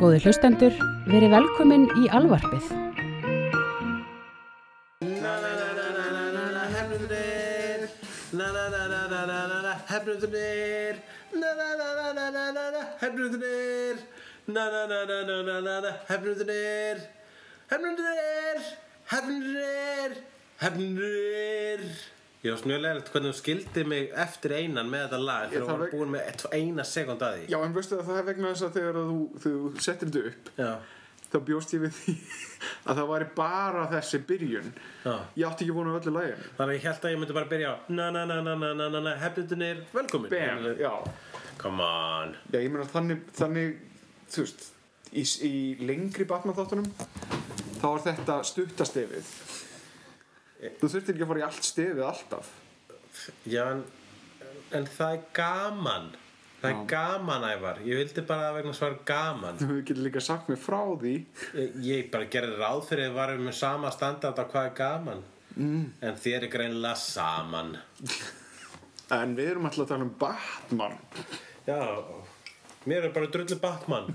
Góði hlustendur, verið velkomin í alvarpið. Hefnundir Na na Ég var snjölega hvernig þú skildi mig eftir einan með þetta lag þegar þú það var vek- búin með eina sekund að því. Já, en veistu að það er vegna þess að þegar þú, þú settir þetta upp Já, þá bjóst ég við því að það væri bara þessi byrjun. Já. Ég átti ekki vona öllu læginu Þannig að ég held að ég myndi bara byrja á Na na na na na na na na Hefnundir Velkomin Bam, já. Come on. Já, ég meina þannig, þannig þú veist, í, í lengri Batman þáttunum þá er þetta stuttastefið Þú þurftir ekki að fara í allt stefið alltaf. Já, en, en það er gaman. Það er Já. gaman, Ævar. Ég vildi bara að vegna svara gaman. Þú getur líka sagt mér frá því. Ég, ég bara gerði ráð fyrir að varum með sama standard á hvað er gaman. Mm. En þér er greinilega saman. En við erum alltaf að tala um Batman. Já, mér er bara drullu Batman.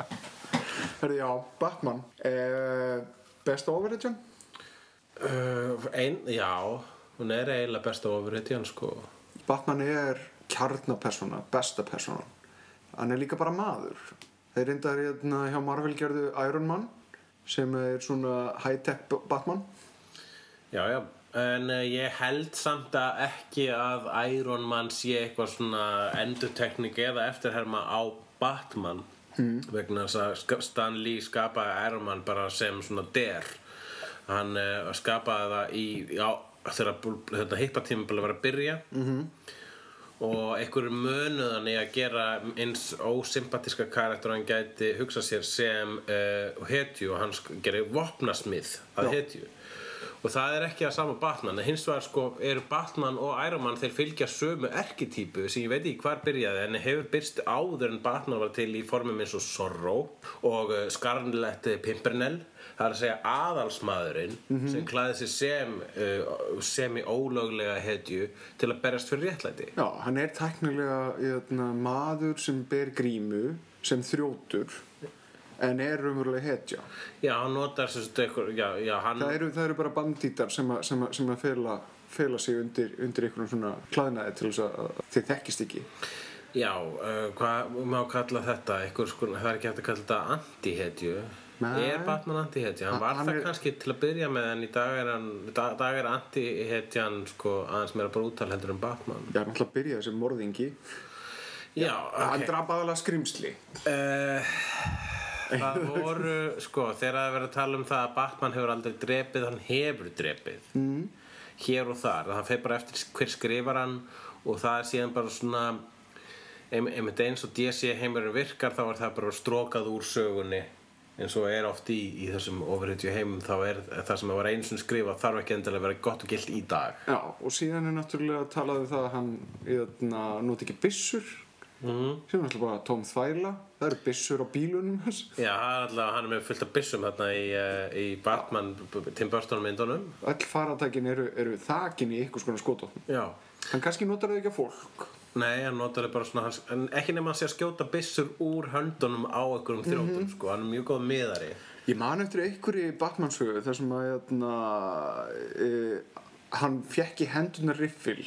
Herði, já, Batman. Eh, Besta overhitjan? Uh, Ein, já Hún er eiginlega besta ofurhetjan sko. Batman er kjarnapersona, besta persona hann er líka bara maður. Þeir reyndar hérna hjá Marvel gerðu Iron Man sem er svona high-tech Batman. Já, já, en uh, ég held samt að ekki að Iron Man sé eitthvað svona endurtekning eða eftirherma á Batman. Mm. vegna þess að Stan Lee skapaði Iron Man bara sem svona der hann uh, skapaði það í, já, þegar hippatíma var að byrja. -hmm. og einhverju mönuðan í að gera eins ósympatiska karakter hann gæti hugsa sér sem uh, hetju og hann gerir vopnasmið að hetju. Og það er ekki að sama Batman en hins vegar sko eru Batman og Iron Man þeir fylgja sömu erkitípu sem ég veit ekki hvar byrjaði en hefur byrst áður en Batman var til í formum eins og Zorro og uh, Scarlet Pimpernel það er að segja aðalsmaðurinn sem klæði sig sem uh, semi ólöglega hetju til að berjast fyrir réttlæti já, hann er teknilega hérna, maður sem ber grímu sem þrjótur en er raunverulega hetja Já, hann notar sem sagt eitthvað, já, já, hann það eru, það eru bara bandítar sem að, sem að, sem að fela, fela sig undir, undir einhvern svona klæðnaði til þess að þið þekkist ekki Já, uh, hvað má kalla þetta? Einhver, sko, það er ekki hægt að kalla þetta anti-hetju. Nei. Er Batman anti-hetja? Hann Hann- var hann það er- kannski til að byrja með en í dag er, hann, dag, er anti-hetjan sko, aðeins meira brútal heldur en Batman. ég er náttúrulega að byrja sem morðingi Já, hann ok. draf aðalega skrimsli Uh, það voru, sko, þegar það er verið að tala um það að Batman hefur aldrei drepið, hann hefur drepið. Mm. Hér og þar. Það fer bara eftir hver skrifar hann og það er síðan bara svona ein- einmitt eins og DC heimurinn virkar þá er það bara strókað úr sögunni eins og er oft í, í þessum ofurhetju heimum þá er það sem var einu sinni skrifað þarf ekki endilega að vera gott og gilt í dag. Já, og síðan er náttúrulega talað um það að hann hérna, noti ekki byssur. Mm. sem er náttúrulega bara tóm þvæla. Það eru byssur á bílunum hans. Já, alltaf, hann er með fullt af byssum þarna í, uh, í Batman Tim Burton myndunum. Öll faratækin eru, eru þakin í einhvers konar skotofn Já. Hann kannski notar það ekki að fólk Nei, hann notar það bara svona hans, en ekki nema hann sé að skjóta byssur úr höndunum á einhverjum þrjótum, sko, hann er mjög góð miðari. Ég man eftir einhverju Batman-sögu þar sem að hérna, e, hann fekk í hendunar riffil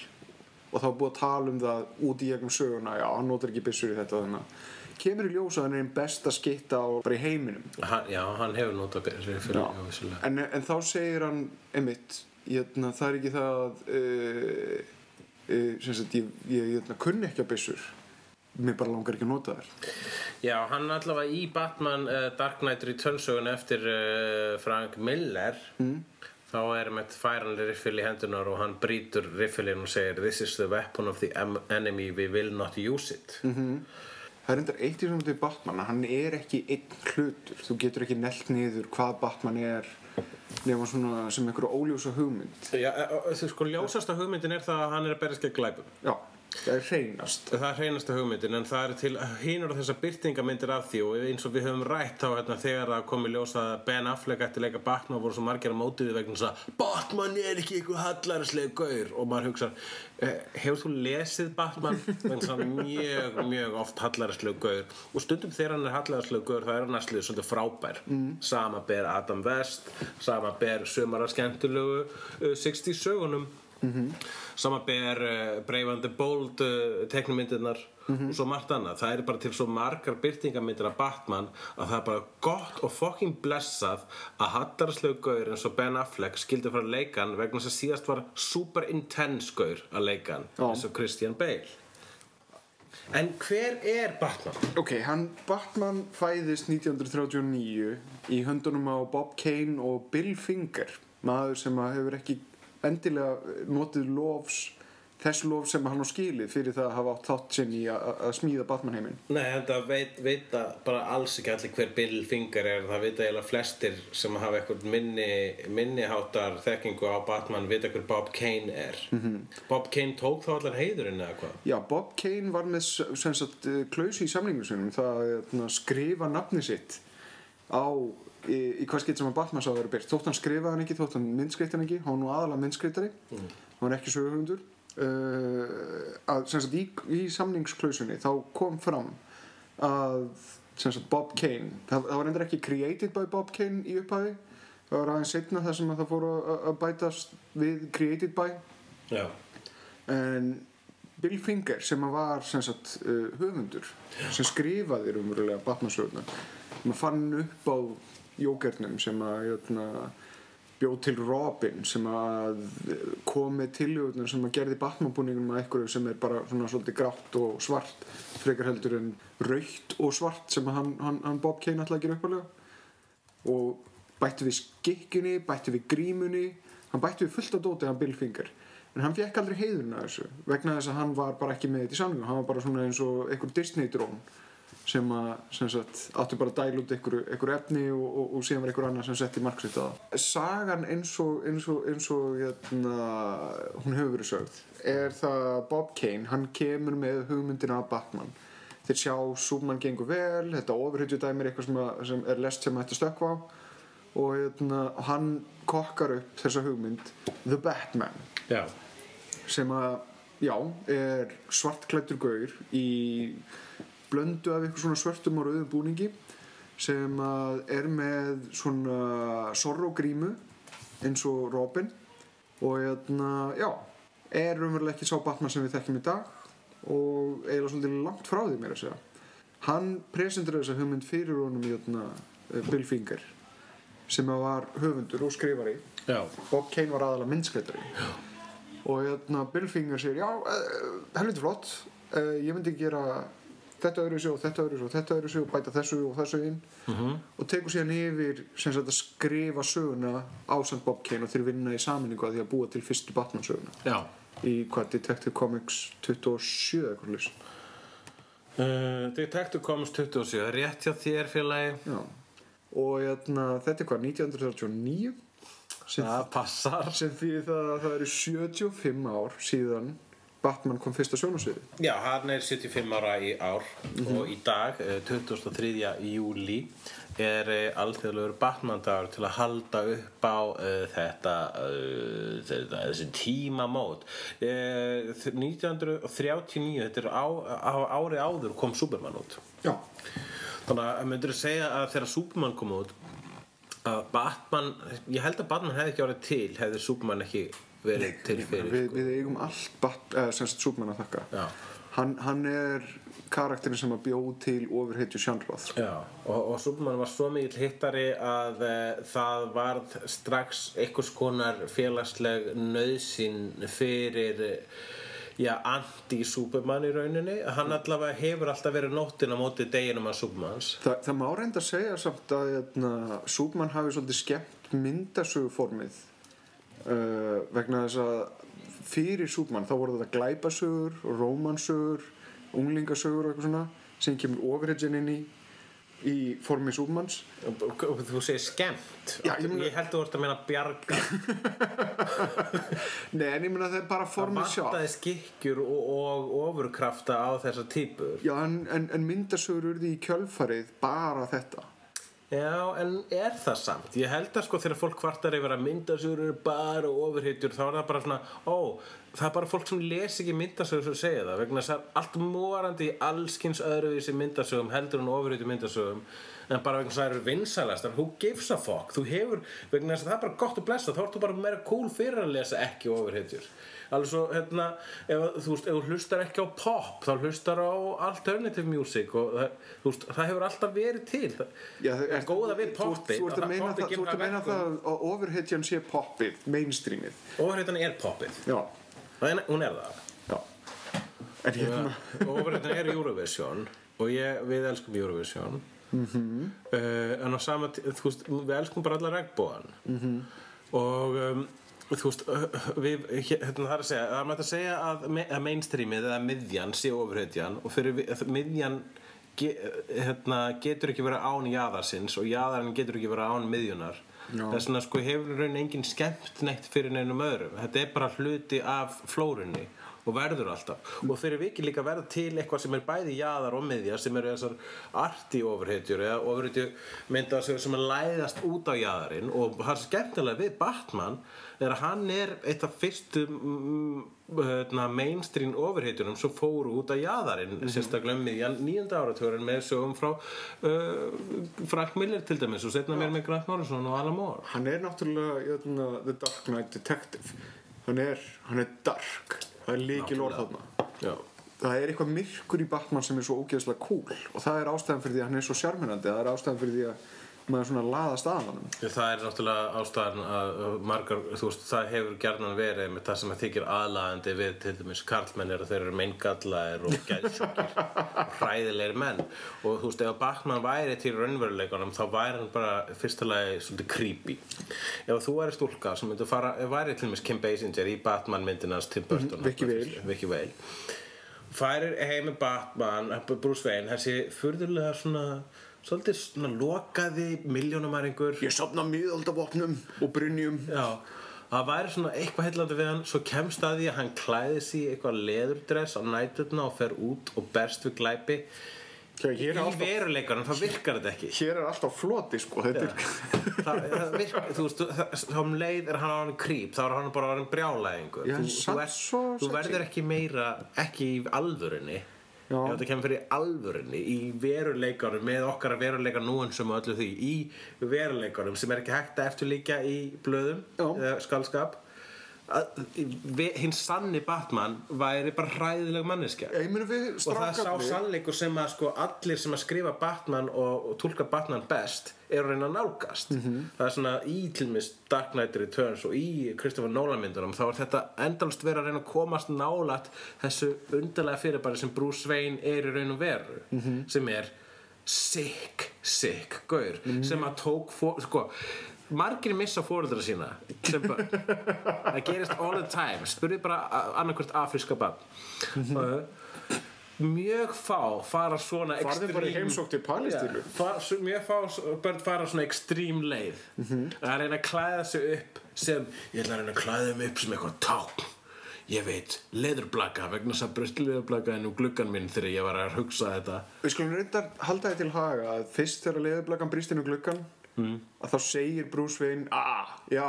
og var búið að tala um það út í gegnum söguna já, hann notar ekki byssur í þetta þannig að kemur í ljós að hann er einn besta skitta á bara í heiminum. Hann, Já, hann hefur notað byssur fyrir, já, vissulega. En, en þá segir hann einmitt, hérna, það er ekki það að uh, sem sagt, ég, ég hérna, kunni ekki að byssur. Mér bara langar ekki að nota þær. Já, hann allavega í Batman uh, Dark Knight Returns sögun eftir uh, Frank Miller. Mm. þá er með færanlega riffil í hendunar og hann brýtur riffilinn og segir This is the weapon of the em- enemy, we will not use it. Það er endar eitt í til Batman að hann er ekki einn hlutur. Þú getur ekki nelt niður hvað Batman er nema svona sem einhverju óljósa hugmynd. Já, uh, uh, sko, ljósasta hugmyndin er það að hann er að berjast gegn glæpum. Já, það er hreinast. Það er hreinasta hugmyndin en það er til hínur á þessar byrtingamyndir af því og eins og við höfum rætt þá hérna, þegar það kom í ljós að Ben Affleck að leika Batman voru svo margir á mótiði vegna þess að Batman er ekki eitthvað hallarislega gaur og maður hugsa eh, hefur þú lesið Batman? Vegna þess að mjög, mjög oft hallarislega gaur og stundum þegar hann er hallarislega gaur það er hann næstlið svolítið frábær. Mm. sama ber Adam West sama ber sömara skemmtilegu uh, 60 sögunum sama ber uh, Brave and the Bold uh, teknumyndirnar og svo margt annað það er bara til svo margar byrtingamyndir af Batman að það er bara gott og fucking blessað að hattarslega gaur eins og Ben Affleck skildi fara að leika hann vegna þess að síðast var super intense gaur að leika hann Já. eins og Christian Bale en hver er Batman? Ok, hann Batman fæðist 1939 í höndunum á Bob Kane og Bill Finger maður sem að hefur ekki endilega notið lofs þess lof sem hann á skilið fyrir það að hafa átt þátt sinn í að að smíða Batman heiminn Nei, þetta veit, vita bara alls ekki allir hver Bill Finger er það vita eiginlega flestir sem hafa eitthvað minni, minniháttar þekkingu á Batman vita hver Bob Kane er -hmm. Bob Kane tók þá allar heiðurinn eða hvað? Já, Bob Kane var með sagt eh, klausu í samlingum sinum það að hérna, skrifa nafni sitt á í, í hvað skipt sem að Batman sá að vera byrt þótt hann skrifaði hann ekki, þótt hann myndskreitt hann ekki hann var nú aðalega myndskreittari hann var ekki söguhundur uh, að sem sagt í, í samningsklausunni þá kom fram að sagt Bob Kane það, það var endur ekki created by Bob Kane í upphafi. Það var aðeins setna þar sem að það fór að, að bætast við created by. Já, en Bill Finger sem að var sem sagt, uh, höfundur sem skrifaði umverulega Batman-söguna maður fann upp á jókernum sem að jötna, bjóð til Robin sem að kom með tiljöfnum sem að gerði Batman-búningum að einhverju sem er bara svona svolítið grátt og svart frekar heldur en raukt og svart sem að hann, hann, hann Bob Kane alltaf gera uppalega og bætti við skikkjunni, bætti við grímunni hann bætti við fullt af dóti hann Bill Finger. En hann fekk aldrei heiðurinn að þessu vegna þess að hann var bara ekki með þetta í samlingum hann var bara svona eins og einhver Disney-drón sem að sem sagt, átti bara að dæla út einhverju, efni og, og, og síðan var einhver annar sem setti marksitt á. Það sagan eins og, eins og, eins og hérna, hún hefur verið sögð er það að Bob Kane hann kemur með hugmyndina af Batman. Þeir sjá Súman gengur vel þetta ofurhyggju dæmi er eitthvað sem, að, sem er lest sem hætti stökkva á. Og hérna, hann kokkar upp þessa hugmynd The Batman. Já, sem að, já, er svartklættur gaur í blöndu af eitthvað svona svörtum og rauðum búningi sem að er með svona sorro grímu eins og Robin. Og hérna, já, er raunverulega ekki sá Batman sem við þekkjum í dag og eiginlega svolítið langt frá því mér að segja. Hann presentur þessa hugmynd fyrir honum hérna, Bill Finger sem að var höfundur og skrifari. Já, Bob Kane var aðalega myndskreitari og hérna Bill Finger segir já, uh, helviti flott. Uh, ég myndi gera þetta öðru og þetta öðru og þetta öðru og bæta þessu og þessu inn. -hmm. og tekur síðan yfir sem sagt að skrifa söguna á samt Bob Kane og þeir vinna í saminningu að því að búa til fyrstu Batman söguna. Já. í hvað Detective Comics 27 eða eitthvað lýs Uh, Detective Comics 27, rétt hjá þér félagi. Já. Og hérna, þetta er hvað 1939 sem, Það passar. sem því það að það eru 75 ár síðan Batman kom fyrst á sjónasviði Já, hann er 75 ára í ár og í dag, eh, 23. júli er eh, alþjóðlegur Batman-dagur til að halda upp á uh, þetta, uh, þetta þessi tímamót. Uh, 1939 þetta er á, á ári áður kom Superman út. Já, þannig að myndir segja að þegar Superman kom út að Batman ég held að Batman hefði ekki árið til hefði Superman ekki verið til fyrir við, við eigum allt bat, eða, sem sagt Superman að þakka. Hann, hann er karakterin sem að bjóð til ofurheitju sjálfráð Já, og, og Superman var svo mikill hittari að e, það varð strax einhvers konar félagsleg nöðsinn fyrir já, anti-Superman í rauninni. Hann allavega hefur alltaf verið nóttin á móti deginum að Supermans Þa, það má reynda að segja samt að hérna, Superman hafi svolítið skemmt myndasöguformið uh, vegna þess að fyrir Superman þá voru þetta glæpasögur, rómansögur unglingasögur og eitthvað svona sem kemur overhedgin inn í í formi Súbmanns Þú segir skemmt? Já, ég Ég held að þú ert að meina bjarga. Nei, en ég meina það er bara Það formið sjálf vantaði skikkjur og, og ofurkrafta á þessar típur Já, en, en, en myndasögur urði í kjölfarið bara þetta Já, en er það samt? Ég held að sko þegar fólk kvartar yfir að myndasögur eru bara ofurhitjur þá er það bara svona, ó, það er bara fólk sem les ekki myndasögur sem segja það vegna þess að allt morandi í allskins öðruvísi myndasögum heldur en ofurhitjur myndasögum en bara vegna þess að það eru vinsælastar. Who gives a fuck, þú hefur vegna þess að það er bara gott að blessa, þá ertu bara meira cool fyrir að lesa ekki ofurhitjur alveg svo, hérna, ef, þú veist, ef þú hlustar ekki á pop, þá hlustar á alternative music og þú veist, það hefur alltaf verið til. Já, það er góða við poppið Þú ert að meina, það, þú ert að meina það að overhitjan sé poppið, mainstreamið. Ofurheitan er poppið. Já, er- Hún er það. Já. En hérna Ofurheitan er Eurovision og ég, við elskum Eurovision. Mm -hmm. uh, en á sama þú veist, við elskum bara alla regnbóðan mm -hmm. og um, þú veist við, hérna, það er að segja það er mætt að segja að, að mainstreamið eða miðjan sé ofurheitjan og fyrir við- miðjan ge, hérna, getur ekki verið án jaðarsins og jaðarinn getur ekki verið án miðjunar. Þess vegna sko hefur raun enginn skemmt neitt fyrir neinum öðrum. Þetta er bara hluti af flórunni og verður alltaf. Og þeir eru ekki líka verða til eitthvað sem er bæði jaðar og miðja sem eru þessar arti ofurhetjur eða ofurhetju mynda sem er læðast út á jaðarinn. Og það er skemmtilega við Batman er að hann er eitt af fyrstu mm, hérna, mainstream ofurhetjunum sem fóru út á jaðarinn sérstaklega um miðjan nýjönda áratugurinn með sögum frá uh, Frank Miller til dæmis og setna mér með Grant Morrison og Alan Moore. Hann er náttúrulega jötna, The Dark Knight Detective. Hann er, hann er dark Það er líkil orð þarna. Já. Það er eitthvað myrkur í Batman sem er svo ógeðslega cool og það er ástæðan fyrir því að hann er svo sjarminandi það er ástæðan fyrir því að maður svona laðast að hann Það er náttúrulega ástæðan að að margar, þú veist, það hefur gerðan verið með það sem að þykir aðlaðandi við til dæmis karlmenn er að þeir eru meingallaðir og geðsjúkir og hræðilegir menn. Og þú veist, ef Batman væri til raunveruleikunum þá væri hann bara fyrsta lagi svolítið creepy. Ef þú væri stúlka sem myndi fara, væri til dæmis Kim Basinger í Batman myndinans Tim Burton Mhm, Vicky Vale. Vicky Vale. Færir heim með Batman Bruce Wayne, þessi furðulega svona svolítið svona lokaði miljónumæringur Ég sopna miðaldavopnum og brynjum. Já, það væri svona eitthvað heillandi við hann. Svo kemst að því að hann klæði í eitthvað leðurdress á næturna og fer út og berst við glæpi. Í er alltaf, veruleikanum, það virkar þetta ekki. Hér er alltaf floti sko Þetta er það, það virkar, þú veist, þá um leið er hann á hann krýp, þá er hann bara á hann brjálæðingur. Já, þú, þú, svo þú verður ekki meira ekki í alvörinni Já. ef þetta kemur fyrir alvörinni í veruleikanum með okkar veruleika núansum og öllu því í veruleikanum sem er ekki hægt að eftirlíkja í blöðum Já. eða skálskap að, hinn sanni Batman væri bara hræðileg manneskja. Ég meina við og það er sá sannleikur sem að sko allir sem að skrifa Batman og, og tólka Batman best eru að reyna að nálgast. Það er svona í til mis Dark Knight Returns og í Christopher Nolan myndunum þá er þetta endalst verið að reyna að komast nálat þessu undarlega fyrirbæri sem Bruce Wayne er í raun og veru sem er sick, sick gaur sem að tók sko margir missa fóreldra sína það gerist all the time. Spurði bara annarkvært afríska bann mjög fá fara svona Farðu bara í Palestínu. Já, fa- s- mjög fá börn fara svona ekstrím leið. Að reyna að klæða sig upp sem ég ætla að reyna að klæða mig upp sem eitthvað tákn. Ég veit, leðurblaka vegna þess að brust leðurblaka inn úr gluggan minn þegar ég var að hugsa þetta. Við skulum reyndar halda því til haga að fyrst þegar leðurblakan brýst inn á gluggan mm. að þá segir Bruce Wayne ah, já,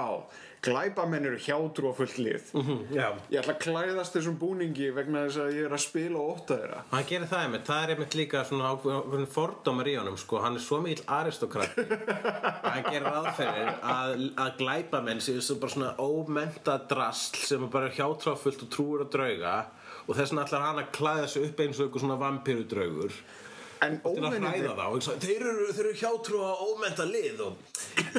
glæpamenn eru hjátrú á fullt lið já. Ég ætla að klæðast þessum búningi vegna þess að ég er að spila og óta þeirra. Hann gerir það einmitt, það er einmitt líka svona fordómar í honum sko, hann er svo mikill aristokrati hann gerir aðferðir að, að glæpa menn séu svo bara svona ómenta drasl sem er bara hjátráfullt og trúur að drauga og þess vegna ætlar hann að klæða sig upp eins og eitthvað svona vampírudraugur En til að hræða óvinnir þá? Og svo, þeir eru, þeir eru hjátrú á ómenta lið og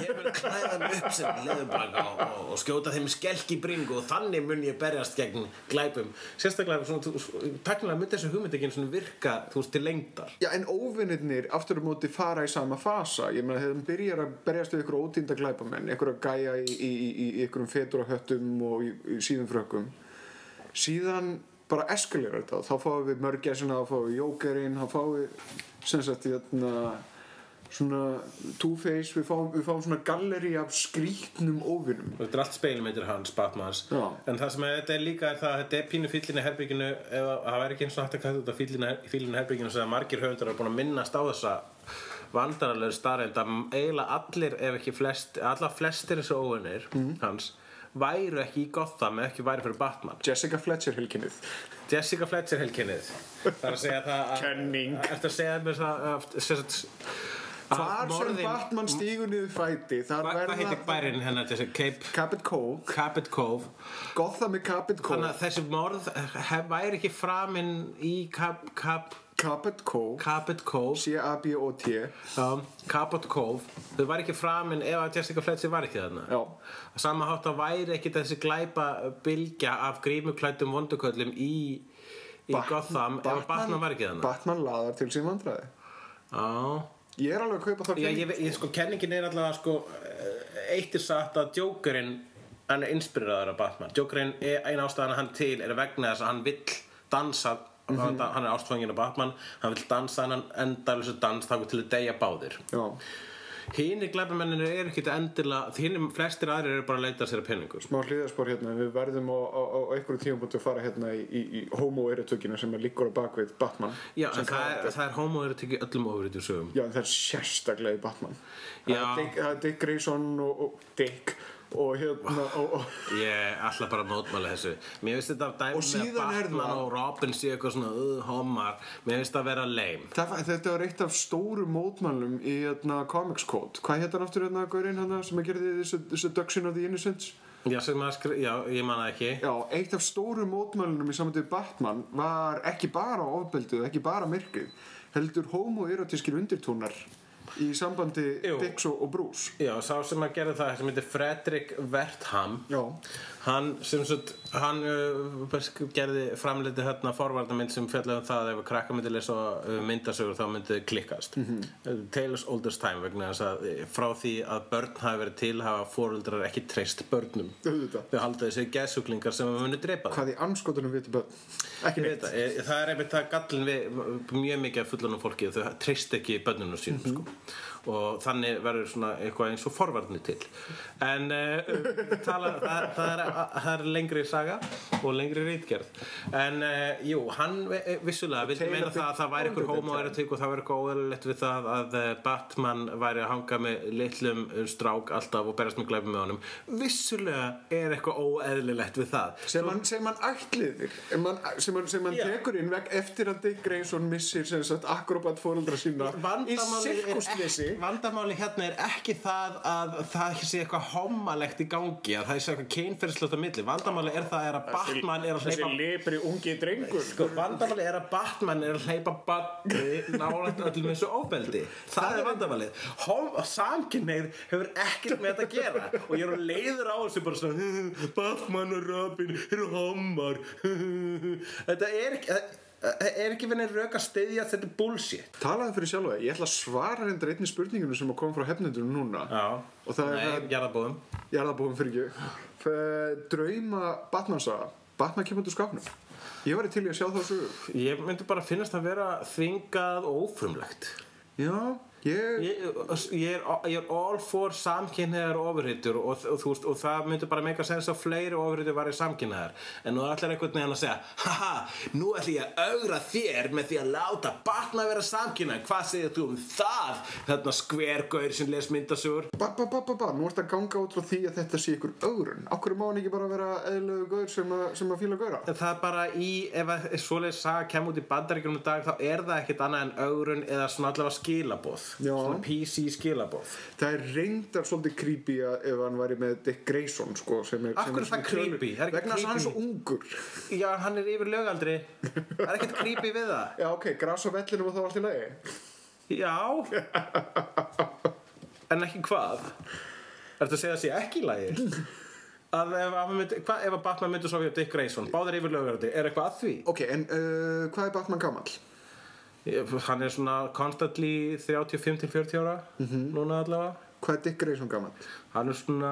ég mun klæða mig upp sem liðublaka og, og, og skjóta þeim skelk í bringu og þannig mun ég berjast gegn glæpum. Sérstaklega svona, takkilega myndi þessu hugmyndegin svona virka þú veist til lengdar. Já, en óvinnirnir aftur á móti fara í sama fasa. Ég meina, þegar þeim byrjar að berjast við ykkur ótínda glæpamenn ykkur að gæja í, í, í, í ykkurum fetur á höttum og í, í síðum frökkum síðan bara eskalera þetta. Þá fáum við mörgæsina, þá fáum við jókerinn þá fáum við sem sagt, hérna svona Two-Face, við við fáum svona galleri af skrítnum óvinnum Þetta er allt speilmyndir hans, Batmans. Já. En það sem er, þetta er líka er það að þetta er pínu fílinu herbygginu ef að- það væri ekki eins og hægt að kalla þetta fílinu, fílinu herbygginu sem margir höfundar eru búin að minnast á þessa vandaralegu starrend að eiginlega allir, ef ekki flest alla flestir þessu óvinnir Mhm. hans væru ekki í Gotham ef ekki væri fyrir Batman. Jessica Fletcher hilkinnið Jessica Fletcher helkinnið Það er að segja það að Kenning. Ertu að segja mér það Hvar sem Batman stígur niður fæti Hva- Hvað verða heitir bærin hennar Cabot Cove. Cabot Cove. Gotham er Cabot Þannig Cove. að þessi morð væri ekki framinn í Cap, Cap, Cabot Cove. Cabot Cove. C-A-B-O-T Cabot Cove. Þau væri ekki framinn ef að Jessica Fletcher var ekki þarna. Já. Sama hátt að væri ekki þessi glæpa bylgja af grímuklættum vonduköllum í, í Bat- Gotham ef að Batman var ekki þarna. Batman laðar til sín vandræði. Já. Ég er alveg að kaupa það Já, ég, ég, sko, kenningin er alltaf sko, eh, eitt er satt að Jokerinn hann er inspireraður af Batman. Jokerinn, er, ein ástæðan að hann til er vegna þess að hann vill dansa hann, hann er ástfangin af Batman hann vill dansa hann endalösu dans þá til að deyja báðir. Já, hínir glæpamennir eru ekkert endilega hínir flestir aðrir eru bara að leita sér að penningur smá hliðarspor hérna Við verðum á, á, á einhverju tímapunktu að fara hérna í, í, í homo-erotökina sem er líkur á bakvið Batman. Já, en það er, það er homo eru tekið öllum ofrið í sögum Já, en það er sérstaklega í Batman. Já. Það er Dick, er Dick Grayson og, og Dick og hérna og, og, Ég ætla bara að mótmála þessu. Mér finnst þetta af dæmi Og með Batman það- og Robin séu eitthvað svona uh, homar Mér finnst það að vera það, Þetta var eitt af stóru mótmælum í hérna, Comics Code. Hvað hétt hann aftur hérna, Gaurinn, hérna, sem að gerði þessu, þessu Duction of the Innocents? Já, skri... Já, ég man það ekki. Já, eitt af stóru mótmælunum í samvæntið Batman var ekki bara ofbeldið, ekki bara myrkrið heldur homoerotískir undirtónar í sambandi Jú. Dix og, og Bruce Já, sá sem að gera það sem heitir Fredrik Wertham Já. Hann sem sagt hann uh, gerði framleiti hérna forvarnamynd sem fjallaði um það að ef að krakka myndi lesa uh, myndasögur þá myndi klikkast mm -hmm. Taylor's Oldest Time vegna þess að eh, frá því að börn hafi verið til hafa fóruldrar ekki treyst börnum þau halda þessi geðsuglingar sem muni drepa þau. Hvað í anskotunum viti börn? Ekki neitt það, er einmitt það gallin við mjög mikið af fullunum fólki þau treyst ekki bönnunum sínum Mhm. sko. Og þannig verður svona eitthvað eins og forvarnir til. En uh, tala, það, það, er, það er lengri saga og lengri rítgerð en uh, jú, hann eh, vissulega vildi meina það að það væri Big- homoerotík og það væri eitthvað óeðlilegt við það að Batman væri að hanga með litlum strák alltaf og berast með glæfum með honum. Vissulega er eitthvað óeðlilegt við það. Sem hann, sem hann ætliðir man, sem hann, tekur inn veg eftir að Dick Grayson missir akrobat fóreldra sína í sirkusleysi vandamáli hérna er ekki það að það sé eitthvað hommalegt í gangi að það sé eitthvað kynferðslegt á milli. Vandamáli er það er að Batman er að þessi hleypa libri ungi drengur. Sko, vandamáli er að Batman er að hleypa batni nálægt öllum þessu ofbeldi. Það er vandamálið. Samkynneið hefur ekkert með þetta að gera. Og ég er að leiður á þessu bara svona Batman og Robin eru hommar. Þetta er ekki það er ekki verið rauk að styðja þetta er bullshit? Talaðu fyrir sjálfa þig, ég ætla að svara reyndar einni spurningunum sem að koma frá hefnendunum núna. Já, og það er Nei, það jarðabóðum jarðabóðum fyrir ekki. Drauma Batman saga. Batman kemur úr skapnum ég var til í að sjá það sögu. Ég myndi bara finnast að vera þvingað og ófrumlegt. Já, ég, Ég, er, ég er all for samkynniðar ofurhýttur og, og, veist, og það myndi bara meika sens að fleiri ofurhýttur væri samkynniðar en nú ætlar einhvern veginn að segja haha, nú ætla ég að augra þér með því að láta batna vera samkynniðar hvað segir þú um það þarna skvergaur sem les myndasögur? Ba, ba, ba, ba, ba, nú ert að ganga út frá því að þetta sé ykkur ögrun okkur má hann ekki bara vera eðlögu gaur sem, að- sem að fíla gaura? En það er bara í, ef að svoleiðis saga kemur út í bandaríkjum í dag þá er það ekkert annað en augrun eða svona allavega skilaboð. Já. Svona PC skilaboð. Það er reyndar svolítið creepy ef hann væri með Dick Grayson sko, sem er, sem er það creepy? Það er vegna þess að hann er svo ungur. Já, hann er yfir lögaldri Það er ekkert creepy við það. Já ok, gras á vellinum og þá allt í lagi. Já. En ekki hvað? Ertu að segja að sé ekki í lagi? Að ef, að myndi, hva, ef að Batman myndi svo við Dick Grayson báðir yfir lögaldri, er eitthvað að því? ok, en uh, hvað er Batman gamall? Hann er svona constantly 35 til 40 ára núna allavega. Hvað er Dick Grayson gamall? Hann er svona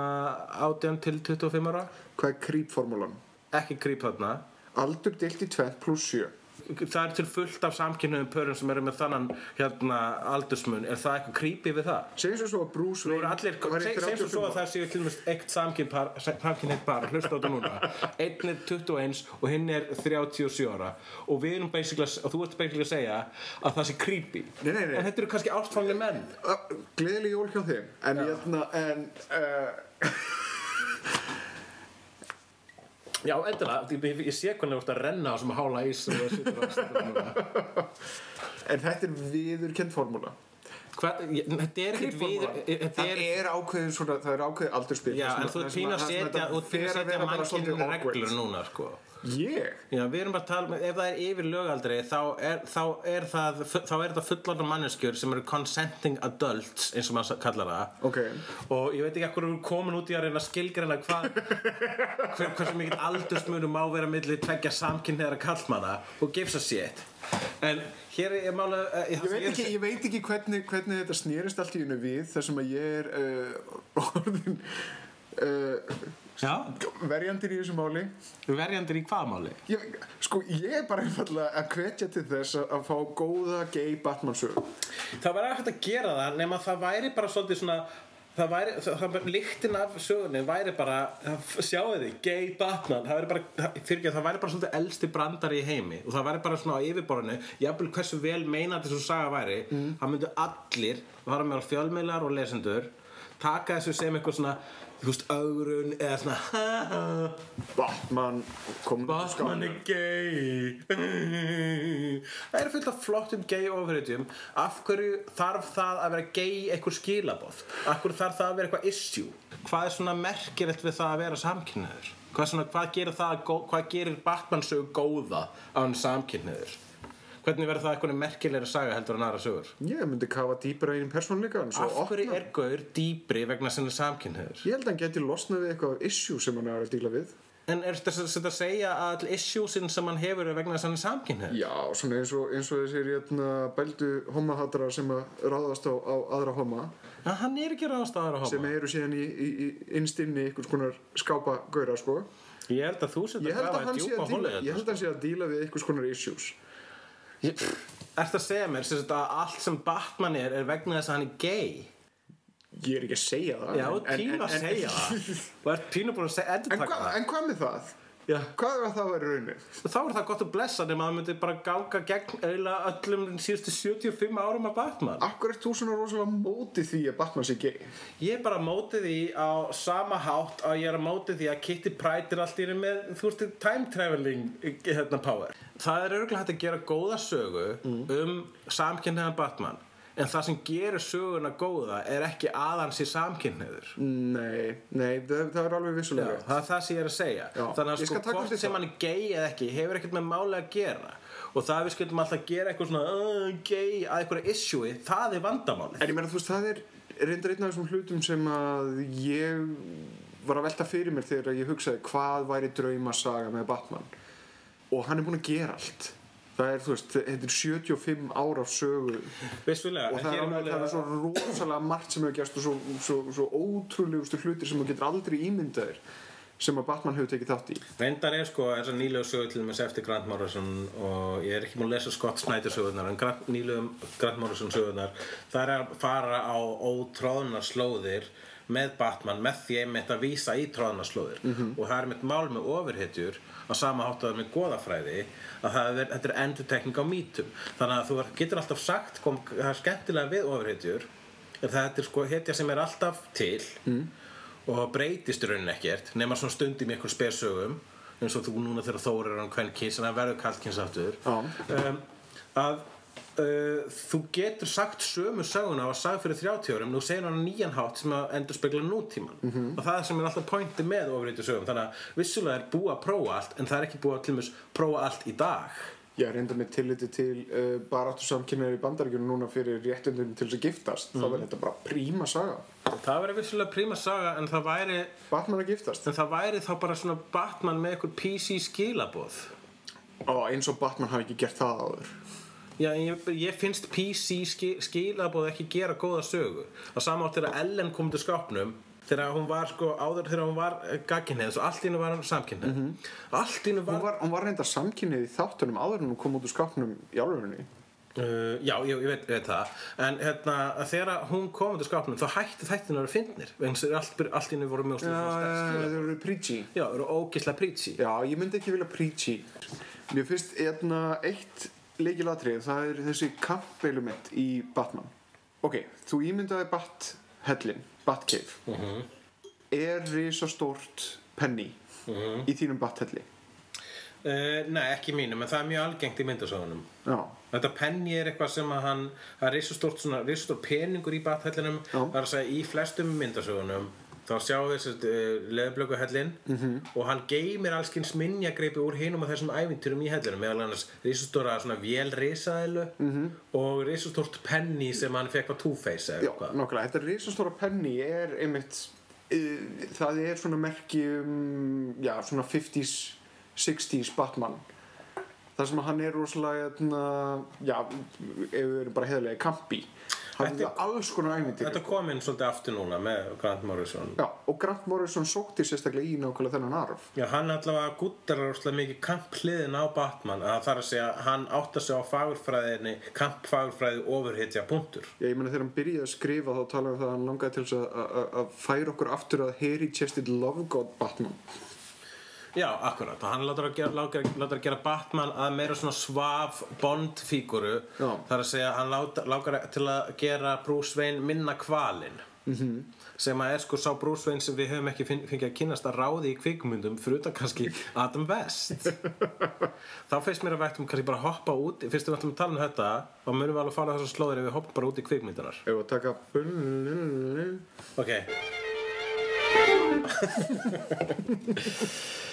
18 til 25 ára. Hvað er creep-formúlan? Ekki creep þarna. Aldur deilt í 2 pluss 7 það er til fullt af samkynniðum pörum sem eru með þannan hérna aldursmun. Er það eitthvað creepy við það? segjum svo svo að Bruce Wayne segjum svo 35 að það séu til dæmis eitt samkynnið par, hlusta á þetta núna. Einn er 21 og hinn er 37 ára. Og við erum basically, og þú ert basically að segja að það sé creepy. Nei, nei, nei. en þetta eru kannski ástfangni menn. Gleðileg jól hjá þeim. En hérna En uh, Já, endilega, ég, ég, sé hvernig þú ert að renna á sem að hála ís og það á stundum núna. En þetta er viðurkend formúla. Þetta er ekkert við þetta Það er, er ákveðið svona Það er ákveðið aldurspil já, en þú ert pín að setja þú ert pín að setja mannkynni reglur núna, sko Ég? Já, við erum bara að tala með, ef það er yfir lögaldri þá er, þá er það þá er það fullorðna manneskjur sem eru consenting adults, eins og maður kallar það. Ok. Og ég veit ekki hvað við erum komin út í að reyna að skilgreina hvað hver, hversu mikill aldursmunum má vera milli tveggja samkynniðara kallmanna og gives a shit en hér er mála uh, Ég veit ekki, ég veit ekki hvernig, hvernig þetta snýrist allt í unni við þar sem að ég er uh, orðin uh, Já, verjandir í þessu máli. Verjandir í hvað máli? ég, Sko, ég er bara einfallega að hvetja til þess að, að fá góða gay Batman sög Það væri hægt að gera það nema það væri bara svolítið svona það væri, það, það, líktin af sögunni væri bara, sjáu þið gay Batman, það væri bara fyrir það væri bara svolítið elsti brandari í heimi og það væri bara svona á yfirborðinu jafnvel hversu vel meinandi svo saga væri það myndu allir, það var með fjölmiðlar og lesendur taka þessu sem eitthvað svona þú veist, augrun eða svona Batman Batman er gay Það er fullt af flottum gay ofriðjum Af hverju þarf það að vera gay eitthvað skilaboð? Af hverju þarf það að vera eitthvað issue? Hvað er svona merkilegt við það að vera samkynniður? Hvað, svona, hvað gerir gerir Batman sögu góða á hann samkynniður? Hvernig verður það eitthvað merkilegri saga heldur en aðra sögur? Ég myndi kafa dýpra inn í persónleika Af hverju er gaur dýpri vegna sinni samkynniður? Ég held að hann geti losnað við eitthvað issue sem hann er að díla við En er þetta að segja að all issuesin sem hann hefur er vegna að er samkynniður? Já, svona eins og, eins og þessir hérna, bældu homahatara sem að ráðast á, á aðra homa En hann er ekki ráðast aðra hóma sem eru síðan í, í, í innstinni einhvers konar skápa gaura sko. Ég held að þú setja að að hann sé djúpa að hólið ég held að hann sé að díla við einhvers konar issues Ertu að segja mér sem að allt sem Batman er er vegna þess að hann er gay? Ég er ekki að segja það Já, en- en- pínu að segja það og ert pínu búin að segja það en hvað með það? Já. Hvað er það að vera raunin? Þá er það gott að blessa nema að það myndi bara ganga gegn eiginlega öllum síðustu 75 árum af Batman Akkur er þú svona rosalega móti því að Batman sé gay? Ég er bara á móti því á sama hátt að ég er á móti því að Kitty Pryde er allt í einu með, þú veist, time traveling hérna, power. Það er örgulega hægt að gera góða sögu um samkynniðan Batman en það sem gerir söguna góða er ekki að hann sé samkynniður. Nei, nei, það, það er alveg Já, vissulega það er það sem ég er að segja. Já, Þannig að sko hvort sem hann er gay eða ekki hefur ekkert með máli að gera. Og það að við skildum alltaf gera eitthvað svona uh, gay að einhverja issue það er vandamálið. En ég meina þú veist, það er reyndar einn af þessum hlutum sem að ég var að velta fyrir mér þegar ég hugsaði hvað væri draumasaga með Batman. Og hann er búinn að gera allt það er, þú veist, þetta er 75 ára af sögu. Vissulega, og það er, alveg, það er svo rosalega margt sem hefur gerst og svo, svo, svo ótrúlegustu hlutir sem þú getur aldrei ímyndaðir sem að Batman hefur tekið þátt í. Reyndar er sko þessar nýlegu sögur til dæmis eftir Grant Morrison og ég er ekki múin að lesa Scott Snyder sögurnar en Grant, nýlegum Grant Morrison sögurnar það er að fara á ótróðnar slóðir með Batman með því einmitt að vísa í tróðnar slóðir Mhm. og það er mitt mál með ofurhetjur á sama hátt að það er með goðafræði að er, þetta er endurtekning á mítum þannig að þú getur alltaf sagt kom, það er skemmtilega við ofurhetjur þetta er sko hetja sem er alltaf til mm. og breytist í rauninni ekkert nema svona stundum í einhver spesögum eins og þú núna þegar Þór er hann kvenkins en það verður kallkins aftur Já. um, að uh, þú getur sagt sömu söguna og sagði fyrir 30 árum nú segir hann á nýjan hátt sem að endur spekla nútíman Mhm. og það er sem er alltaf pointi með ofrýttu sögum þannig að vissulega er búið að prófa allt en það er ekki búið að dæmis prófa allt í dag. Er reynda með tilliti til uh, baráttu samkynnaðir í bandaríkjunum núna fyrir réttundum til þess að giftast þá verður þetta bara príma saga. Það væri vissulega príma saga en það væri Batman að giftast. en það væri þá bara svona Batman með eitthvað PC skilaboð. Og eins og Batman hafi ekki gert það áður Já, ég, ég finnst PC ski, skilabóð ekki gera góða sögu á sama átt þegar Ellen kom til skápnum þegar hún var sko áður þegar hún var gagginneið og allt í hennu var hann samkynneið allt í hennu Hún var, var, hún var reynda samkynnið í þáttunum áður en hún kom út úr skápnum í álurinu. Uh, já, ég, ég, veit, ég veit það en hérna, þegar hún kom út úr skápnum þá hætti þættinu að vera þess að allt, allt í hennu voru mjög stíl það eru preachy. já, eru ógislega preachy Já, ég myndi ekki vilja preachy. Mér finnst einna eitt leikilatrið, það er þessi kampelement í Batman. Ok, þú ímyndaði Bat-hellin, Batcave. Er risastórt penny í þínum Bat-helli? uh, nei, ekki mínum, en það er mjög algengt í myndasögunum Já. Þetta penni er eitthvað sem að hann það er risastórt peningur í bathellinum það er að segja í flestum myndasögunum þá sjáum við þessi uh, leðblöku hellin -hmm. og hann geymir allskins minjagreipi úr hinum og þessum ævinturum í hellinum meðal annars risastóra svona vélrisaðilu -hmm. og risastórt penni sem hann fekk á Two-Face Já, nokkulega. Þetta risastóra penny er einmitt, uh, það er svona merki um, já, svona 50s, 60s Batman. Það sem að hann er rosalega, hérna, já, ef við erum bara heðalega kampi. Er alls konar æmyndir. Þetta kom inn svolítið aftur núna með Grant Morrison Já, og Grant Morrison sótti sérstaklega í nákvæmlega þennan arf. Já, hann allavega guttar rosalega mikið kampliðin á Batman að það er að segja að hann átta sig á fagurfræðinni kampfagurfræði ofurhitja punktur Já, ég meina þegar hann byrjaði að skrifa þá talaði um það að hann langaði til að, að, að færa okkur aftur að Hairy Chested Love God Batman. Já, akkurat, og hann látur að gera, látur, látur að gera Batman að meira svona svaf Bond-fíguru er að segja að hann látur, látur til að gera Bruce Wayne minna kvalinn -hmm. Mhm. sem að er sko sá Bruce Wayne sem við höfum ekki fengið að kynast að ráði í kvikmyndum fyrir utan kannski Adam West. Þá finnst mér að vektum kannski bara hoppa út fyrst við ætlum að tala um þetta þá munum við alveg fara þessar slóðir ef við hoppum bara út í kvikmyndunar Ef að taka... Ok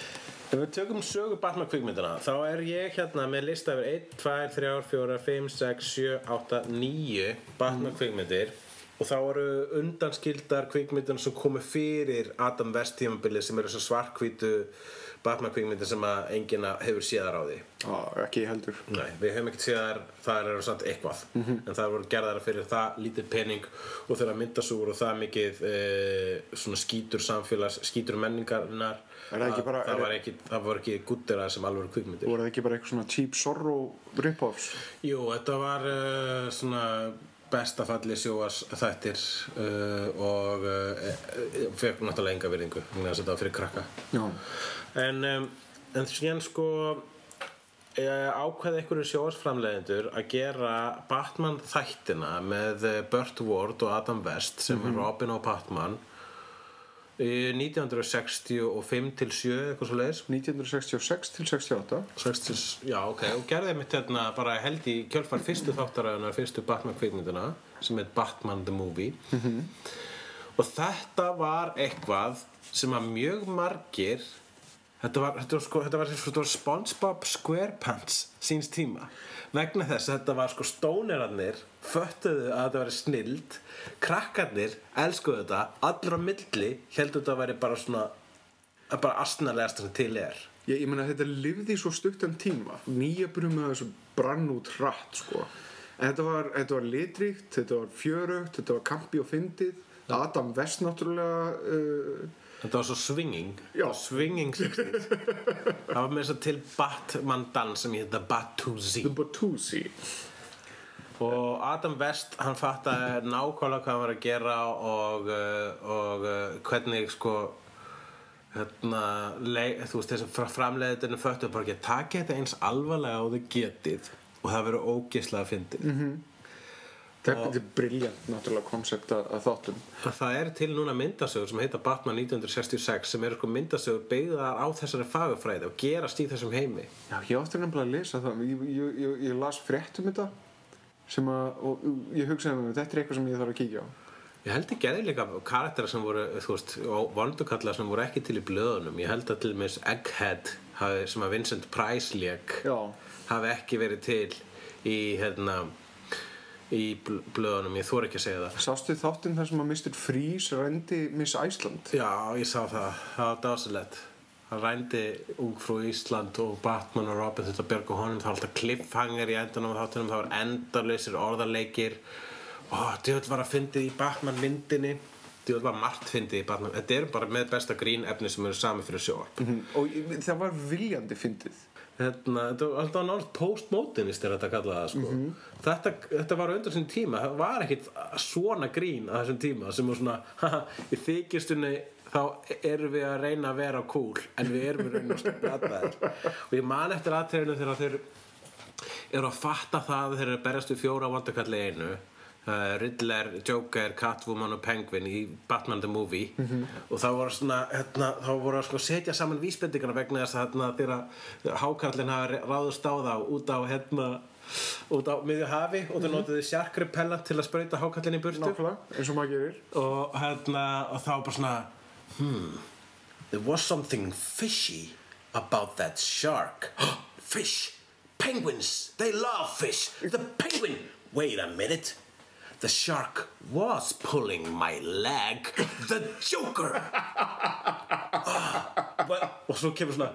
Ef við tökum sögu Batman kvikmyndina þá er ég hérna með lista yfir 1, 2, 3, 4, 5, 6, 7, 8, 9 Batman kvikmyndir. Og þá eru undanskildar kvikmyndir sem komu fyrir Adam West tímabilið sem eru svo svarkvítu Batman kvikmyndir sem að enginn hefur séðar á því. Já, ekki heldur. Nei, við höfum ekkert séð þær, það eru samt eitthvað. En það voru gerðar fyrir það lítið pening og þeirra myndasúr og það mikið e, svona skítur samfélags, skítur menningarinnar það bara- það, var ekki, það voru ekki guttir sem alveg kvikmyndir Voru það ekki bara eitthvað svona cheap sorrow rip-offs? Jú, þetta var uh, svona bestafalli sjóas þættir uh, og uh, uh, fekk náttúrulega enga virðingu þetta var fyrir krakka Já. En, um, en síðan sko ákveði einhverju sjóasframleiðendur að gera Batman þættina með eh, Burt Ward og Adam West sem er Robin og Batman 1965 til 7 eitthvað svo leiðis 1966 til 68. 60, já ok, og gerði mitt hérna bara held í kjölfar fyrstu þáttaræðunar fyrstu Batman kvikmyndina sem heit Batman the Movie. Og þetta var eitthvað sem að mjög margir þetta var, þetta var, sko, þetta var, þetta var Spongebob SquarePants síns tíma vegna þess að þetta var sko stónerarnir föttuðu að þetta var snild krakkarnir elskuðu þetta allir á milli heldur þetta að veri bara svona bara astnalegast sem til er Ég, ég meina þetta lifði í svo stuttan tíma. Nýja brumið þessu brann út hratt, sko. En þetta var, þetta var litríkt, þetta var fjörugt, þetta var kampi og fyndið. Adam West náttúrulega... Uh, Þetta var svo swinging. Swinging 60s Það var með þess að til Batman dans sem ég heita Batusi The Batusi. Og Adam West, hann fattaði nákvæmlega hvað hann var að gera og, uh, og uh, hvernig sko hérna, leik, þú veist þessum framleiðinu föttu bara ekki að taka þetta eins alvarlega og þau getið. Og það verður ógislega að fyndið. Mm Þetta er briljant náttúrulega koncept að, þáttum. Það er til núna myndasögur sem heita Batman 1966 sem eru sko myndasögur beigðar á þessari fagufræði og gerast í þessum heimi Já, ég átti nefnilega að lesa það. Ég, ég, ég, ég las frétt um þetta sem að, og ég hugsaði með þetta er eitthvað sem ég þarf að kíkja á. Ég held ekki eða líka karaktera sem voru, þú veist, vondukallar sem voru ekki til í blöðunum. Ég held að til dæmis Egghead, hafi, sem að Vincent Price Já. hafi ekki verið til í, hérna, í bl- blöðunum. Ég þór ekki að segja það. Sástu þáttinn þar sem að Mr. Freeze rændi Miss Iceland? Já, ég sá það. Það var dásalett. Hann rændi ungfrú Ísland og Batman og Robin þetta björgu honum. Það var alltaf cliffhanger í endanum þáttunum. Það var endalausir orðarleikir. Ó, djöfull var að fyndið í Batman myndinni. Veit bara margt fyndi í Batman Þetta er bara með besta grín efni sem eru sami fyrir sjóarp og ég- það var viljandi fyndið Hérna, þetta var alltaf náttúrulega post-modernist er þetta að kalla það sko. þetta, þetta var undir þessum tíma það var ekkit svona grín á þessum tíma sem var svona haha, í þykjustunni þá erum við að reyna að vera cool en við erum í raun og stjórnaðar og ég man eftir aðtrefinu þegar þeir eru að fatta það þeir eru að berjast við fjóra vandakalli í einu uh, Riddler, Joker, Catwoman og Penguin í Batman the Movie. Og þá voru svona hérna, þá voru að sko setja saman vísbendingarna vegna þess að hérna, þegar hákarlinn hafa ráðust á þá út á hérna út á miðju hafi og þau notuðu shark repellent til að sprauta hákarlinn í burtu. Nákvæmlega, eins og maður gerir. Og hérna og þá bara svona hmm there was something fishy about that shark. Fish! Penguins! They love fish! The penguin! Wait a minute the shark was pulling my leg the joker ah, og svo kemur svona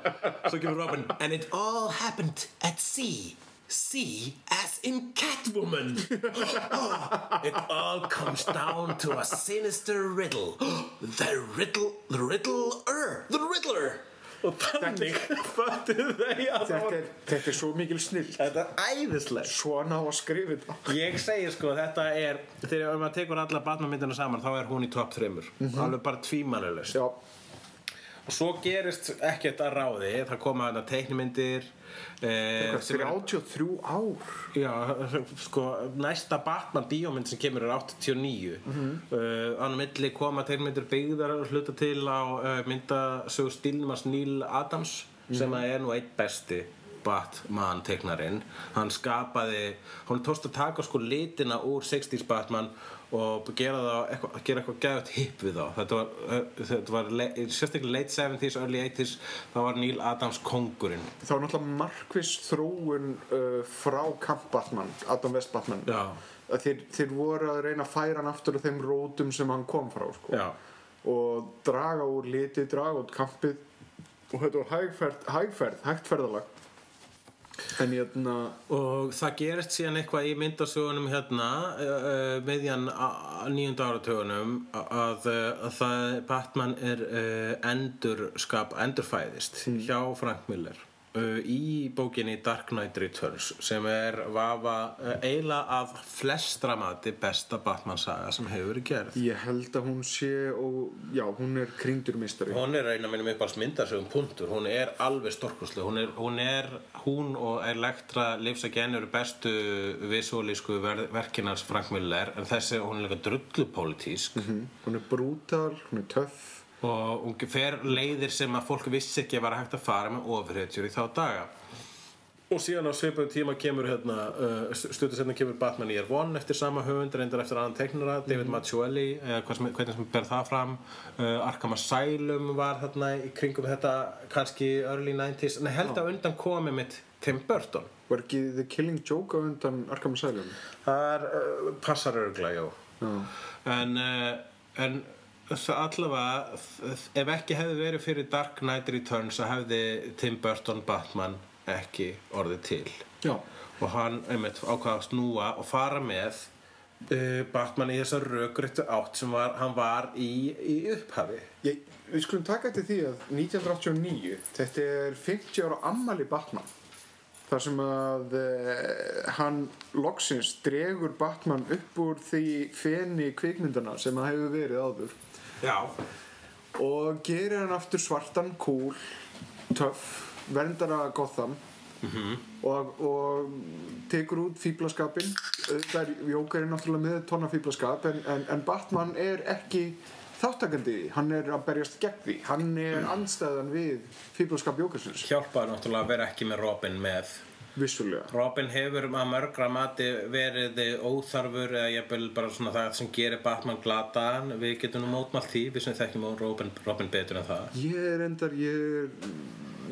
svo kemur Robin and it all happened at sea Sea as in Catwoman. Oh, it all comes down to a sinister riddle. The riddle, the riddler, the riddler. og þannig föttuð þau að það var þetta er svo mikil snill þetta er æðisleg svona á að skrifa þetta. Ég segi sko þetta er þegar maður tekur alla batnamyndina saman þá er hún í top 3 mm -hmm. alveg bara tvímanulegst og svo gerist ekkert að ráði. Það koma þarna teiknmyndir Eh, 83 ár já, sko, næsta Batman bíómynd sem kemur er 89 mm -hmm. uh, ánum milli koma teirmyndir byggðar hluta til á eh, uh, myndasögur Stilmas Neil Adams mm -hmm. sem er nú eitt besti Batman teiknarinn hann skapaði, hann tóst að taka sko litina úr 60's Batman og gera það eitthvað, gera eitthvað gæðut hipp við þá. Þetta var, þetta var le, sérstaklega late 70s, early 80s þá var Neil Adams kongurinn þá er náttúrulega markviss þróun uh, frá Camp Batman Adam West Batman. Þeir, þeir voru að reyna að færa hann aftur á þeim rótum sem hann kom frá sko. Og draga úr liti, draga út kampið. Og þetta var hægferð, hægferð hægt ferðalag en hérna Og það gerist síðan eitthvað í myndasögunum hérna miðjan á- á níunda áratögunum að, uh, að það Batman er endurskap, endurfæðist hjá Frank Miller í bókinni Dark Knight Returns sem er vafa uh, eiginlega af flestra mati besta Batman saga sem hefur verið gerð. Ég held að hún sé og já, hún er kringdur mistari Hún er eina minnum upp alls myndasögum punktur. Hún er alveg storkuslu hún hún, hún og Elektra Livs Again eru bestu visualísku ver verkinars Frank Miller en þessi hún er líka drullupólitísk hún er brútal, hún er töff og hún fer leiðir sem að fólk vissi ekki að vera hægt að fara með ofurhetjur í þá daga. Og síðan á svipum tíma kemur hérna, uh, stuttu setna kemur Batman Year One eftir sama höfund reyndar eftir annan teiknara, David Mazzuelli eða hvað sem, hvernig sem ber það fram. Uh, Arkham Asylum var þarna í kringum þetta kannski early 90s en held að undan komi mitt Tim Burton. Var ekki The Killing Joke á undan Arkham Asylum? Það er, uh, passar örglega, já. Já, en, uh, en það allavega ef ekki hefði verið fyrir Dark Knight Returns að hefði Tim Burton Batman ekki orðið til. Já. og hann einmitt ákvaða að snúa og fara með uh, Batman í þessa rökréttu átt sem var, hann var í, í upphafi. Ég, við skulum taka eftir því að 1989 þetta er 50 ára ammali Batman þar sem að uh, hann loksins dregur Batman upp úr því feni kvikmyndana sem það hefur verið áður já, og gerir hann aftur svartan, cool, töff verndara Gotham og, og tekur út fíblaskapin það er Jóker er náttúrulega með tonna fíblaskap en, en, en Batman er ekki þáttakandi hann er að berjast gegn því. Hann er andstæðan við fíblaskap Jókersins. Hjálpaði náttúrulega að vera ekki með Robin með vissulega. Robin hefur að mörgra mati verið óþarfur eða jafnvel bara svona það sem gerir Batman glataðan. Við getum nú mótmælt því. Við sem þekkjum Robin, Robin betur en það. Ég er endar ég, er,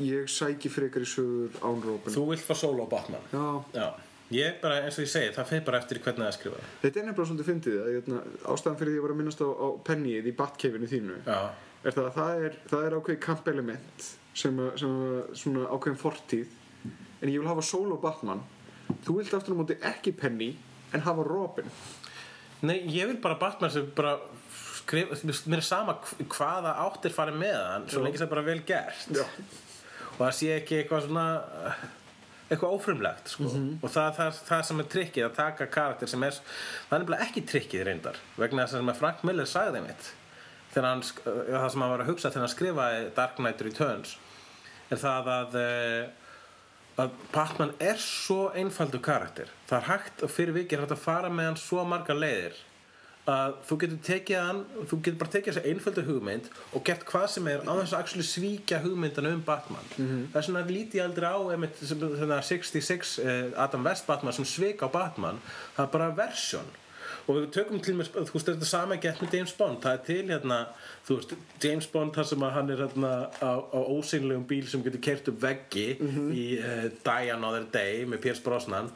ég sæki frekar í sögur án Robin. Þú vilt fá solo Batman. Já, Já, ég bara, eins og ég segi, það fyrir bara eftir hvernig það skrifað. Þetta er nefnilega svolítið fyndið að, hérna, ástæðan fyrir því ég var að minnast á, á Pennyið í Batcaveinu þínu Já, er það að það er, það er ákveðið kampelement sem, að- sem að, svona ákveðin fortíð en ég vil hafa solo Batman. Þú vilt aftur á móti ekki Penny en hafa Robin. Nei, ég vil bara Batman sem bara skrif, mér er sama hv- hvaða áttir farið með hann svo lengi sem bara vel gert. Já. og það sé ekki eitthvað svona uh, eitthvað ófrumlegt sko. og það, það, það sem er trikkið að taka karakter sem er það er nefnilega ekki trikkið reyndar vegna þess að Frank Miller sagði þeim þegar hann, uh, það sem hann var að hugsa þegar hann skrifaði Dark Knight Returns er það að uh, að Batman er svo einfaldur karakter. Það er hægt og fyrir vikið hægt að fara með hann svo margar leiðir að þú getur tekið hann þú getur bara tekið þessi einföldu hugmynd og gert hvað sem er á þess að svíkja hugmyndan um Batman. Það er svona lítið aldrei á einmitt, sem, svona 66 eh, Adam West Batman sem svik á Batman. Það er bara versjón og við tökum til með, þú veist, þetta sama gett með James Bond, það er til hérna þú veist, James Bond þar sem að hann er hérna á, á ósynlegum bíl sem getur kert upp veggi í uh, Die Another Day með Pierce Brosnan.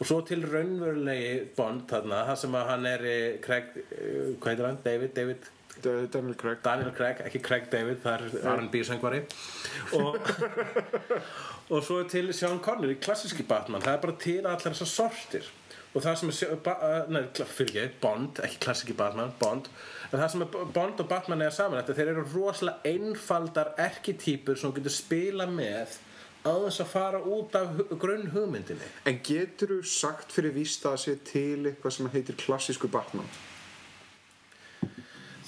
Og svo til raunverulegi Bond þarna, þar sem að hann er eh, Craig, uh, hvað heitir hann? David, David? Da- Daniel Craig. Daniel Craig, ekki Craig David, það er R&B söngvari. Og, og svo er til Sean Connery, klassíski Batman. Það er bara til allar þessar sortir og það sem er uh, nei, fyrir ekki, Bond, ekki klassíski Batman, Bond en það sem er Bond og Batman er saman þetta þeir eru rosalega einfaldar erkitýpur sem þú getur spila með á þess að fara út af grunn hugmyndinni En getur þú sagt fyrir víst að sé til eitthvað sem heitir klassísku Batman?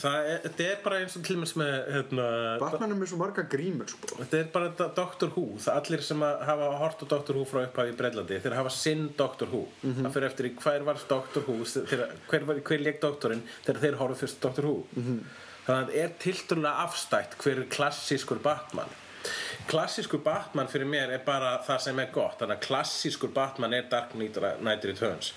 Það er, er bara eins og til og með með hérna, Batman er með svo marga grímur sko. Þetta er bara Doctor Who. Það allir sem hafa hort á Doctor Who frá upphafi í Breitlandi þeir hafa sinn Doctor Who. Það fyrir eftir í hver var Doctor Who þegar, hver, var, hver leik doktorinn þegar þeir horfðu fyrst Doctor Who. Þannig að það er tilturlega afstætt hver er klassískur Batman. Klassískur Batman fyrir mér er bara það sem er gott þannig að klassískur Batman er Dark Knight Returns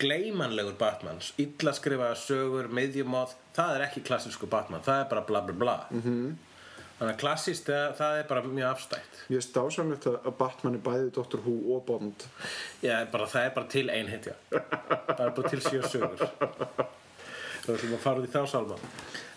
gleimanlegur Batman illa skrifaða sögur, meðjumóð það er ekki klassískur Batman, það er bara bla bla bla. -hmm. þannig að klassíst það, það er bara mjög afstætt. Ég er stásamlegt að Batman er bæði Dr. Who og Bond. Já, bara, það er bara til einhetja það er bara til sjö sögur. Það er sem að fara út í þá salma.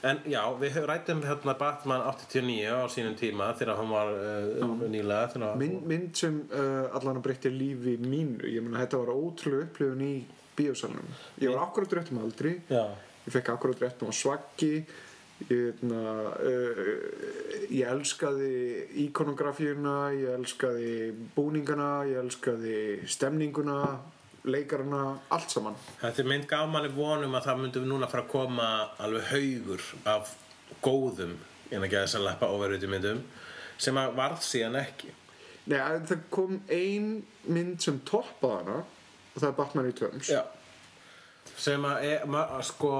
En já, við rættum hérna Batman 89 á sínum tíma þegar hann var uh, nýlega Mynd, mynd sem uh, allan að breytti lífi mínu. Ég meina þetta var ótrúlega upplifun í bíósalunum Ég var akkurat rétt um aldri. Já, Ég fekk akkurat rétt um að svaggi. Ég, na, uh, ég elskaði íkonografíuna, ég elskaði búningana, ég elskaði stemninguna, leikarana, allt saman. þetta er mynd manni vonum að það myndum núna fara að koma alveg haugur af góðum en ekki að þess að lappa overuti myndum sem að varð síðan ekki. Nei, að það kom ein mynd sem toppaði hana og það er Batman Returns. Já sem að er, ma- sko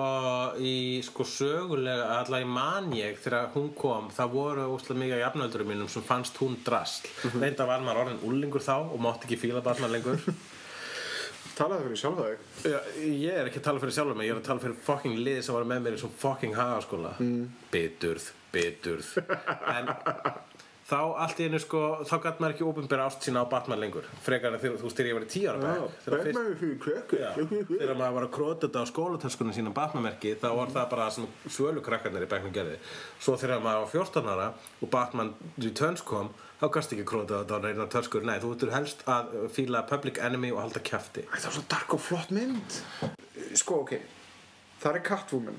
í sko sögulega allar í man ég þegar hún kom það voru óslega mikið af jafnöldurum mínum sem fannst hún drasl reynda var maður orðin úlingur þá og mátti ekki fíla barna lengur Talaði fyrir sjálfa þig. Já, ég er ekki að tala fyrir sjálfur mig ég er að tala fyrir fucking lið sem var með mér í svona fucking hagaskóla mm. biturð, biturð en þá allt í einu sko þá gæti maður ekki ópenbæra ást sína á Batman lengur frekar en þú þegar ég var í tíu ára fyrst- Batman fyrir krökkur. Þegar maður var að króta þetta á skólatöskunum sína Batman-merki þá var það bara sem svölu krakkarnir í bekknum gerði svo þegar maður var 14 ára og Batman Returns kom þá gast ekki króta þetta á neina töskur nei, þú ert helst að fíla Public Enemy og halda kjafti Það er svo dark og flott mynd. Sko, ok. Það er Catwoman.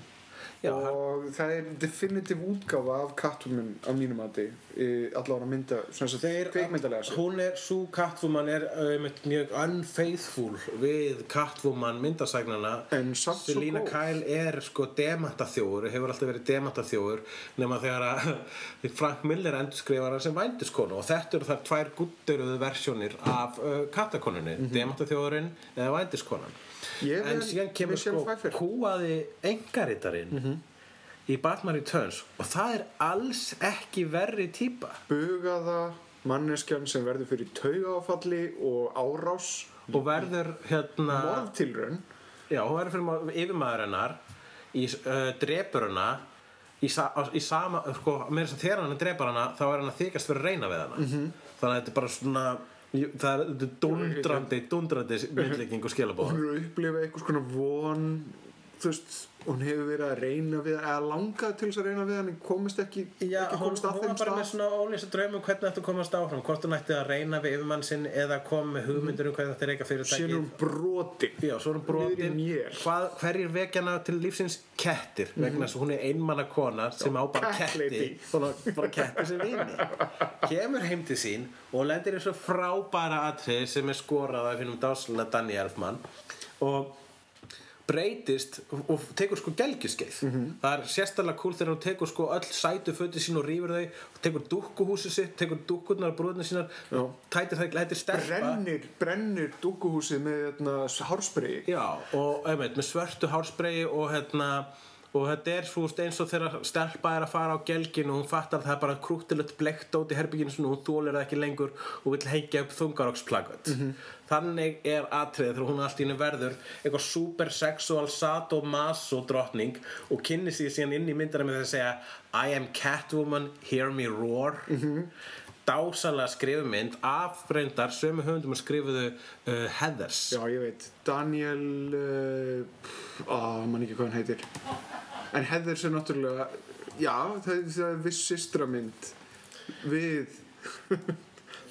Já, og það er definitív útgáfa af Catwoman á mínum mati allavega mynda, svona þess að kveikmyndalega hún er, svo Catwoman er um, mjög unfaithful við Catwoman myndasægnana En samt svo Selina góð. Kyle er sko demantaþjóður hefur alltaf verið demantaþjóður nema þegar að Frank Miller endurskrifar hann sem vændiskonu og þetta eru þar tvær gutturuðu versjónir af uh, kattakonunni, mm demantaþjóðurinn eða vændiskonan. Ég en síðan kemur sko kúaði engarittarinn Mhm. í Batman Returns og það er alls ekki verri típa. Bugaða manneskjan sem verður fyrir taugáfalli og árás. Og verður hérna morðtilraun. Já, hún verður fyrir yfirmaður hennar í uh, drepur hana í, sa, á- í sama, sko, með þess að þegar hann drepar hana þá er hann að þykast fyrir reyna við hana. -hmm. þannig að þetta er bara svona það er, dundrandi, dundrandi myndlíking og skilabóð hún er að upplifa einhvers konar von þú veist, hún hefur verið að reyna við eða langað til þess að reyna við hann en komist ekki, Já, ekki hún, komist hún að var þeim bara með stað svona ólýsa draumum hvernig ætti að komast áfram hvort hún ætti að reyna við yfirmann sinn eða koma með hugmyndur um hvernig síðan er fyrirtæki hún brotin. Já, hún mél. Hvað, hverjir vekjana til lífsins? Kettir vegna þess að hún er einmanna kona sem á bara ketti. bara ketti sem vini. Kemur heim til sín og lendir í svo frábæra atrið sem er skorað af hennum dásluna Danny Elfman. Og breytist og tekur sko gelgjuskeið það er sérstaklega cool þegar hún tekur sko öll sætu föti sín og rýfur þau og tekur dúkkuhúsið sitt, tekur dúkkurnar og brúðnar sínar, Já. tætir það, lætir stelpa. Brennir, brennir dúkuhúsið með hérna, hárspreyi Já, og einmitt, með svörtu hárspreyi og hérna og þetta er svo veist, eins og þegar stelpa er að fara á gelginu og hún fattar að það er bara krúttilegt blekt át í herbygginu og hún þólir það ekki lengur og vill hengja upp þungaroksplaggat þannig er atriðið þegar hún allt í henni verður eitthvað super sexual sadomaso drottning og kynni sig síðan inn í myndina með að segja I am Catwoman, hear me roar. Dásalega skrifumynd af reyndar sömu höfundum að skrifuðu uh, Heathers. Já, ég veit, Daniel uh, á, mann ekki hvað hann heitir. En Heathers er náttúrulega já, það, það er viss systramynd við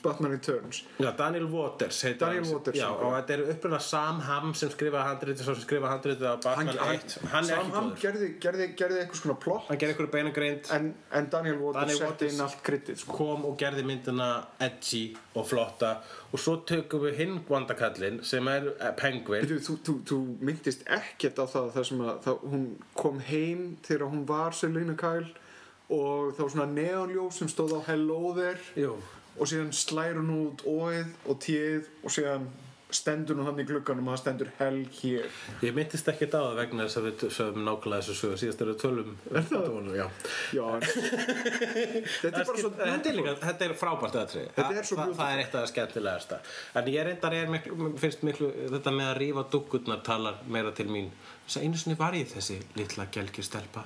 Batman Returns. Já, Daniel Waters Daniel hann. Waters, Já, og þetta er uppruna Sam Hamm sem skrifaði handritið sem skrifaði handritið á Batman 1 Hann er Sam góður. gerði, gerði, gerði eitthvað svona plott. Hann gerði ykkur beinagreind en, en Daniel Waters setti inn allt kryddið sko. kom og gerði myndina edgy og flotta. Og svo tökum við hinn vandakallinn sem er eh, Penguin. Þú, þú, þú, myndist ekkert á það þar sem að það, hún kom heim þegar hún var Selina Kyle og var svona neonljós sem stóð á Hello There. Jú, og síðan slæður hún út óið og tíð og síðan stendur hún hann í glugganum og það stendur hell hér. Ég myndist ekki á það vegna þess að við sögum nákvæmlega þessu sögu síðast eru tölum Er það? Já. Já en- þetta er bara svo þetta er, þetta frábært aðtrið Þetta er Þa, það er eitt af það skemmtilegasta. En ég reyndar er miklu, finnst miklu þetta með að rífa dúkkurnar talar meira til mín. Þess að einu sinni var ég þessi litla gelgjustelpa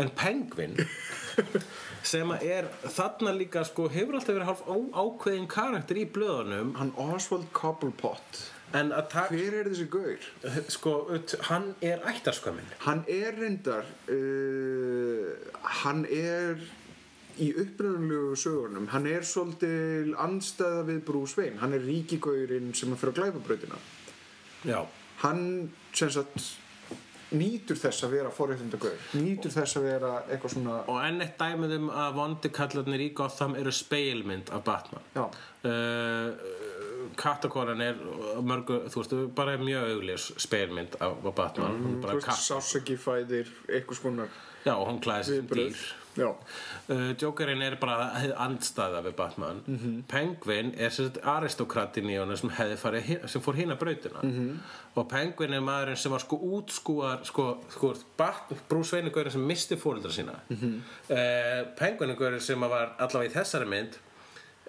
en Penguin sem að er þarna líka sko hefur alltaf verið hálf ákveðin karakter í blöðunum. Hann Oswald Cobblepot. Hver er þessi gaur? sko, hann er ættarskömmin. Hann er reyndar uh, hann er í uppröðunlegu sögurnum hann er svolítil andstæða við Bruce Wayne. Hann er ríkigaurinn sem að fyrir að glæpa brautina já, hann sem sagt nýtur þess að vera forréttindagaur nýtur þess að vera eitthvað svona og enn eitt dæmið um að vondi kallarnir í Gotham eru speilmynd af Batman. Uh, kattakonan er mörgu, þú veist, bara mjög augljós speilmynd af, Batman. Er þú veist, katt. sásaki fæðir eitthvað svona já, og hún klæði sig sem viðbrögð. dýr uh, Jokerinn er bara hið andstæða við Batman. Mhm. Penguin er sem sagt aristokratin í honum sem, farið, sem fór hina brautina. Mhm. og Penguin er maðurinn sem var sko útskúar sko, sko gaurinn sem misti fóreldra sína. Mhm. uh, Penguin er gaurinn sem var allavega í þessari mynd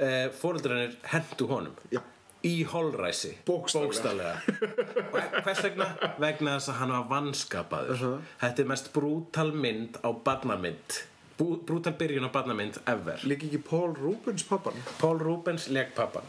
uh, fóreldrarnir hendu honum. Já, í holræsi. Bókstaflega. og hvers vegna? vegna þess að hann var vannskapaður þetta er mest brútal mynd á barnamynd brútal byrjun á barnamynd ever. Líka ekki Paul Rubens pappan? Paul Rubens leik pappan.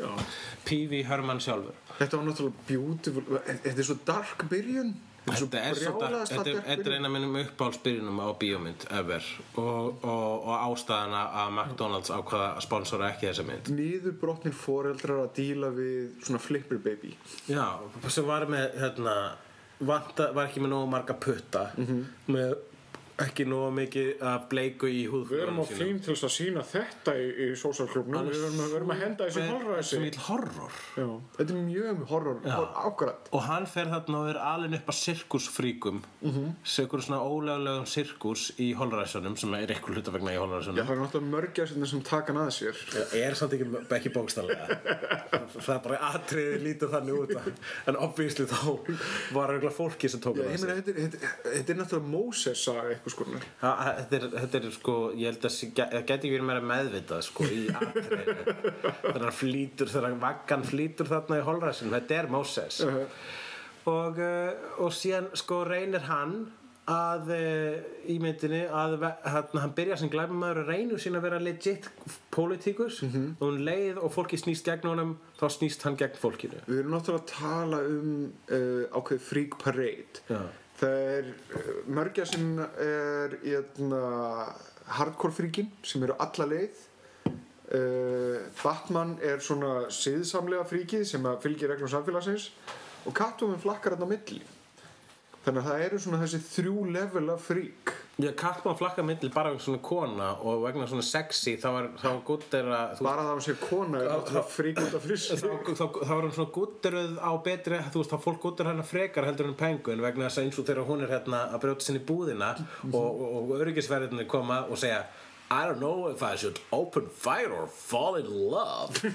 P.V. Herman sjálfur. Þetta var náttúrulega beautiful þetta er svo dark byrjun. Þetta er er er, eina af minnum uppáhaldsbyrjunum á bíómynd ever. Og, og, og ástæðana að McDonalds ákvaða að sponsora ekki þessa mynd. Niður brotnir foreldrar að díla við svona flipper baby. Já, sem var með hérna, vanta, var ekki með nógu marga putta með ekki nógu mikið af bleiku í húðflöðunum sínum. til þess að sína þetta í, í sósarklubnum við verum, að, verum að henda þessu Með- horror sem vill horror. Já, þetta er mjög horror, ákvæmt og hann fer þarna og er alveg upp að sirkusfríkum. Mm -hmm. svona óleglegum sirkus í holræsunum sem er eitthvað hluta vegna í Já, holræsunum það er náttúrulega mörgjast sem taka hann að sér. Er samt ekki, ekki bókstallega það er bara atriði lítið þannig út að- en obvísli þá var fólki sem tók það ég meina, þetta, er- náttúrulega Moses eitthvað Ha- Þetta er, þetta er sko, ég held að það geti verið meira meðvitað sko í atriðinu þegar hann flýtur, þegar vaggan flýtur þarna í holræsinu, þetta er Moses og, uh, og síðan sko reynir hann að uh, í myndinni að hann, hann byrja sem glæmumæður og reynir sín að vera legit politíkus og hún leið og fólki snýst gegn honum þá snýst hann gegn fólkinu. Við erum náttúrulega að tala um uh, ákveð Freak Parade. Já. Það er uh, mörgja sem er hérna, hardcore fríkin sem eru alla leið. Uh, Batman er svona siðsamlega fríkið sem fylgir reglum samfélagsins og Catwoman flakkar hann á milli. Þannig að það eru svona þessi þrjú level af frík Já, Katman flakka milli bara vegna svona kona og vegna svona sexy þá er þá gutt er að þú bara það að sé kona frík út af frissi þá, þá, þá er hann svona gutteruð á betri þú veist, þá fólk guttur hennar frekar heldur en penguin vegna þess að eins og þegar hún er hérna að brjóta sinni búðina og, og, og öryggisverðinni koma og segja I don't know if I should open fire or fall in love.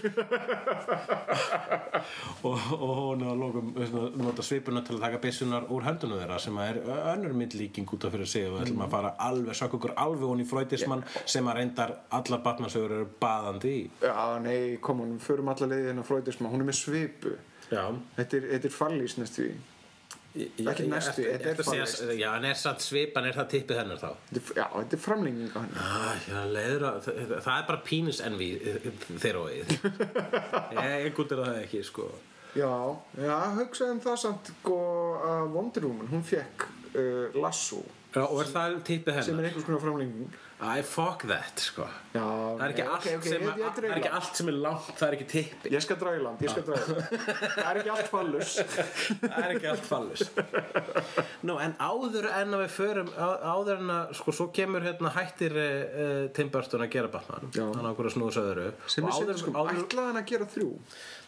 Og, og hún að lokum veist, nota svipuna til að taka byssunar úr höndunum þeirra sem er önnur myndlíking út af fyrir sig og við ætlum að fara alveg, sökka okkur alveg hún í flóitismann sem að reyndar allar batnarsögur eru baðandi í. Já, nei, kom hún, förum alla leiðið hérna fröðisma, hún er með svipu. Já. Þetta er, þetta er fallís næstu því Ekki næstu, svipan, er það tippið hennar þá? Já, þetta er framlenging á henni. Ah, það, er bara pínus envi þeirra og við Ég gútir það ekki, sko. Já, já, hugsaði um það samt sko að Wonder Woman, hún fekk uh, Lasso Já, og er það tippið sem hennar? er einhvers konar framlenging. Æ, fuck that, sko. Já, Það er ekki, ok, allt, ok, sem, ég, ég, það er dreif ekki land. allt sem er langt, það er ekki tippi Ég skal draga í land, ég skal draga í land. Það er ekki allt fallus. Það er ekki allt fallus. Nú, en áður en að við förum á- áður en að, sko, svo kemur hérna hættir uh, Tim Burton að gera Batman. Já. hann ákveður að að öðru sem er sem áður, sko, áður, ætlaði hann að gera þrjú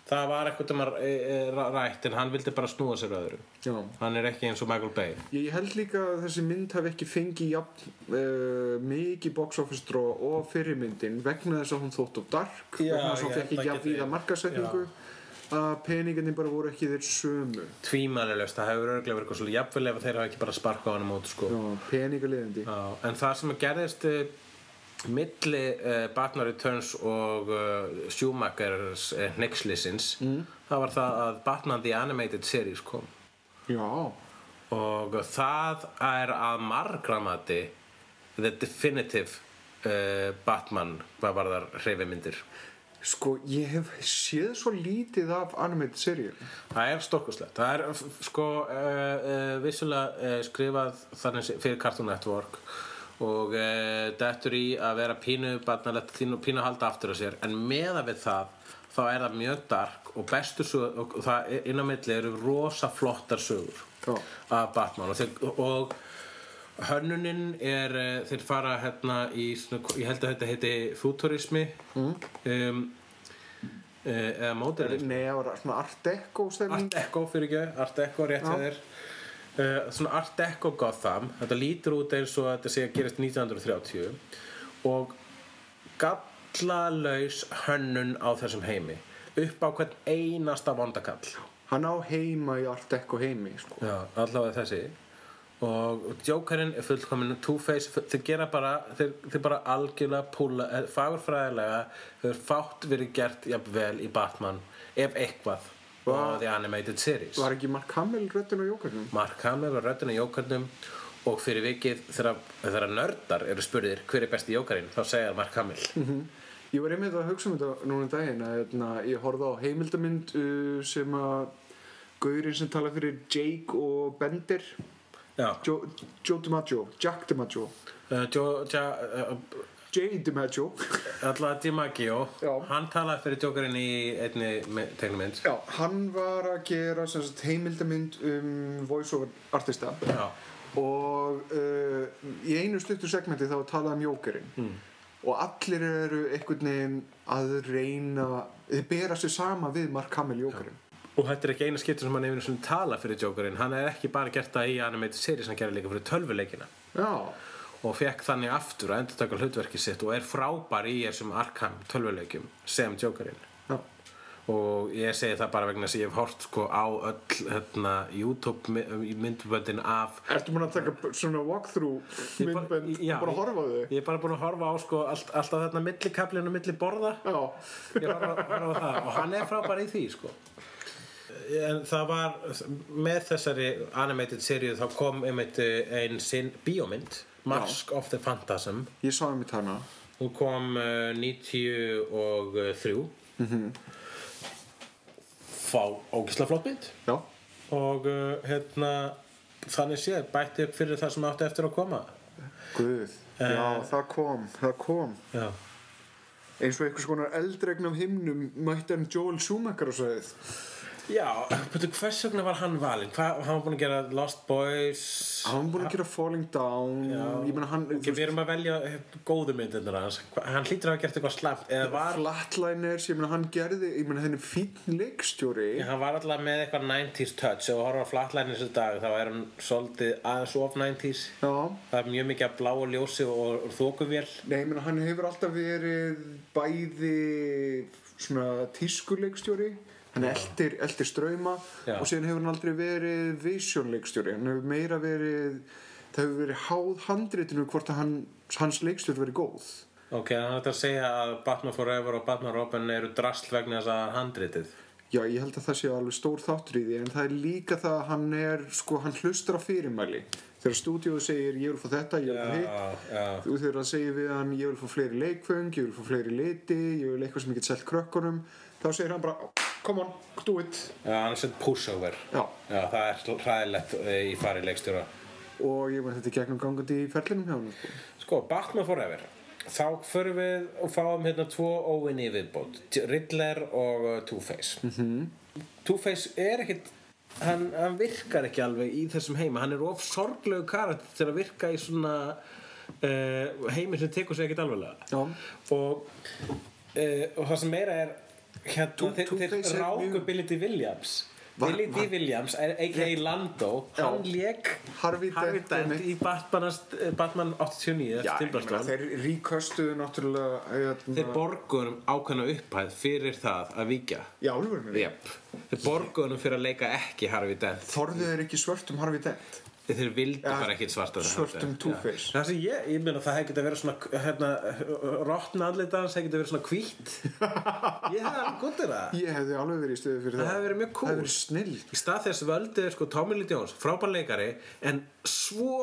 það var eitthvað um að e, e, rætt en hann vildi bara snúa sér öðru. Já. Hann er ekki eins og Michael Bay. Ég held líka að þessi mynd hafi ekki fengið jafn, uh, mikið box office draw og fyrirmyndin vegna þess að hún þótt of dark Já, vegna þess að hún fekk ekki jafn geti- víða markasetningu að peningarnir bara voru ekki þeir sömu. Tvímælilegst, það hefur örglega verið eitthvað svolítið jafnvel ef þeir hafa ekki bara sparkað á hann út sko. Já, peningarliðandi Já, en það sem gerðist milli uh, Batman Returns og uh, Schumachers uh, Nixlisins mm. það var það að Batman The Animated Series kom. Já, og það er að margramati the definitive Batman hvað var þar hreyfimyndir. Sko ég hef séð svo lítið af animated seríu Það er stórkoslegt. Það er sko vissulega skrifað fyrir Cartoon Network og uh, dettur í að vera pínu barnalegt, pínu, pínu að halda aftur af sér. En meða við það þá er það mjög dark og bestu sögur og það inn á milli eru rosa flottar sögur Já. af Batman. Og, þeir, og hönnunin er uh, þeir fara hérna í svona, ég held að þetta heiti futurismi. Mm. um, uh, eða módernismi. Nei, það var svona art deco Art Deco fyrir ekki, Art Deco rétt hjá þér uh, svona Art Deco Gotham þetta lítur út eins og þetta sé að gerast 1930 og gallalaus hönnun á þessum heimi upp á hvern einasta vondakall. Hann á heima í art deco heimi sko. Já, allavega þessi. Og Jokerinn er fullkomin Two-Face, þeir gera bara þeir, þeir bara algjörlega púla eh, fagurfræðilega, þeir fátt verið gert jafnvel í Batman ef eitthvað Va- og The Animated Series. Var ekki Mark Hamill röddin á jókarnum? Mark Hamill var röddinn í jókarnum og fyrir vikið þegar, þegar nördar eru spurðir hver er besti jókarinn þá segja Mark Hamill. Ég var einmitt að hugsa um þetta núna um daginn að hérna, ég horfði á heimildamynd uh, sem að gaurinn sem tala fyrir Jake og Bender. Joe, Joe DiMaggio, Jack DiMaggio. Uh, Joe, ja, uh, Jay DiMaggio. Alla DiMaggio. Já. hann talaði fyrir jókarinn í einni tegnumynd Já, hann var að gera sagt, heimildamynd um voiceover artista. Já, og uh, í einu stuttu segmenti þá var talað um jókerinn mm. og allir eru einhvern veginn að reyna þið bera sér sama við Mark Hamill jókerinn og þetta er ekki eina skiptur sem hann hefur tala fyrir jókarinn hann er ekki bara gert það í animated series hann gerir líka fyrir tölvuleikina. Já, og fekk þannig aftur að endur taka hlutverki sitt og er frábær í þessum Arkham tölvuleikjum sem jókarinn já, og ég segi það bara vegna að ég hef hort sko á öll hérna, YouTube my- myndböndin af Ertu búin að taka svona walkthrough Ég myndbönd? Og bara horfa á þau? ég er bara búin að horfa á sko allt, alltaf þarna milli kaplinu milli borða Já, ég horfa á það. Og hann er frábær í því sko. En það var með þessari animated seríu þá kom einmitt ein sinn bíómynd Mask of the Phantasm. Ég sá um í tana hún kom uh, 93 mm fá ógislega flott mynd. Já, og uh, hérna þannig séð bætti upp fyrir það sem átti eftir að koma. Guð, já, það kom, það kom. Já, eins og einhvers konar eldregnum himnum mætti hann Joel Schumacher á sveið Já. Betur, hvers vegna var hann valinn? Hvað, hann var búinn að gera Lost Boys? Hann var búin að gera Falling Down. Já. ég meina hann Ok, við erum að velja eh, góðu myndirnar hans. Hann hlýtur að hafa gert eitthvað slæmt Eða var Flatliners, ég meina hann gerði ég meina henni fínn leikstjóri. Já, hann var alltaf með eitthvað 90s touch. Og horfa á flatliners í dag þá er hann svolítið aðeins of 90s Já, það er mjög mikið af bláu ljósi og, og þókuvél nei, ég meina hann hefur alltaf verið bæði svona tískuleikstjóri hann eldir, eldir ströyma og síðan hefur hann aldrei verið visionleikstjóri, hann hefur meira verið það hefur verið háð handritinu hvort að hann, hans leikstjóri verið góð. Ok, hætti að segja að Batman Forever og Batman Robin eru drasl vegna þess að handritið. Já, ég held að það sé alveg stór þáttur í því en það er líka það að hann er sko, hann hlustar á fyrirmæli. Þegar stúdíóðu segir ég vil fá þetta, ég vil fá hitt. þú þegar það segir við hann ég vil fá fleiri leikföng, ég vil fá fleiri liti ég vil eitthvað sem ég get selt krökkunum þá segir hann bara, come on, do it. Já, hann er sett pushover. Já, já, það er hræðilegt eh, í fari leikstjóra. Og ég veit þetta er gegnum gangandi í ferlinum hjá hann sko. sko, Batman Forever. Þá förum við og fáum hérna tvo óvinni í viðbót. Riddler og uh, Two-Face. -hmm. Two-Face er ekkit hann, hann virkar ekki alveg í þessum heima. Hann er of sorglegu karat til að virka í svona uh, heimi sem tekur sig ekkit alveglega Já. og, uh, og það sem meira er hérna, þeir, ráku Billy D. Williams Var- Billy D. var- Williams, a.k.a. Lando hann lék Harvey Dent, í Batman 89 Já, eftir ég Tim meina, Burton þeir ríköstuðu náttúrulega hérna, Þeir borguðum ákveðna upphæð fyrir það að víkja Já, alveg yep. Þeir borguðum fyrir að leika ekki Harvey Dent Þorðu þeir ekki svörtum Harvey Dent Þeir vildu Ja, bara ekki svarta svörtum Two-Face. Það sem ég, ég meina það hefði getið að vera svona hérna, Rottna andlita hans hefði getið að vera svona hvít Ég hefði alveg gott er það. Ég hefði alveg verið í stöðu fyrir það Það. hefði verið mjög cool. Það hefði verið snill Í stað þess völdu sko Tommy Lee Jones, frábær leikari en svo,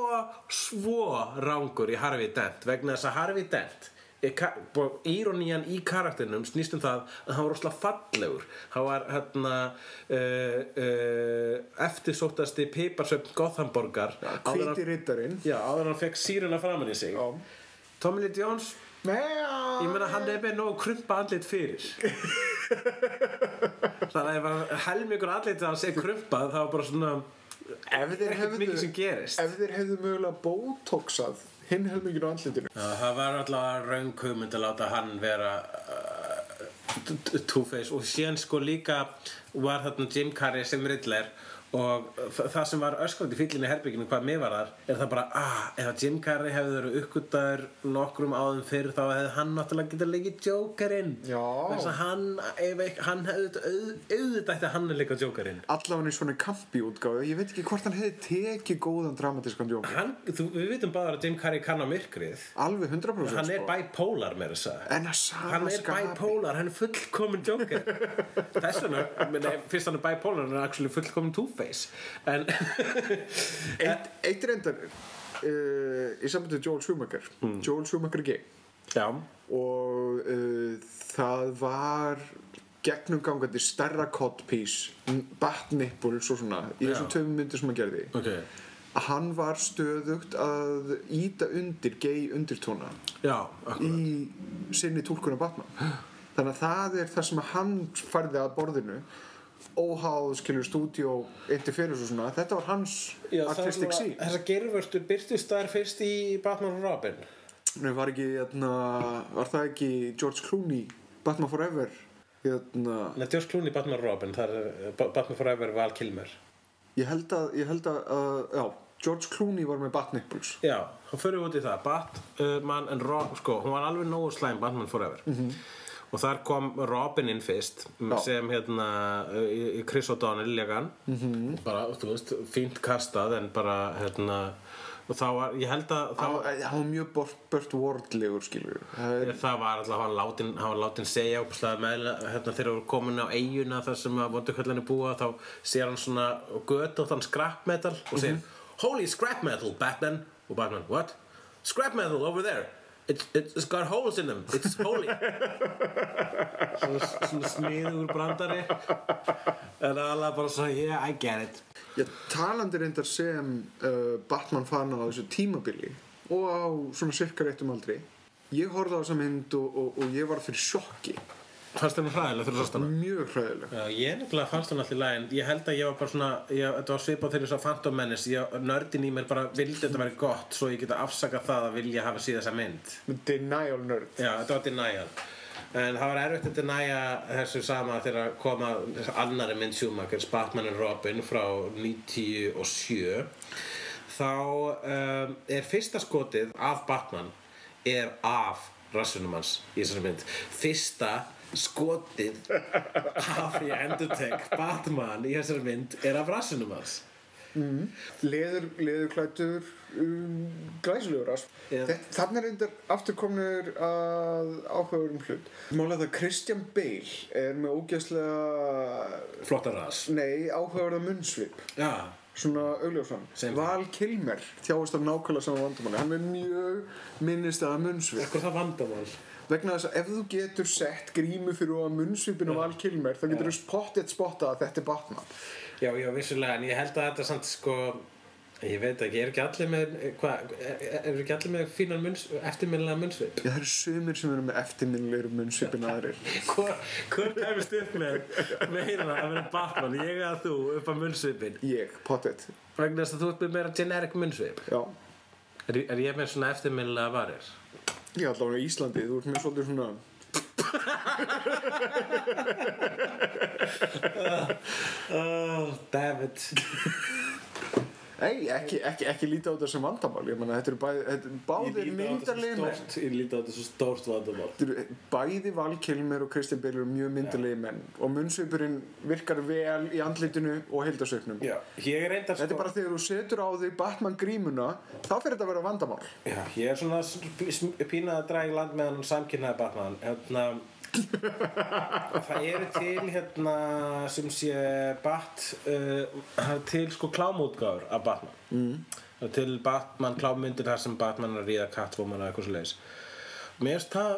svo rángur í Harvey Dent vegna þess að Harvey Dent íronían í karakterinum snýst um það að hann var rosalega fallegur. Hann var hérna uh, uh, eftirsóttasti piparsöfn Gothamborgar Hvíti rittarinn áður hann fekk síruna framan í sig. Tommy Lee Jones? Mea Ég meina hann er með nógu krumpa andlit fyrir. Þannig að ef hann helmingur andlit að hann sé krumpað þá er bara svona Ef þeir hefðu mikið sem gerist. Ef þeir hefðu mögulega botoxað hinn helmingin á andlitinu. Já, það var alltaf raung hugmynd að láta hann vera uh, Two-Face. Og síðan sko líka var þarna Jim Carrey sem Riddler og þa- það sem var öskrandi fílinni herbygginu hvað mér var þar er það bara ah, ef að Jim Carrey hefði verið uppgötaður nokkrum áðum fyrr þá hefði hann náttúrulega getað leikið Jokerinn. Já. þess að hann, ef hann hefði auð- auðvitað ætti hann að leika Jokerinn. Allavega í svona kampi útgáfu Ég veit ekki hvort hann hefði tekið góðan dramatískan djók hann, þú, við vitum bara að Jim Carrey kann á myrkrið. Alveg 100% hann er sko. bipolar með þess að En að sama hann er skapi- bipolar, hann er fullkomin joker. Þess vegna, fyrst hann er bipolar hann er actually fullkomin two-face en Eitt, eitt reyndar uh, Í sambandi Joel Schumacher. Hmm. Joel Schumacher er gay. Já, Og uh, það var gegnumgangandi stærra codpiece bat nipples og svona í þessum tveim myndir sem hann gerði. Ok. Að hann var stöðugt að íta undir gay undirtóna í sinni túlkunar Batman. Þannig að það er það sem hann færði að borðinu óháð skilur stúdíó interference og svona þetta var hans já, artistic scene. þessar gerfurstu byrtist þær fyrst í Batman og Robin. Nei, var, ekki, hérna, var það ekki George Clooney Batman Forever hérna, Nei, George Clooney Batman og Robin það er eh, Ba- Batman Forever Val Kilmer. Ég held að, ég held að uh, já, George Clooney var með Batnipples já, þá fyrir út í það. Batman and Robin, sko, hún var alveg nógu slæm Batman Forever og þar kom Robin inn fyrst Já. sem hérna í- Chris O'Donnell legan -hmm. bara, þú veist, fínt kastað en bara, hérna og þá var, ég held að hann var- mjög Burt, Burt Wardlegur skilur það er, það var alltaf hann látin, hann látin segja ópslega með hérna þegar við komin á eiguna þar sem að vondukallinni búa þá sér hann svona göt og þann scrap metal og segir Holy scrap metal Batman og Batman what? Scrap metal over there It's, it's got holes in them, it's holy. Svona, svona sniður brandari. En alveg bara svo, yeah, I get it. Já, talandi reyndar sem uh, Batman fann á þessu tímabili og á svona cirka réttum aldri. Ég horfði á þessa mynd og, og, og ég var fyrir sjokki Fannst þér nú hræðilega fyrir sástana? mjög hræðileg Já, ég nefnilega fannst hún alltaf í lagi en ég held að ég var bara svona, ég, þetta var svipað þegar ég sá Phantom Menace, ég, nördin í mér bara vildi þetta væri gott svo ég geta afsakað það að vilja hafa síða þessa mynd. Denial nerd. Já, þetta var denial. En það var erfitt að denæja þessu sama þegar koma annari mynd Schumachers, Batman and Robin frá 97 þá um, er fyrsta skotið af Batman er af rassunum hans í þessari mynd. Fyrsta skotið af ég endurtek Batman í þessari mynd er af rassunum hans. Leður, leðurklættur um, glæsilegur rass. Já. Þetta- þarna er reyndar afturkomnir að áhugaverum hlut. Málega það að Christian Bale er með ógeðslega flotta ras nei, áhugaverða munnsvip. Já, svona augljósan. Sem- Val Kilmer þjáist af nákvæmlega saman vandamanni hann er mjög minnist að munnsvip. Hvað er það vandamál? Vegna þess að ef þú getur sett grímu fyrir að munnsvipinu Val Kilmer þá getur þú spottið spotta að þetta er Batman. Já, já, vissulega, en ég held að þetta samt sko ég veit ekki, er ekki allir með hvað, er, er ekki allir með fínan munns, eftirminnilega munnsvip? Já, það eru sumir sem eru með eftirminnilegur munnsvipin aðrir. Hvor, hvor kæmist upp með meira að vera Batman, ég eða þú upp á munnsvipin Ég, pottet vegna þess að þú ert með meira generic munnsvip? Já. Er, er ég með svona eftirminnilega varir? Ég allavega í Íslandi, þú ert með svolítið svona Oh, David Ei, ekki, ekki, ekki líta á þetta sem vandamál. Ég meina, þetta eru bæði, þetta eru báðir myndarlegir menn. ég líti á þetta svo stórt vandamál. Eru bæði Val Kilmer og Kristján Bale eru mjög myndarlegir menn. Og munnsvipurinn virkar vel í andlitinu og er reyndar Þetta er bara þegar þú setur á þig Batman grímuna þá fyrir þetta að vera vandamál. Já, ég er svona pínað að draga í land með hann samkynnaði Batman. Hérna það eru til hérna sem sé Bat uh, það til sko klámútgáður af Batman. Mm. það til Batman klámyndir þar sem Batman er að ríða Catwoman og eitthvað svo leiðis mér finnst það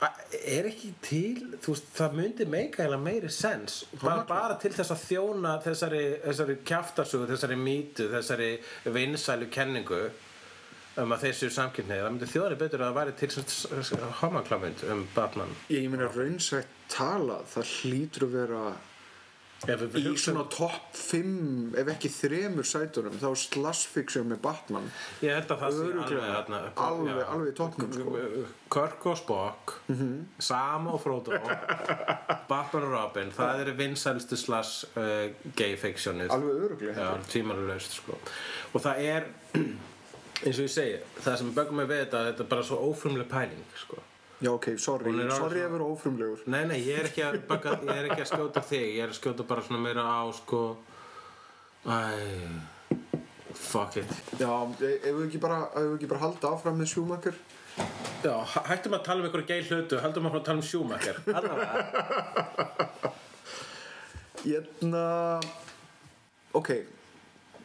að- er ekki til þú veist, það myndi meika eða meiri sens bara, bara til þess að þjóna þessari, þessari kjaftasögu, þessari mýtu þessari vinsælu kenningu um að þeir séu samkynneið það myndi þjóðari betur að það væri til homaklámynd um Batman. Ég meina raunsætt tala það hlýtur að vera í svona topp 5 ef ekki þremur sætunum þá slash fiction með Batman. Ég held að það sé alveg Alveg- já. alveg toppnum, sko. Kirk og Spock Sam og Frodo Batman og Robin það eru vinsælstu slash uh, gay fictionið. Alveg öruglega Já, tímanlaust sko. Og það er eins og ég segi það sem bögum mig við þetta þetta er bara svo ófrumleg pæling sko. Já, ok, sorry, Hún er alveg sorry ef vera ófrumlegur. Nei, nei, ég er ekki að, baka, ég er ekki að skjóta þig Ég er að skjóta bara svona meira á sko. Æ Fuck it. Já, e- ef við ekki bara, ef við ekki bara halda áfram með Schumacher? Já, hæ- hættum að tala um einhverju gay hlutu Hættum að fara að tala um Schumacher. Allavega Hérna Ok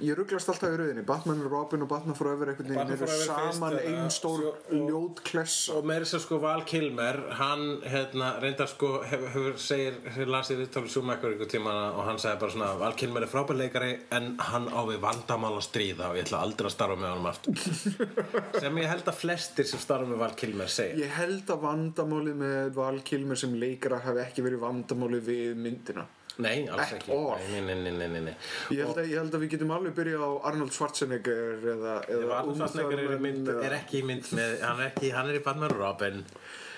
Ég rugglast alltaf í rauðinni Batman og Robin og Batman Forever einhvern veginn eru saman fyrst, ein uh, stór ljót klessa. Og meiri sem sko Val Kilmer Hann, hérna, reyndar sko Hefur, hefur segir, hefur lasið viðtálu Schumacher ykkur tíma og hann sagði bara svona Val Kilmer er frábærleikari en hann á við vandamál að stríða og ég ætla aldrei að starfa með honum aftur. Sem ég held að flestir sem starfa með Val Kilmer segja. Ég held að vandamálið með Val Kilmer sem leikara hafi ekki verið vandamálið við myndina Nei, alls At ekki. Nei, nei, nei, nei, nei, nei. Ég held, að, ég held að við getum alveg byrjað á Arnold Schwarzenegger eða, eða Arnold Schwarzenegger er, mynd, er ekki í mynd með hann er, ekki, hann er í Batman Robin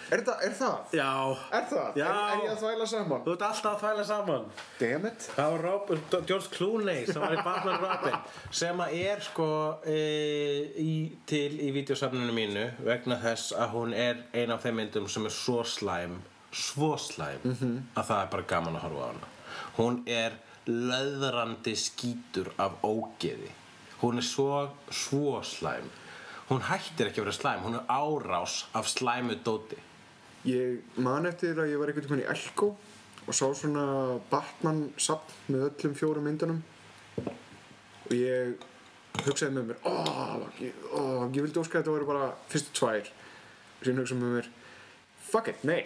Er það? Er það? Já Er það? Já. Er, ég að þvæla saman? Þú ert alltaf að þvæla saman Damn it Það var Robin, George Clooney sem var í Batman Robin sem að er sko e, í, til í vídeosafninu mínu vegna þess að hún er ein af þeim myndum sem er svo slæm svo slæm -hmm. að það er bara gaman að horfa á hana hún er löðrandi skítur af ógeði. Hún er svo, svo slæm. Hún hættir ekki að vera slæm hún er árás af slæmu dóti. Ég man eftir að ég var einhvern veginn í Elko og sá svona Batman sapn með öllum fjórum myndunum. Og ég hugsaði með mér ó, ég, ó, ég vildi óska að þetta væri bara fyrstu tvær. Síðan hugsa með mér fuck it, nei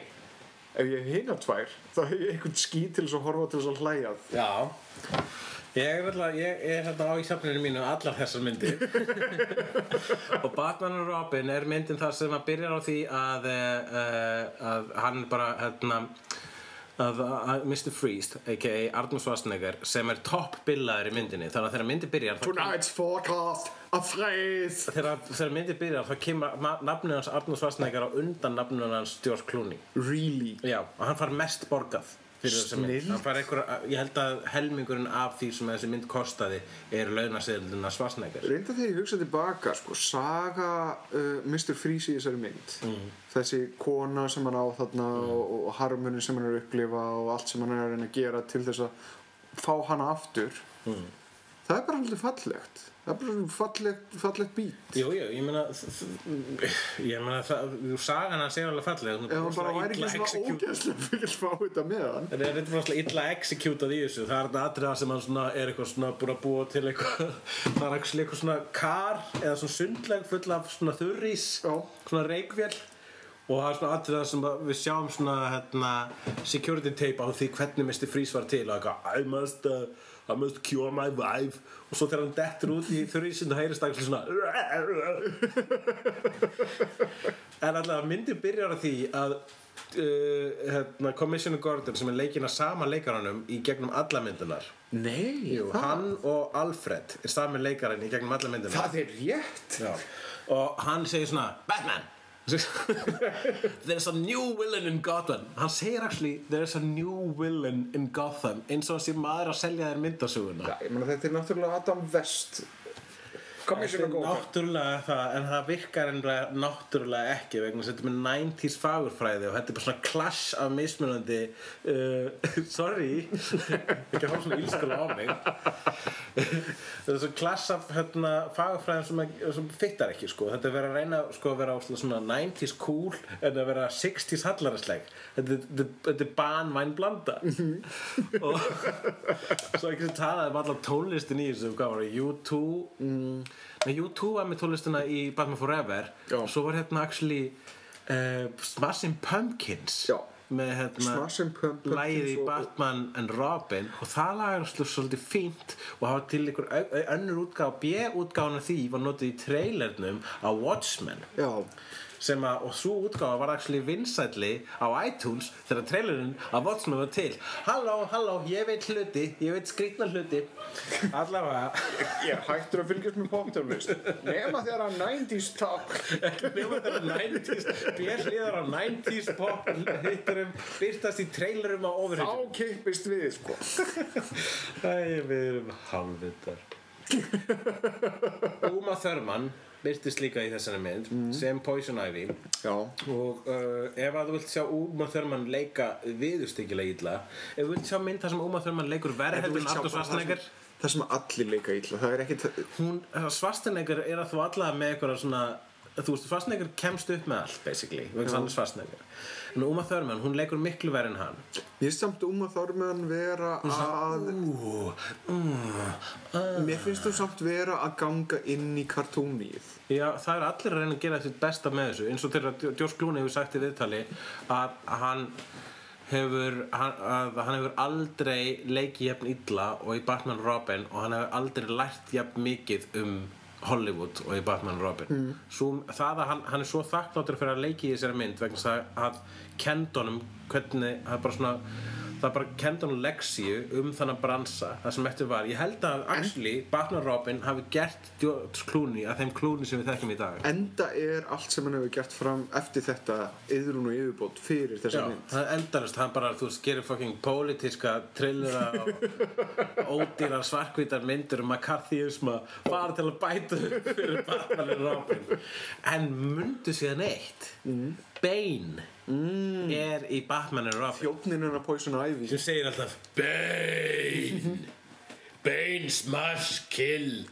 ef ég hef hinar tvær þá hef ég einhvern skít til þess að horfa til þess að hlæja að. Já Ég er, ég er hérna á í safninu mínu allar þessar myndir og Batman og Robin er myndin þar sem að byrjar á því að, uh, að hann bara hérna að, að Mr. Freeze, a.k.a. Arnur Schwarzenegger sem er topp billaður í myndinni þannig að þegar myndi byrjar Tonight's forecast of phrase þegar, þegar myndi byrjar þá kemur hans Arnur Schwarzenegger á undan nafnið hans George Clooney really Já, og hann far mest borgað fyrir þessa mynd. Snilld. hann far einhver, ég held að helmingurinn af því sem þessi mynd kostaði er launaseðluna Schwarzenegger. Reynda þegar ég hugsa tilbaka sko, saga uh, Mr. Freeze í þessari mynd. Þessi kona sem hann á þarna og, og harmunin sem hann er að upplifa og allt sem hann er að reyna að gera til þess að fá hana aftur. Það er bara alltaf fallegt það er bara svona fallegt, fallegt bít Jú, jú, ég meina ég meina það, sagan hans er alveg falleg er ef hann bara væri ekki svona ógæslega fyrir fá þetta með hann Það er eitthvað rosalega illa executað í þessu Það er þetta atriða sem hann svona er eitthvað svona búin að búa til eitthvað Það er eitthvað svona kar eða svona sundleg full af svona þurrís Já. Svona reikvél Og það er svona atriða sem að við sjáum svona hérna, security tape á því hvernig Mr. Freeze var til og eitthvað I must, cure my wife. Og svo þegar hann dettur út í þurrísinn þá heyrist það svona En allavega myndin byrjar á því að uh, hérna, Commissioner Gordon sem er leikinn af sama leikaranum í gegnum alla myndunar nei, Jú, hann og Alfred er sami leikarinn í gegnum alla myndunar það er rétt. Já. og hann segir svona Batman There's a new villain in Gotham. Hann segir actually There's a new villain in Gotham eins og þessi maður að selja þér ég meina þetta er náttúrulega Adam West Commissioner Gordon Náttúrulega það, en það virkar enlega náttúrulega ekki vegna þess að þetta er með 90s fagurfræði og þetta er bara svona clash af mismunandi uh, sorry. Ekki að fá svona ílskala á mig. Þetta er svona clash af hérna, fagurfræðin sem, sem fittar ekki sko. þetta er verið að reyna sko, að vera á svona 90s cool en að vera 60s hallaræsleg þetta, þetta, er- þetta er banvæn blanda og svo ekki sem talaði um allar tónlistin í þessu hvað var það, U2 mm. Nei, U2 var með tónlistina í Batman Forever. Já. og svo var hérna actually uh, Smashing Pumpkins Já. með hérna og- Batman and Robin. Og það lag er svolítið- fínt og hafa til au- önnur útgáð B-útgáðan af því var notið í trailernum á Watchmen. Já, sem að, og svo útgáfa var actually vinsætli á iTunes þegar trailerinn af Watchmen var til. Halló, halló, ég veit hluti, ég veit skrýtna hluti. Allavega. Ég er hættur að fylgjast með poptónlist. Nema þegar að 90s talk. Nema þegar 90s björnliðar á 90s pop hitturum byrtast í trailerum á þá overhittum kippist við sko. Æ, við erum halvvitar Uma Thurman byrtist líka í þessari mynd sem Poison Ivy. Já, og uh, ef að þú vilt sjá Uma Thurman leika viðurstykkilega illa ef þú vilt sjá mynd þar sem Uma Thurman leikur verð heldur en Artur Schwarzenegger. það sem allir leika illa það er ekkit hún, Schwarzenegger er að þú allavega með eitthvað svona þú veist, Schwarzenegger kemst upp með allt basically, vegna þess en Uma Thurman, hún leikur miklu verð en hann. Mér samt um að Þorman vera að Ú, mm, Mér finnst þú samt vera að ganga inn í kartónið Já, það er allir að reyna að gera sitt besta með þessu. Eins og þegar George Clooney hefur sagt í viðtali að hann hefur hann, að hann hefur aldrei leikið jafn illa og í Batman Robin og hann hefur aldrei lært jafn mikið um Hollywood og í Batman og Robin mm. Svo, það að hann, hann er svo þakkláttur fyrir að leiki í þessari mynd vegna að kendunum hvernig, það er bara svona það bara kendi hann leksíu um þannig bransa það sem eftir var, ég held að actually Batman Robin hafi gert George Clooney að þeim Clooney sem við þekkjum í dag. Enda er allt sem hann hefur gert fram eftir þetta yðrún og yfirbót fyrir Já, þessa mynd. það er endalist, hann bara, þú veist, gerir fucking pólitíska trillera og ódýrar svarkvítar myndir um McCarthyisma fara til að bæta fyrir Batman Robin. En mundu síðan eitt. Mm. Bane mm. er í Batman og Robin. Þjófnin hennar Poison Ivy. Sem segir alltaf Bane. Bane smash kill.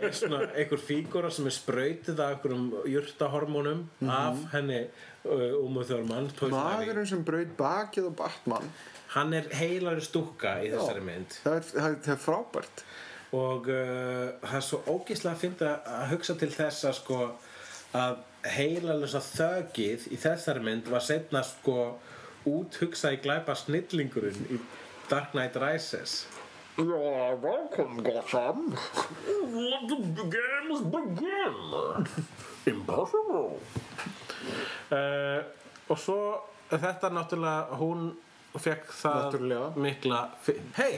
Er svona einhver fígura sem er sprautið af einhverjum jurtahormónum af henni uh, Uma Thurman Poison Ivy. Maðurinn sem braut bakið á Batman. Hann er heilari stúkka í þessari mynd. Það er, það er, það er frábært. Og uh, það er svo ógíslega að finna að hugsa til þess að sko að heilalösa þögið í þessari mynd var setna sko út hugsað í glæpa snillingurinn í Dark Knight Rises Já, velkom Gotham. Let the games begin Impossible uh, Og svo þetta náttúrulega hún fekk það Náttúrulega. mikla Hei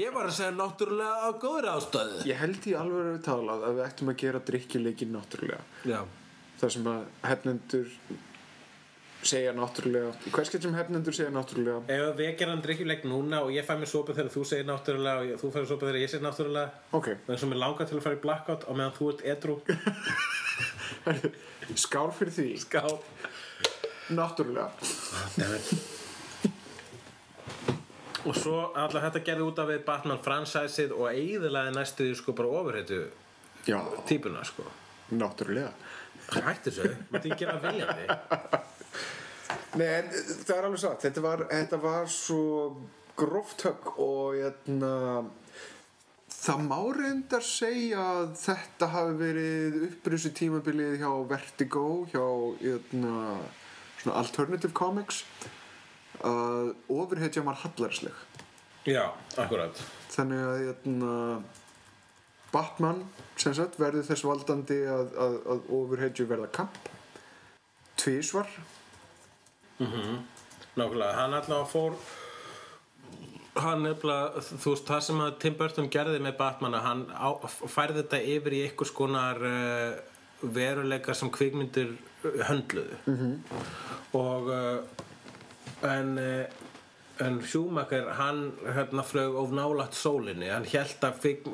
Ég var að segja náttúrulega á góður ástöðu Ég held í alveg að talað að við ættum að gera drikkjuleikin náttúrulega. Já. þar sem að hefnendur segja náttúrulega í hverskett sem hefnendur segja náttúrulega? Ef við gerum drikkjuleik núna og ég fæ mér sopa þegar þú segir náttúrulega og ég- þú færir sopa þegar ég segir náttúrulega ok, Það er sem er langað til að fara í blackout og meðan þú ert edru skál fyrir því. Ská náttúrulega Og svo alltaf þetta gerði út af við Batman franchise-ið og eiginlega næstu því sko bara ofurheitu já, típuna sko. Náttúrulega. Hættu þessu, maður ekki gera viljandi. Nei, en það er alveg satt. Þetta var, þetta var svo gróft högg og jæna, það má reyndar segja að þetta hafi verið upprýsu tímabilið hjá Vertigo hjá jæna, svona alternative comics að ofurhetja var hallarsleg Já, akkurat. Þannig að jæna, Batman sem sagt verður þess valdandi að, að, að ofurhetju verða kamp. Tvísvar Nákvæmlega, hann alltaf fór hann nefnilega, þú veist, það sem að Tim Burton gerði með Batman að hann á, færði þetta yfir í einhvers konar uh, veruleika sem kvikmyndir uh, höndluðu. -hmm. og uh, en uh, en Schumacher, hann hérna flög of nálægt sólinni, hann held að kvik,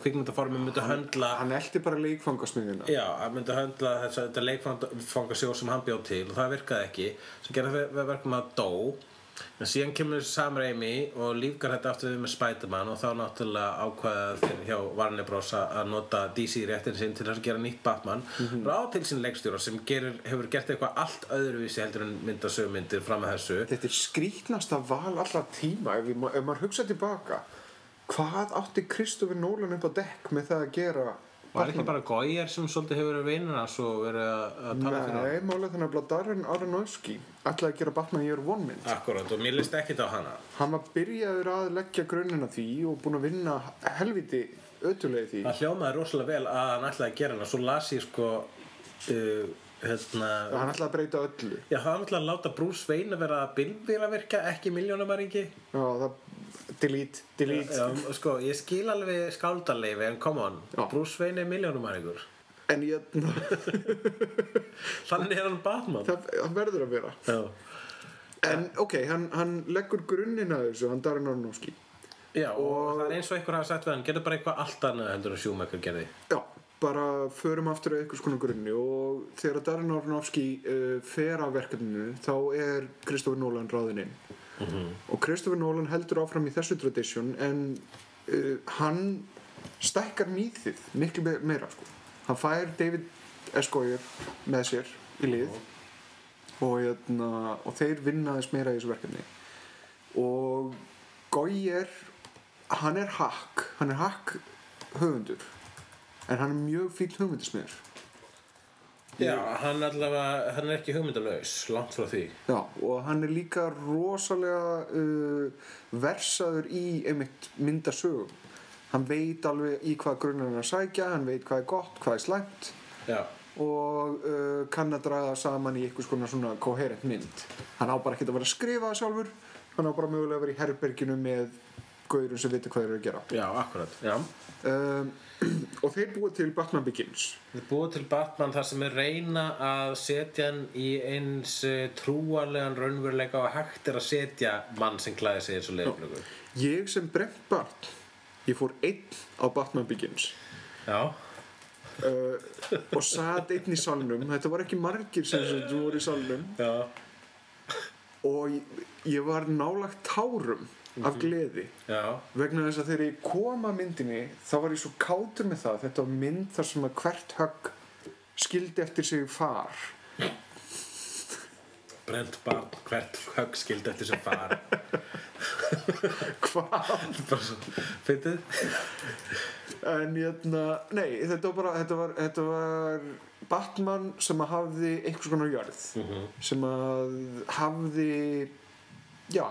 kvikmyndaformi myndi höndla hann eldi bara leikfangasmiðina Já, að myndi höndla þess að þetta leikfangasjóð sem hann bjóð til og það virkaði ekki. Sem gerði verkum að dó en síðan kemur Sam Raimi og lífgar þetta aftur við með Spider-Man og þá náttúrulega ákvaða þeir hjá Warner Bros. að nota DC réttin sinn til að gera nýtt Batman Mhm. ráð til sín leikstjóra sem gerir, hefur gert eitthvað allt öðruvísi heldur en myndasögmyndir fram að þessu þetta er skrítnasta val allra tíma ef, ég, ef maður hugsa tilbaka hvað átti Kristoffer Nolan upp á dekk með það að gera Var ekki bara Goyer sem svolítið hefur verið vinnur hans og verið að að tala fyrir hann? Nei, málega þannig að Darren Aronofsky ætlaði að gera Batman Year One mynd. Akkurat, og mér líst ekkit á hana. Hann var byrjaður að leggja grunnina því og búinn að vinna helviti ötulegi því. Það hljómaði rosalega vel að hann ætlaði að gera hana. Svo las ég sko uh, hérna, hann ætlaði að breyta öllu. Já, hann ætlaði að láta Bruce Wayne að vera bilbílavirkja, ekki miljónumæringi Já, það, delete, delete. Já, sko, ég skil alveg skáldarleifi en come on, Já. Bruce Wayne er miljónumæringur en ég, Þannig er hann Batman. Það, það verður að vera. Já, en ok, hann, hann leggur grunnina að þessu hann Darren Aronofsky. Já og, það er eins og einhver hafa sagt við hann gerðu bara eitthvað allt annað heldur en Schumacher gerði. Já, bara förum aftur að einhvers konar grunni og þegar Darren Aronofsky uh, fer af verkefninu þá er Kristoffer Nolan ráðinn inn og Kristoffer Nolan heldur áfram í þessu tradition en uh, hann stækkar mýþið miklu me- meira sko. hann fær David S. Goyer með sér í lið og, hérna, og þeir vinna þess meira í þessu verkefni og Goyer hann er hakk hann er hakk höfundur en hann er mjög fíl hugmyndismiður Já, hann allavega, hann er ekki hugmyndalaus, langt frá því. Já, og hann er líka rosalega uh, versaður í einmitt myndasögum. Hann veit alveg í hvað grunnar hann er að sækja hann veit hvað er gott, hvað er slæmt Já, og uh, kann að draga saman í einhvers konar svona koherent mynd. Hann á bara ekki að vera að skrifa sjálfur hann á bara mögulega að vera í herberginu með gaurum sem veitir hvað þeir eru að gera. Já, akkurat Já. Um, og þeir búið til Batman Begins. Við búum til Batman þar sem er reyna að setja hann í eins eh, trúarlegan raunveruleika og hægt er að setja mann sem klæði sig eins og leiflögu. ég sem brent barn ég fór einn á Batman Begins. Já, uh, og satt einn í salnum. Þetta var ekki margir sem sem voru í salnum. Já, og ég, ég var nálagt tárum af gleði já, vegna þess að þegar ég kom að myndinni þá var ég svo kátur með það þetta var mynd þar sem að hvert högg skildi eftir sig far brent barn, hvert högg skildi eftir sem far. hvað? Bara svo, fyndið? en hérna, nei, þetta var bara þetta var, þetta var Batman sem að hafði einhvers konar jörð sem að hafði já,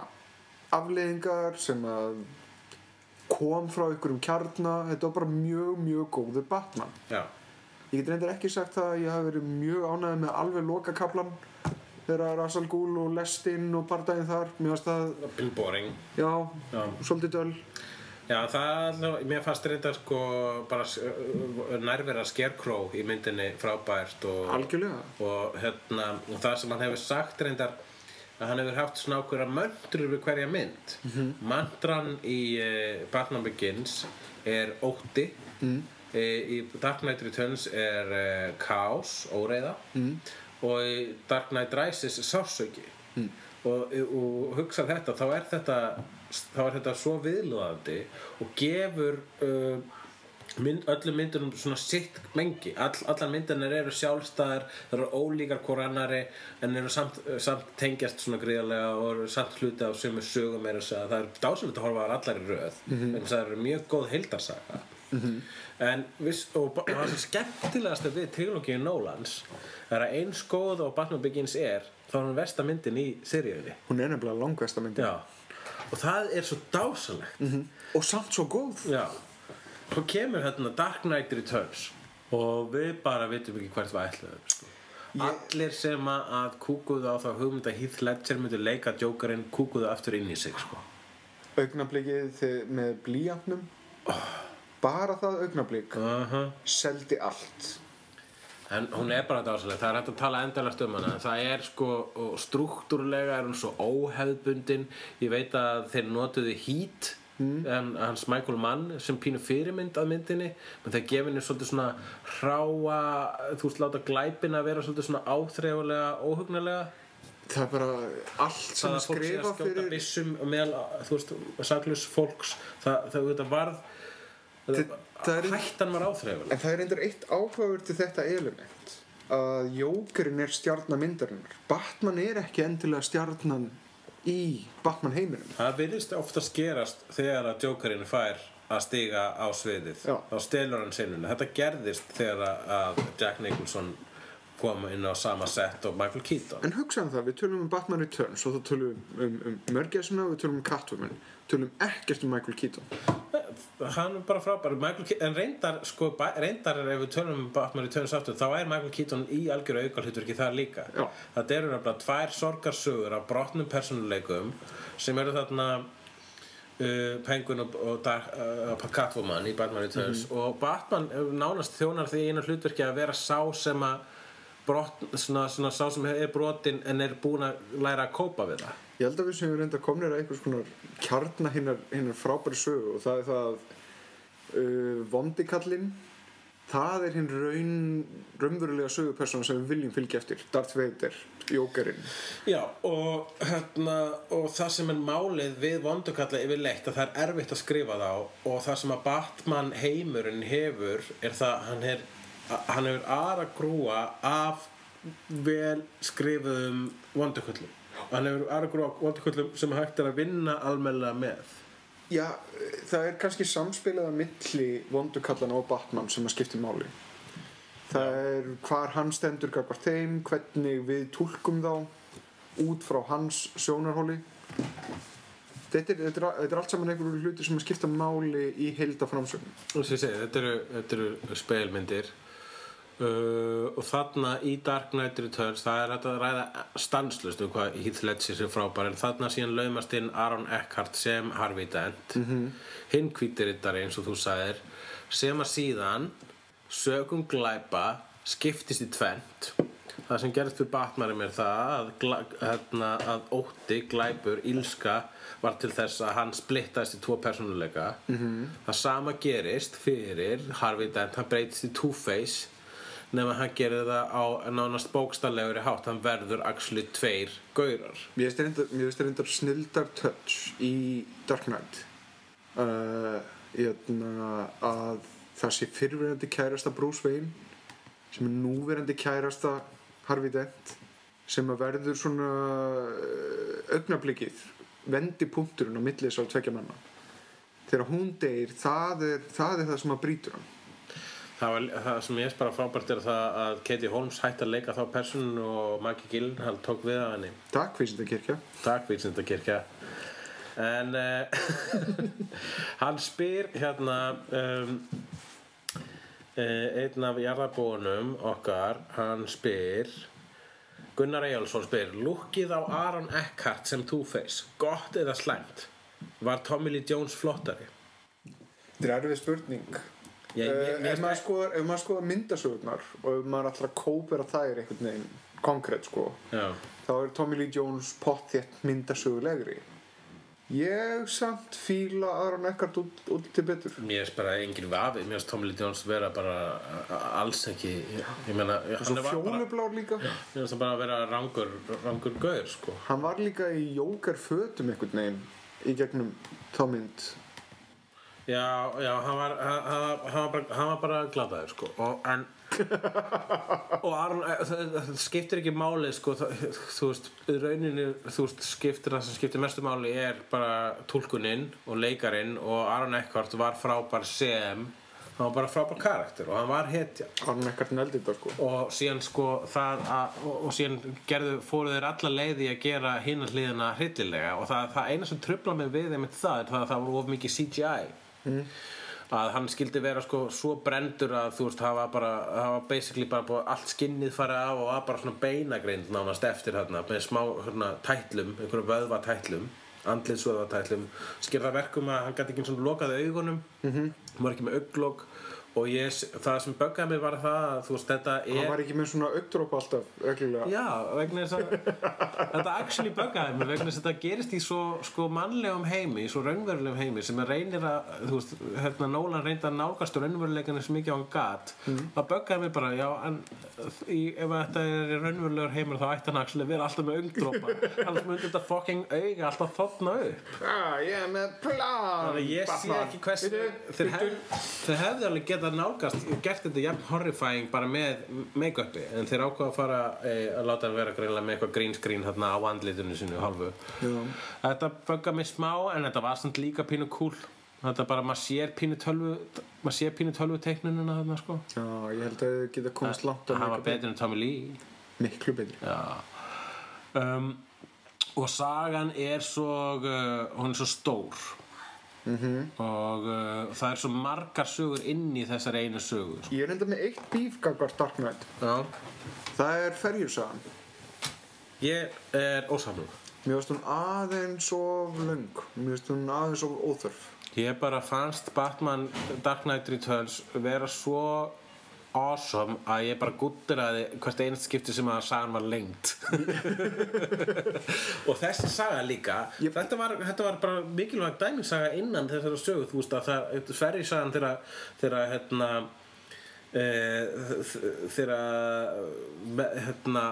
afleiðingar sem að kom frá einhverjum kjarna. Þetta var bara mjög, mjög góður Batman. Já, Ég get reyndar ekki sagt það að ég hafi verið mjög ánægð með alveg lokakaplan þegar Rasal Gúl og Lestin og bardaginn þar. Mér fannst það, Bill Boring já, Já. svolítið döl. Já, það mér fannst reynda sko bara uh, nærvera Scarecrow í myndinni frábært og, algjörlega. og hérna, og það sem hann hefur sagt reyndar að hann hefur haft svona ákveðra möndur við hverja mynd Mhm. Mantran í uh, Batman Begins er ótti mm. í Dark Knight Returns er uh, kaos, óreiða mm. og í Dark Knight Rises sársauki mm. og, og hugsa þetta þá er þetta þá er þetta svo viðlúðandi og gefur uh, mynd, öllum myndunum svona sitt mengi. All, allar myndunar eru sjálfstæðar það eru ólíkar hvor annari en eru samt, samt tengjast svona gríðarlega og eru samt hluti sömu sögum er að segja. Það er dásanlegt að horfa að allar í röð mm -hmm. en það eru mjög góð heildarsaga. En viss, og, og það sem skemmtilegast við trilogíu Nólans er að eins góð og Batman Begins er þá er hann versta myndin í seríunni. Hún er nefnilega langvesta myndi já. Og það er svo dásanlegt og samt svo góð. Já, svo kemur hérna Dark Knight Returns og við bara vitum ekki hvert við ætluðum sko. Allir sem að kúkuðu á þá hugmynd að Heath Ledger myndi leika Jokerinn kúkuðu aftur inn í sig sko. augnablikið þið- með blíjantnum bara það augnablik uh seldi allt. En hún er bara dásaleg, það er hægt að tala endalast um hana. Það er sko, struktúrlega er hún svo óhefðbundin. Ég veit að þeir notuðu Heat en hans Michael Mann sem pínu fyrirmynd að myndinni menn það gefur henni svolítið svona hráa, þú veist láta glæpina vera svolítið svona áþreifulega óhugnalega það er bara allt sem það að að skrifa fyrir byssum meðal, þú veist, saklus fólks það, það, það varð Þi- það hættan var áþreifulega en það er eindir eitt áhugaður til þetta element að Jókerinn er stjarnan myndarinnar. Batman er ekki endilega stjarnan í Batman heiminum. Það virðist ofta skerast þegar að Jokerinn fær að stiga á sviðið. Já. þá stelur hann sinuna þetta gerðist þegar að Jack Nicholson kom inn á sama sett og Michael Keaton. En hugsaðum það, við tölum um Batman Returns og þá tölum við um, um Mörgæsuna og við tölum um Catwoman tölum ekkert um Michael Keaton. Hann er bara frábær. Michael en reyndar, sko, reyndar ef við tölum um Batman Returns aftur þá er Michael Keaton í algjöru aukalhutverki þar líka. Já. þetta eru nefnilega tvær sorgarsögur af brotnum persónuleikum sem eru þarna uh, Penguin og, og uh, Catwoman í Batman Returns. Og Batman nánast þjónar því einu hlutverki að vera sá sem að brot, svona, svona sá sem er brotin en er búin að læra að kópa við það. Ég held að við séum reynda komnir að einhvers konar kjarna hinnar, hinnar frábæri sögu og það er það að uh, vondikallinn það er hinn raun raunverulega sögupersona sem við viljum fylgja eftir Darth Vader, Jókerinn Já, og, hérna, og það sem er málið við vondukalla yfirleitt að það er erfitt að skrifa þá og það sem að Batman heimurinn hefur er það að hann, er, hann hefur aðra grúa af vel skrifuðum vonduköllum hann hefur aðra grúa af vonduköllum sem hægt er að vinna almennilega með. Já, það er kannski samspilað að milli vondukallana og Batman sem að skipti máli. Það er hvar hann stendur gagvart þeim, hvernig við túlkum þá út frá hans sjónarhóli. Þetta er, þetta er, þetta er allt saman einhverju hluti sem skipta máli í heilda framsögn og þetta eru, þetta eru speilmyndir uh, og þarna í Dark Knight Returns það er að ræða stanslust um hvað Heath Ledger er frábær en þarna síðan laumast inn Aaron Eckhart sem Harvey Dent -hmm. hinn hvítirittari eins og þú sagðir sem að síðan sögum glæpa skiptist í tvent það sem gerist fyrir Batmanum er það að, hérna, að ótti, glæpur, ílska var til þess að hann splittaðist í tvo persónuleika -hmm. það sama gerist fyrir Harvey Dent, hann breytist í Two-Face nema hann gerir það á nánast bókstalleguri hátt. Hann verður actually tveir gaurar. Mér finnst finnst reyndar snildar touch í Dark Knight. Uh, hérna, að það sé fyrrverandi kærasta Bruce Wayne sem er núverandi kærasta Harvey Dent sem að verður svona uh, augnablikið vendi punkturinn á milli þessar tvekja manna. Þegar hún deyr það er það, er það sem að brýtur hann Það, var, það sem ég er bara frábært er það að Katie Holmes hætti að leika þá personu og Maggie Gyllenhaal tók við af henni. Takk, Vísindakirkja. Takk Vísindakirkja. En uh, hann spyr hérna um, uh, einn af jarðabónum okkar hann spyr Gunnar Eyjálsson spyr Lukkið á Aaron Eckhart sem Two-Face Gott eða slæmt? Var Tommy Lee Jones flottari? Þetta er erfið spurning Ég, ég, ég, ef maður skoðar, skoðar myndasögurnar og ef maður að kópera þær einhvern veginn konkrétt sko Já. þá er Tommy Lee Jones pottþétt myndasögulegri. Ég samt fíla Aron Eckhart út, út til betur. Mér finnst bara engin vafi, mér finnst Tommy Lee Jones vera bara alls ekki, ég, meina, hann var bara, líka. Mér finnst það bara að vera rangur, rangur gaur, sko. hann var líka í jókar fötum einhvern veginn í gegnum þá mynd Já, já, hann var, hann, hann, var- hann var bara, var bara gladaður, sko, og, en, og Aron, eh, það, það skiptir ekki máli, sko, það, þú veist, rauninni, þú veist, skiptir það sem skiptir mestu máli er bara túlkuninn og leikarinn og Aron Eckhart var frábær sem, hann var bara frábær karakter og hann var hetja. Aron Eckhart neldi þetta sko og síðan sko það að, og, og síðan gerðu, fóru þeir alla leiði að gera hina hliðina hryllilega og það, það eina sem trubla mig við einmitt það er það að það voru of mikið CGI að hann skildi vera sko svo brendur að þú veist hafa bara hafa basically bara búið allt skinnið farið af og var bara svona beinagrind nánast eftir þarna með smá hérna, tætlum, einhverju vöðvatætlum andliðsvöðvatætlum skilra verkum að hann gæti ekki svona lokaði augunum mm -hmm. hann var ekki með auglok og ég, það sem böggaði mig var það að þú veist þetta er hann var ekki með svona augdrópa alltaf reglulega. Já, vegna þess að þetta actually buggaði mig vegna þess að þetta gerist í svo sko mannlegum heimi, svo raunverulegum heimi sem er reynir að, þú veist, hérna Nólan reyndi að nálgast raunveruleikana sem mikið á hann gat. Það buggaði mig bara, já en í, ef þetta er raunverulegur heimur þá ætti hann actually að vera alltaf með ungdrópa annars myndi þetta fucking auga alltaf þotna upp. Ah, með plan ég sé Batman. Getað nálgast gert þetta jafn horrifying bara með make-upi en þeir ákvaða að fara e, að láta hann vera greinlega með eitthvað green screen þarna á andlitinu sinu Já. þetta bugga mig smá en þetta var samt líka pínu cool. Þetta bara, maður sér pínu tölvu maður sér pínu tölvu teiknununa þarna sko. Já, ég held að þið geta komast langt hann var betur en Tommy Lee. Miklu betri Já. Um, Og sagan er svo uh, hún er svo stór -hmm. og uh, það er svo margar sögur inn í þessari einu sögur ég er enda með eitt bíf gagvart Dark Knight. Já. Það er ferjursagan Ég er ósamlum mér finnst hún aðeins of löng. Mér finnst hún aðeins of óþörf. Ég bara fannst Batman Dark Knight Returns vera svo awesome að ég bara gutturaði hvert einast skipti sem að sagan var lengt og þessi saga líka Ég- þetta, var, þetta var bara mikilvæg dæmisaga innan þessara sögu þú veist að það sverri sagan þegar hérna e, þegar hérna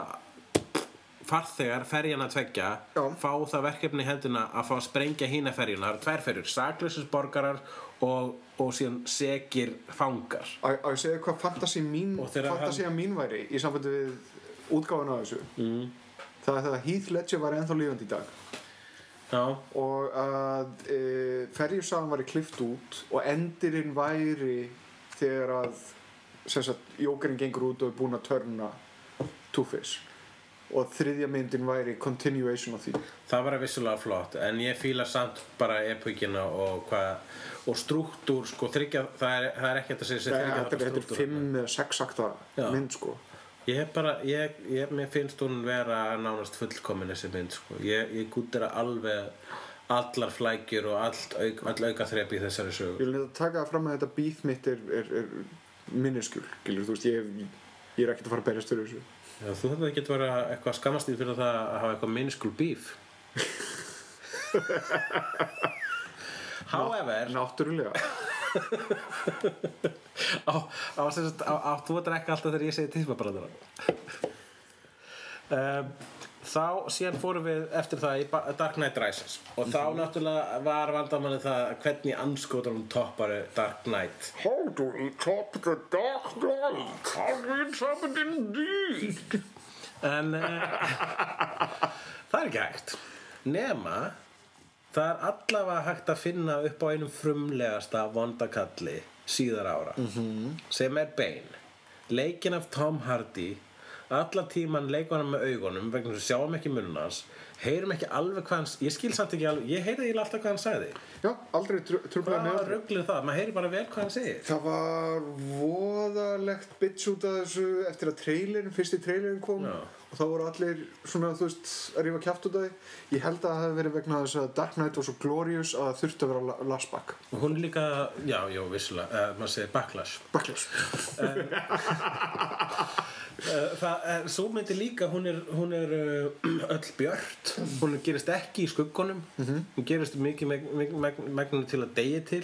farþegar ferjana tveggja Já. fá það verkefni í hendina að fá að sprengja hína ferjuna, það eru og, og síðan segir fangar. Að að ég segja hvað fantasi mín Og þegar hann- fantasía mín væri í sambandi við útgáfuna af þessu. Mm. það er það að Heath Ledger var ennþá lífandi í dag. Já, og að e, ferjursagan væri klift út og endirinn væri þegar að sem sagt, jókerinn gengur út og er búinn að törna Two-Face og þriðja myndin væri continuation of því það var vissulega flott en ég fíla samt bara epokina og og struktúr sko þryggja, það er, það er ekki að þetta er- þetta er strúktúr fimm eða sex akta Já. mynd sko Ég bara, ég, ég, mér finnst hún vera nánast fullkomin þessi mynd sko. Ég, ég gútira alveg allar flækjur og allt, auk, all auka þrepi í þessari Ég sögu. vil nefnt að taka fram að þetta beef mitt er, er, er ég, ég er ekkert að fara að berjast fyrir þessu. Já, þú þetta getur vera eitthvað skammast í fyrir það að hafa eitthvað minnskul bíf. However, Náttúrulega. þú að drekka alltaf þegar ég segi tísmabrandara um, þá síðan fórum við eftir það í Dark Knight Rises og þá náttúrulega var vandamanni það hvernig anskotanum toppari Dark Knight How do we top the dark light? How do we top it indeed? en uh, það er ekki hægt nema það er allavega hægt að finna upp á einum frumlegasta vondakalli síðar ára -hmm. sem er Bane leikin af Tom Hardy alla tíman leikur hann með augunum vegna þess að sjáum ekki munum hans heyrum ekki alveg hvað hann ég skil samt ekki alveg, ég eiginlega alltaf hvað hann sagði. Já, aldrei tr trublaði hvað rugglið það, maður heyri bara vel hvað hann segir. Það var voðalegt bitch út af þessu eftir að trailerin, fyrsti trailerin kom. Já. Og þá voru allir svona, þú veist, að rífa kjátt út af því. Ég held að það hefði verið vegna þess að Dark Knight var svo glorious að það þurfti að vera la- lastback. og hún líka, já, já, vissulega uh, maður segir backlash Backlash. Uh, svo myndi líka hún er, hún er öll björt hún gerist ekki í skuggunum hún gerist mikið meg, meg, meg, megninu til að degi til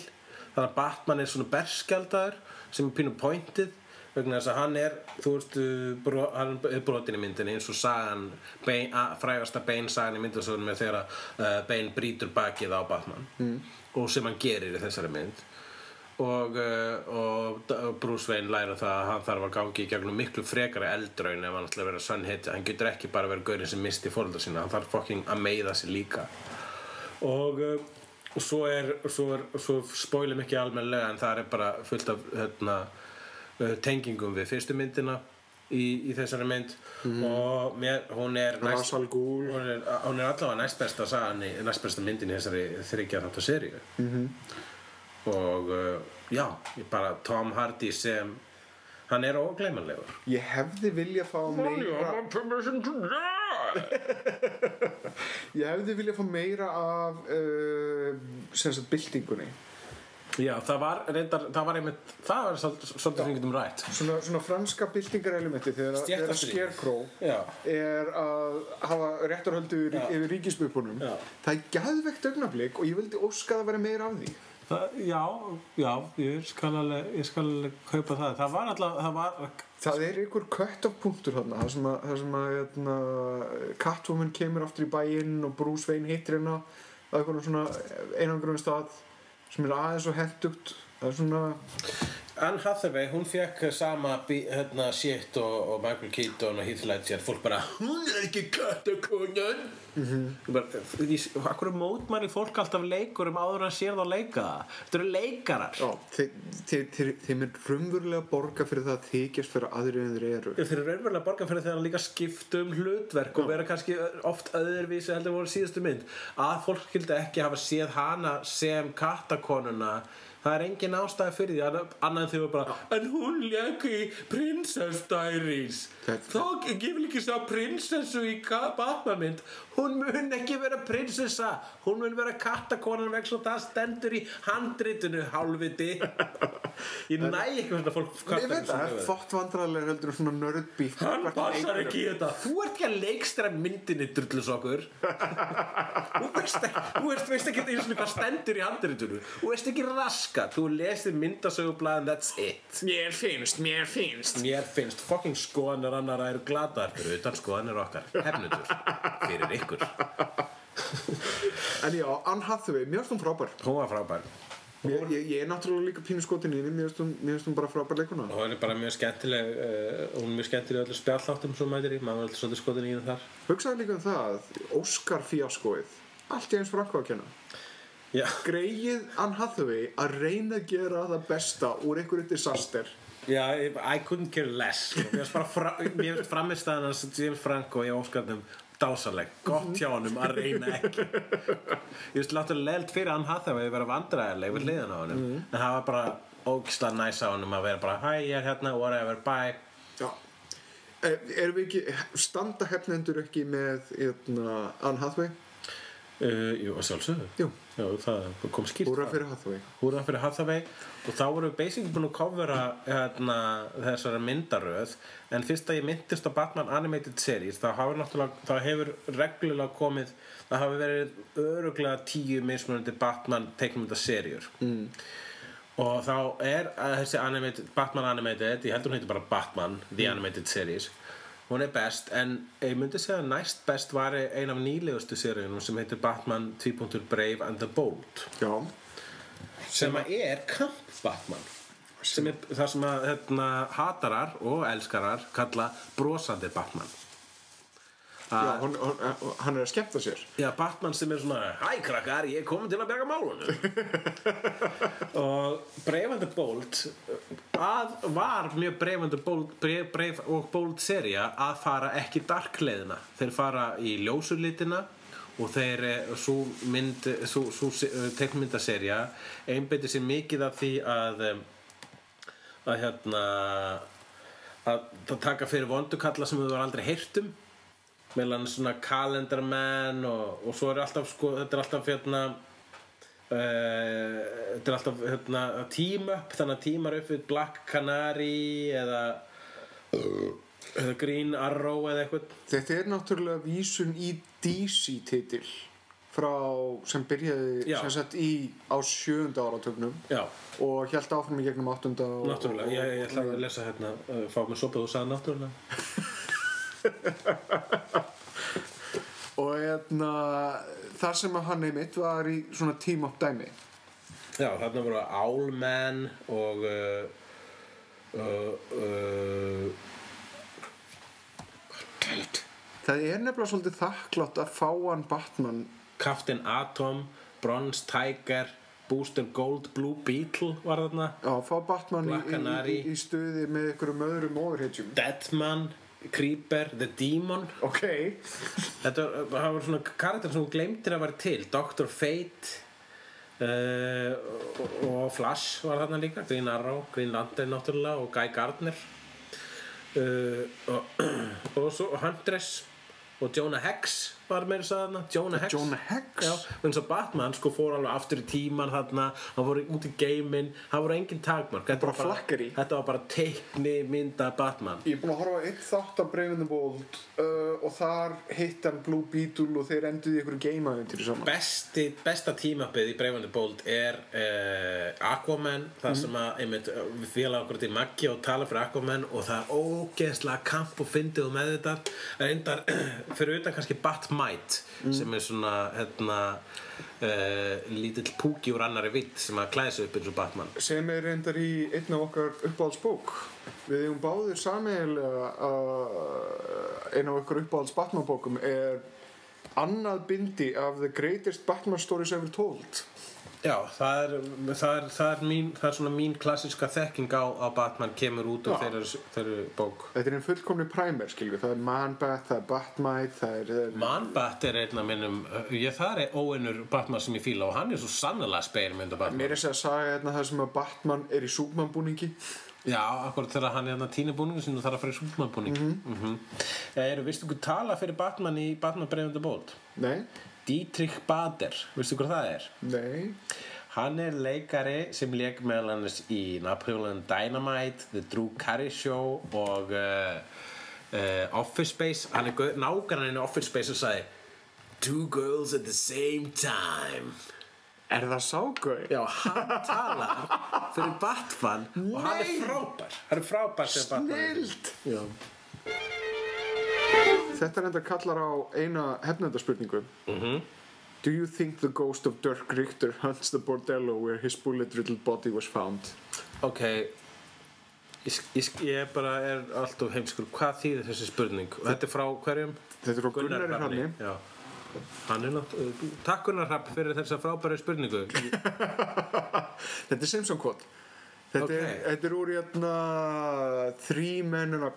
þannig að Batman er svona berskjaldaður sem er pínu pointið vegna þess að hann er þú veist, bro, hann er brotin í myndinni eins og sagan bein, að, frægasta Bane sagan í myndasögunum er þegar uh, Bane brýtur bakið á Batman mm. og sem hann gerir í þessari mynd. Og, uh, og Bruce Wayne læra það að hann þarf að gangi í gegnum miklu frekara eldraun ef hann ætlar að vera sönn hit hann getur ekki bara verið gaurinn sem misti fóröldar sína hann þarf fucking að meiða sig líka. Og, uh, og svo er svo, er, svo spoilum ekki almennilega en það er bara fullt af hérna, tengingum við fyrstu myndina í, í þessari mynd. Og mér, hún er næst, hún er, hún er allavega næst besta sagan næst besta myndin í þessari þryggja þáttu seríu. Mhm. og uh, já, bara Tom Hardy sem hann er ógleymanlegur. Ég hefði vilja fá meira, ég hefði vilja fá meira af, uh, sem sagt, byltingunni. Já, það var reyndar, það var einmitt það var svolítið sem við getum rætt Svona, svona franska byltingarelementi þegar, þegar Stéttastríð. Scarecrow já, er að hafa réttarhöldu yfir, Já. yfir ríkisbupunum Já. það er gæðvegt augnablík og ég vildi óska að það væri meira af því það, já, já ég skal alveg, ég skal alveg kaupa það það var alltaf, það var það er einhver cut-off punktur þarna það sem að, það sem að hérna, Catwoman kemur aftur í bæinn og Bruce Wayne hittir hérna á einhvern svona einangrum stað sem er aðeins og hendugt það er svona Anne Hathaway, hún fekk sama hérna, shit og, og Michael Keaton og Heath Ledger, fólk bara hún er ekki kattakonan. Mm -hmm. Akkur er mótmæli fólk alltaf leikurum áður en sér þá leika það? Þetta eru leikarar. Já, þeim er raunverulega borga fyrir það að þykjast fyrir aðrir en þeir eru. Þeir eru raunverulega borga fyrir þegar hann líka skipta um hlutverk og vera kannski oft öðruvísi heldur voru síðustu mynd. Að fólk skildi ekki hafa séð hana sem kattakonuna það er engin ástæði fyrir því annað en þau bara en hún lék í Princess Diaries. Ég vil ekki sjá prinsessu í Batman-mynd hún mun ekki vera prinsessa. Hún mun vera kattakonan vegna svo það stendur í handritinu hálfviti. Ég næ ekki þetta fólk það, er fótt vandræðilega heldur en svona nördbíf Hann passar ekki í þetta. Þú ert ekki að leikstra myndinni drullusokkur. Þú veist ekki Þú veist, ekki eins og hvað stendur í handritinu. Þú veist ekki raskat Þú lesir myndasögublaðin That's it. Mér finnst, mér finnst. Mér finnst fucking skoðanir annara eru gladaðar fyrir utan skoðanir okkar. Hefnundur Fyrir ykkur. En já, Anne Hathaway, mér finnst hún frábær. Hún var frábær. Ég, ég, ég er náttúrulega líka pínu skotin í henni, mér finnst hún, mér bara frábær leikuna. Og hún er bara mjög skemmtileg uh, Hún er mjög skemmtileg í öllu spjalláttum Svo mætir í. Maður er alltaf svolítið skotin í henni þar. Hugsaði líka um það, Oscar fíaskóið, allt í eins Franko að kenna. Greið Anne Hathaway að reyna að gera það besta úr einhverju disaster. Já, I couldn't care less sko. Mér finnst fra, finnst framistæðan hans James Franco í óskarnum dásaleg, gott hjá honum að reyna ekki ég finnst láttulega leilt fyrir hann Hathaway að vera vandræðileg við hliðan á honum en það var bara ógislega næs á honum að vera bara hæ, ég er hérna, whatever, bye Já. Er, erum við ekki, standa hefnendur ekki með eitna, Anne Hathaway? uh, Jú, að sjálfsögðu Jú. Já, það kom skýrt Húra fyrir Hathaway. Húra fyrir Hathaway. Og þá vorum við basically búin að covera hérna, þessara myndaröð. En fyrst að ég myndist á Batman Animated Series þá hefur þá hefur reglulega komið það hafi verið öruglega tíu mismunandi Batman teiknumyndaserjur mm. og þá er að þessi animated, Batman Animated ég heldur hún heitir bara Batman The Animated Series hún er best en ég myndi segja að næst best var ein af nýlegustu seríunum sem heitir Batman 2. Brave and the Bold Já. sem að er Camp Batman sem er það sem að hérna, hatarar og elskarar kalla brosandi Batman Já, hún, hún, hann er að skemmta sér. Já, Batman sem er svona Hæ krakkar, ég er komin til að berga málunum. Og the Bold að var mjög the Bold Brave, Brave og Bold seria að fara ekki darkleiðina Þeir fara í ljósulitina og þeir, eh, svo mynd svo, svo tekmyndaserja einbeitir sér mikið af því að em, að hérna að það taka fyrir vondukalla sem þú var aldrei heyrt um meðlan svona Calendarman og, og svo er alltaf sko, þetta er alltaf hérna uh, þetta er alltaf hérna team up, þannig að teamar upp við Black Canary eða eða Green Arrow eða eitthvað. Þetta er náttúrulega vísun í DC titil frá sem byrjaði Já. sem sagt í á sjöunda áratögnum og held áfram í gegnum áttunda og, náttúrulega, og, ég, ég ætla að lesa hérna uh, fá mér sopið og sagði náttúrulega og hérna þar sem að hann einmitt var í svona team up dæmi. Já, þarna voru Owlman og uh, uh, uh, það er nefnilega svolítið þakklátt að fá hann Batman. Captain Atom, Bronze Tiger Booster Gold, Blue Beetle var þarna. Já, fá Batman í, í, í, í stuði með einhverjum öðrum overhitjum Deadman, Creeper, The Demon. Ok, Þetta var, var svona karakter sem hún glemtir að vera til. Dr. Fate uh, og, og Flash var þarna líka. Green Arrow, Green Lantern náttúrulega og Guy Gardner. Uh, og, og svo Huntress og Jonah Hex var meira svo þarna Jonah Hex Jonah Hex? Já, eins og Batman sko fór alveg aftur í tíman þarna hann fór út í geiminn það voru engin takmark Þetta Bara var flakkeri. Þetta var bara teikni mynda Batman Ég er búinn að horfa á eitt þátt af the Bold uh, og þar hitt hann Blue Beetle og þeir enduði í einhverju geimaðundir saman. Besti, besta tímapið í Bravandi Bold er uh, Aquaman það sem að einmitt, uh, við félag okkur til Maggi og tala fyrir Aquaman og það er ógeðslega kamp og fyndið og með þetta reyndar fyrir utan kannski Batmite sem er svona hérna, uh, lítill púki úr annari vitt sem að klæða sig upp eins og Batman Sem er reyndar í einn af okkar uppáhaldsbók. Við eigum báðir sameiginlega að einn af okkar uppáhalds Batman-bókum er annað bindi af The Greatest Batman Stories Ever Told. Já, það er, það er, það er, mín, það er svona mín klassiska þekking á, á Batman kemur út Já. þeirra, þeirra bók Þetta er einn fullkomni primer, skilju. Það er Man-Bat, það er Batmite, það er... Man-Bat er einn af minnum ég það er óvinnur Batman sem ég fíla og hann er svo sannlega speilmynd af Batman Mér er þess að saga hérna það sem að Batman er í Superman-búningi. Já, akkurat þegar hann er hérna tínubúningu sinni og þarf að fara í súlmanbúning mm Mhm. -hmm. Eru, vistu hvað tala fyrir Batman í Batman Breiðandi Bóld? Nei, Dietrich Bader, vistu hvað það er? nei. Hann er leikari sem leik meðal annars í Napoleon Dynamite, The Drew Carey Show og uh, uh, Office Space hann er nágrann í Office Space og sagði Two girls at the same time Er það ságauð? Já, hann talar fyrir Batman og hann er frábær Hann er frábær sem Batman Snilt! Já. Þetta er enda kallar á eina hefnendarspurningu. Mhm. Do you think the ghost of Dirk Richter hunts the bordello where his bullet-riddled body was found? Ok Ég, ég, ég bara er alltaf heimskur Hvað þýðir þessi spurning? Og þetta er frá hverjum? Þetta er frá Gunnari Hrafni. Já Hann er náttúrulega Takk Gunnar Hrapp fyrir þessa frábæru spurningu Þetta er Simpson quote. Þetta, Ok. er, þetta er úr hérna Three Men in a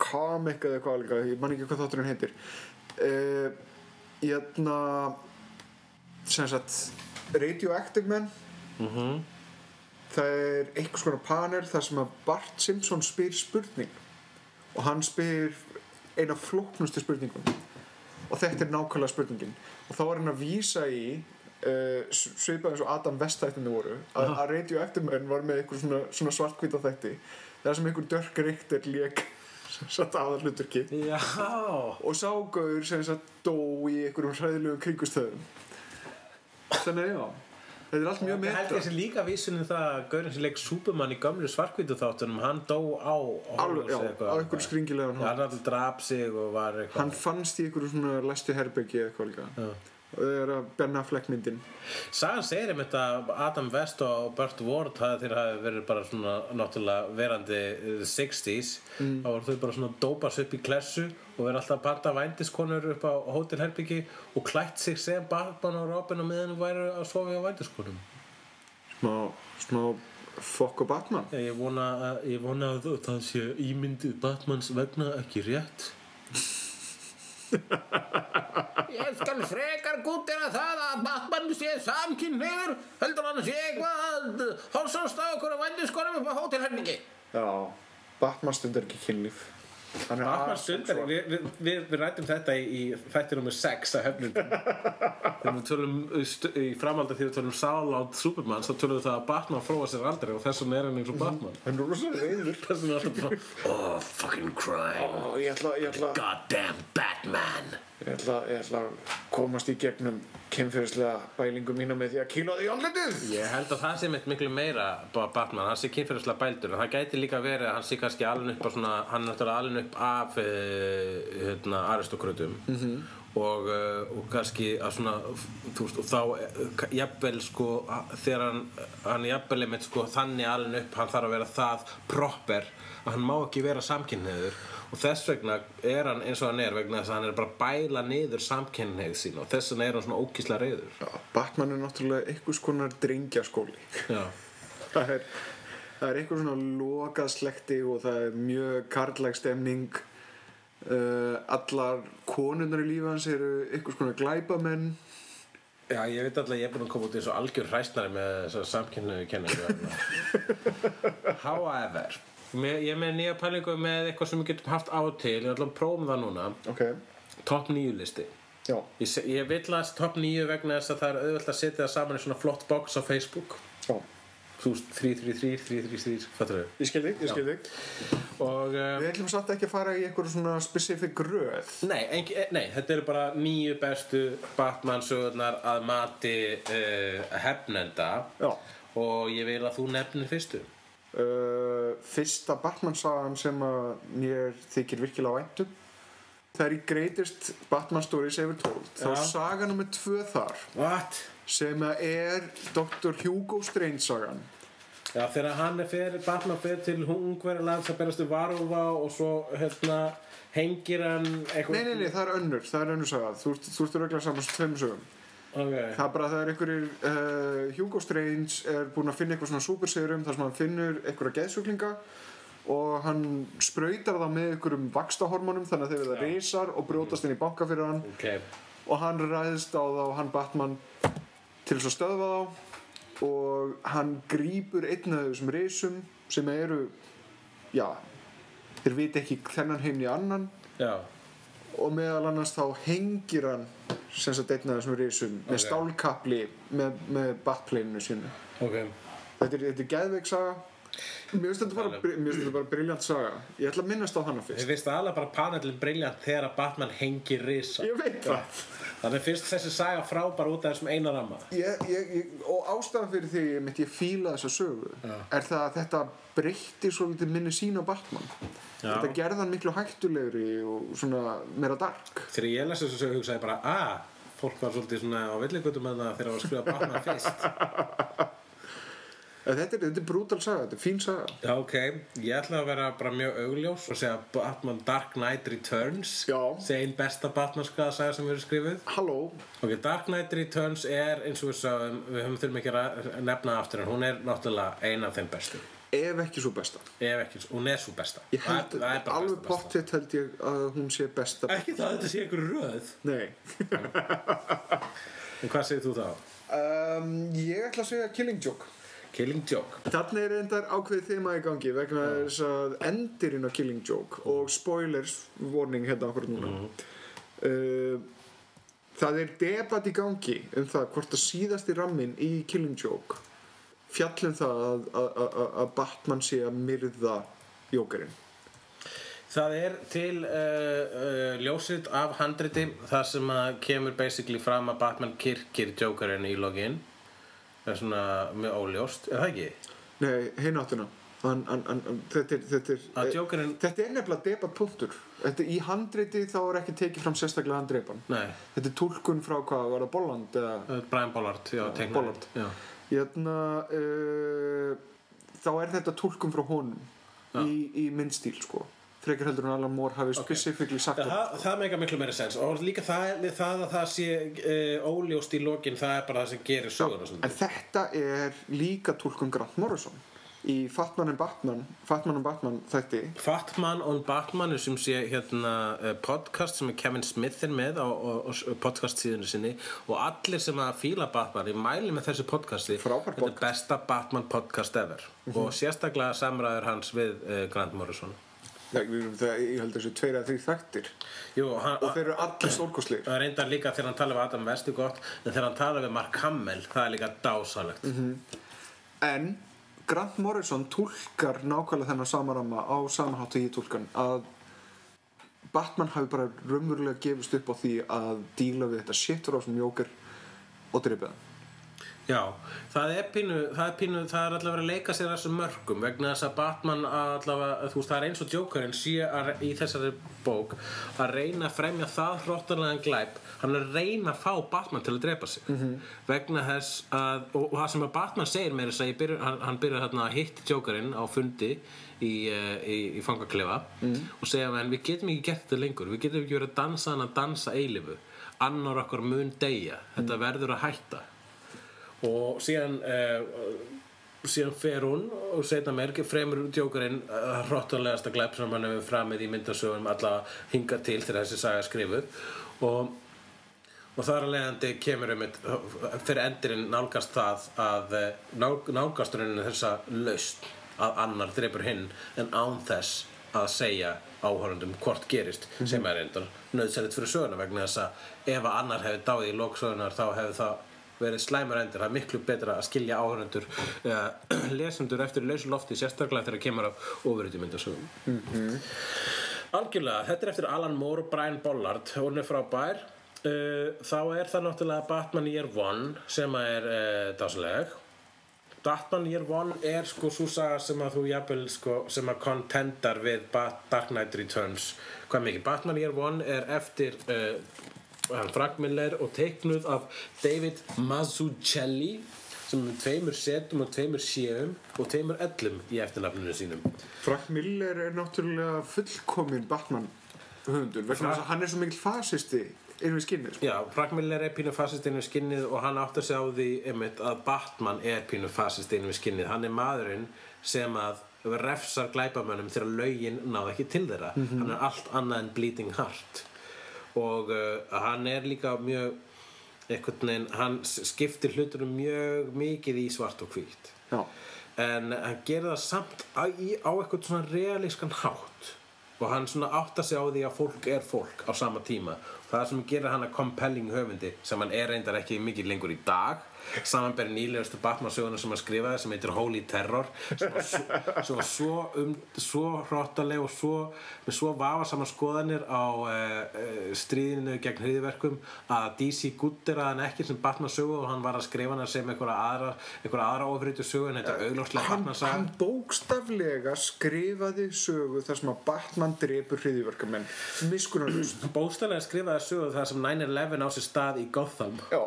Comic eða eitthvað líka, ég man ekki hvað þátturinn heitir. Uh, hérna sem sagt Radioactive Men Mhm. það er einhvers konar panel þar sem að Bart Simpson spyr spurning. Og hann spyr eina flóknustu spurningum og þetta er nákvæmlega spurningin. Og þá er hann að vísa í uh, svipað eins og Adam West-þættinu voru. Að, að Radioactive Man var með einhver svona, svona svartkvíta þætti. Það sem einhver Dirk Richter lék sem satt aðal hluturki og ságauður sem satt dó í einhverjum hræðilegum kringustöðum þannig að já þetta er allt mjög metra þessi líka vísunum það að Gaurinn sem leik Superman í gömlu svarkvítu þáttunum hann dó á alveg, já, á einhverjum skringilegan hann alltaf draf sig og var eitthvað. Hann fannst í einhverju svona læstu herbergi eða eitthvað líka. Já. Er að Ben Affleck myndin. Sagan segir einmitt að Adam West og Burt Ward þeir hafi verið bara svona náttúrulega verandi eh, 60s þá voru þau bara svona dópast upp í klessu og verið alltaf að parta vændiskonur upp á hótelherbyggi og klætt sig sem Batman og Robin og meðan væru að sofa á vændiskonum. Smá, smá fokk og Batman. Ég vona, að, ég vona að það sé ímyndið Batmans vegna ekki rétt Ég skal frekar gútira það að Batman sé samkynniður heldur hann sé eitthvað hálsast á okkur að vændiskonum upp á hótelherningi. Já, Batman stundar ekki kynlíf er stundar, við, við, við, við rættum þetta í, í þætti nummer 6 að hefnundum þegar við tölum í framhaldi þegar við tölum sálátt Superman þá tölum við það að Batman fróa sér aldrei og þess vegna er hann eins og Batman. Hann er rosalega reyður þess vegna er alltaf bara Oh fucking crime. Ó, ég ætla, ég ætla, Goddamn Batman ég ætla, ég ætla að komast í gegnum kynferðislega bælingu mína með því að kýla því andlitið. Ég held að það sé mitt miklu meira Batman, hann sé kynferðislega bældur en það gæti líka verið að hann sé kannski alveg upp á svona, hann er náttúrulega alveg upp af uh, hérna, aristokrutum -hmm. og, uh, og kannski að svona, þú veist, og þá uh, jafnvel sko, þegar hann hann er jafnvel einmitt sko þannig alveg upp, hann þarf að vera það proper að hann má ekki vera samkynniður og þess vegna er hann eins og hann er vegna þess að hann er bara bæla niður samkynneið sín og þess vegna er hann svona ókísla reyður Já, Batman er náttúrulega einhvers konar drengjaskóli. Það er, það er einhver svona lokað slekti og það er mjög karlæg stemning. Uh, allar konurnar í lífi hans eru einhvers konar glæpamenn. Já, ég veit alltaf að ég er búin að koma út eins og algjör hræstnari með samkynnu kenningu However með, Ég er með nýja pælingu með eitthvað sem við getum haft á til. Ég ætla að prófum það núna. Ok, Top 9 listi. Já, Ég, ég vil að top 9 vegna þess að það er auðvelt að setja það saman í svona flott box á Facebook. Já. Þú veist, 333, 333, fattur þau? Ég skil þig, ég skil þig. Og uh, við ætlum samt ekki að fara í einhver svona specific röð. Nei, engi, eh, nei, þetta eru bara nýju bestu Batman sögurnar að mati uh, hefnenda. Já. Og ég vil að þú nefnir fyrstu uh, fyrsta Batman-sagan sem að mér þykir virkilega væntum það er í Greatest Batman Stories ever told þá er saga nummer tvö þar What? sem er Dr. Hugo Strange sagan Já, þegar hann er fyrir, Batman fyrir til Ungverjaland að berast við varúlfa og svo hérna hengir hann eitthvað Nei, nei, nei, það er önnur, það er önnur saga Þú, ert- regla saman sem tveim sögum Ok, Það er bara að það er einhverjir uh, Hugo Strange er búinn að finna eitthvað svona superserum þar sem hann finnur einhverja geðsjúklinga og hann sprautar það með einhverjum vakstahormónum þannig að þeir verða reysar og brjótast inn í banka fyrir hann. Ok. Og hann ræðist á þá hann Batman til þess að stöðva þá og hann grípur einn af þessum reysum sem eru já, þeir viti ekki þennan heim í annan. Já, og meðal annars þá hengir hann sem sagt einn af þessum risum með Ok. stálkapli með, með batpleininu sínu. Ok. Þetta er, er geðveik saga. Mér finnst þetta bara, bara briljant saga. Ég ætla að minnast á hana fyrst. Finnst það alveg bara panelin briljant þegar að Batman hengir risa. Ég veit það. Þannig finnst þessi saga frábær út af þessum eina ramma. Ég, ég, ég, og ástæðan fyrir því ég ég fíla þessa sögu er það að þetta breytti svolítið minni sín á Batman. Já. þetta gerði hann miklu hættulegri og svona meira dark. Þegar ég les þessu sögu hugsaði ég bara að fólk var svolítið svona á villigutum með það þegar það var að skrifa Batman fyrst. Þetta er, er brútal saga, þetta er fín saga. Já, ok, ég ætla að vera bara mjög augljós og segja Batman Dark Knight Returns. Einn besta Batman saga sem við erum skrifið Halló, Ok, Dark Knight Returns er eins og við sagðum, við höfum þurfum ekki að nefna aftur en hún er náttúrulega ein af þeim bestu ef ekki svo besta. Ef ekki, hún er svo besta. Ég held, það, það er alveg pottitt held ég að hún sé besta. Ekki það að þetta sé einhver röð. Nei. En hvað segir þú þá? um, Ég ætla að segja Killing Joke. Killing Joke. Þarna er endar ákveðið þema í gangi vegna þess að endirinn á Killing Joke og spoilers warning hérna okkur núna. Uh, Það er debat í gangi um það hvort að síðasti rammin í Killing Joke fjallum það að, að, að, Batman sé að myrða Jókerinn Það er til uh, uh, ljósið af handriti þar sem að kemur basically fram að Batman kirkir Jokerinn í login Það er svona mjög óljóst, er það ekki? Nei, hinn áttuna Hann, hann, hann, hann- þetta er, þetta er, Að Jokerinn- þetta er nefnilega debatpunktur. Þetta í handriti þá er ekki tekið fram sérstaklega. Nei, Þetta er túlkun frá hvað, var það Bolland Brian Bollard, já, teiknari. Bollard. Já. Hérna, uh, þá er þetta túlkun frá honum í, í myndstíl, sko. Frekar heldur en Alan Moore hafi specifíkli sagt Já, það. það, meika miklu meira sens og líka það, það að það sé uh, óljóst í lokin það er bara það sem gerir söguna En þetta er líka túlkun Grant Morrison í Fatman and Batman, Fatman and Batman þætti. Fatman og Batman er sem sé hérna uh, podcast sem Kevin Smith er með á, á, á podcast síðinu sinni og allir sem að fíla Batman ég mæli með þessu podcasti Frábær þetta er besta Batman podcast ever og sérstaklega samræður hans við uh, Grant Morrison. Já, það, ég held að þessu tveir að þrý þættir. Jú, hann, og þeir eru allir stórkostlegir. Það reyndar líka þegar hann tala við Adam West en þegar hann tala við Mark Hamill það er líka dásalegt. En Grant Morrison túlkar nákvæmlega þennan samaramma á samanhátt og ég túlkan að Batman hafi bara raunverulega gefist upp á því að díla við þetta shit frá sem jóker og dreipið hann. Já, það er pínu, það er pínu, það er allavega að leika sér þessum mörgum vegna þess að Batman allavega, þú veist, það er eins og Jokerinn að, í þessari bók að reyna að fremja það hróttanlegan glæp hann er að reyna að fá Batman til að drepa sig. -hmm. vegna þess að og, og það sem að Batman segir mér þess að byrja, hann, hann byrja þarna að hitt Jokerinn á fundi í, uh, í, í fangaklefa og segja en við getum ekki gert þetta lengur. Við getum ekki verið að dansa hann að dansa eilifu annar okkar mun deyja. Þetta verður að hætta. Og síðan uh, síðan fer hún og setna mér fremur djókurinn uh, hróttalegasta glæp sem hann hefur framið í myndasögunum alla hinga til þegar þessi saga skrifuð. Og og þar að leiðandi kemur um fyrir endurinn nálgast það að eh, ná, nálgast rauninni þessa laust að annar dreipur hinn en án þess að segja áhörundum hvort gerist sem er reyndar nöðsælið fyrir söguna vegna þess að ef að annar hefði dáið í lóksögunar þá hefði það verið slæmur endur, það er miklu betra að skilja áhörundur uh, lesendur eftir lausu lofti sérstaklega þegar kemur af ofuriti myndasögum Algjörlega, þetta er eftir Alan Moore og Brian Bollard. Hún er frábær uh, þá er það náttúrulega Batman Year One sem er uh, dásaleg Batman Year One er sko svo saga sem að þú jafnvel sko sem að contendar við Bat Dark Knight Returns. Hvað mikið, Batman Year One er eftir uh, Frank Miller og teiknuð af David Mazzucchelli sem er tveimur setum og tveimur séum og tveimur ellum í eftirnafninu sínum. Frank Miller er náttúrulega fullkomin Batman höfundur vegna þess að hann er svo mikil fasisti inn við skinnið sko. Já, Frank Miller er pínu fasist inn við skinnið og hann áttar sig á því einmitt, að Batman er pínu fasist inn við skinnið. Hann er maðurinn sem að refsar glæpamönnum þegar lögin náða ekki til þeirra. Hann er allt annað en bleeding heart. Og uh, hann er líka mjög einhvern veginn, hann skiptir hlutunum mjög mikið í svart og hvítt. En hann gerir það samt á, á eitthvað svona realískan hátt og hann svona áttar sig á því að fólk er fólk á sama tíma. Það sem gerir hann að compelling höfundi sem hann er reyndar ekki mikið lengur í dag samanbæri nýlegustu Batman söguna sem hann skrifaði sem heitir Holy Terror sem var svo, svo, um, svo hróttaleg og svo, með svo vafa saman skoðanir á uh, uh, stríðinu gegn hriðverkum að DC guttir að hann ekki sem Batman sögu og hann var að skrifa hana sem einhverja aðra, aðra ofriðtu sögu en þetta er augljóslega hann, Batman saga hann bókstaflega skrifaði sögu þar sem að Batman drepur hriðiverkamenn miskunarlust bóstalega skrifaði sögu það sem 9-11 á sér stað í Gotham. Já,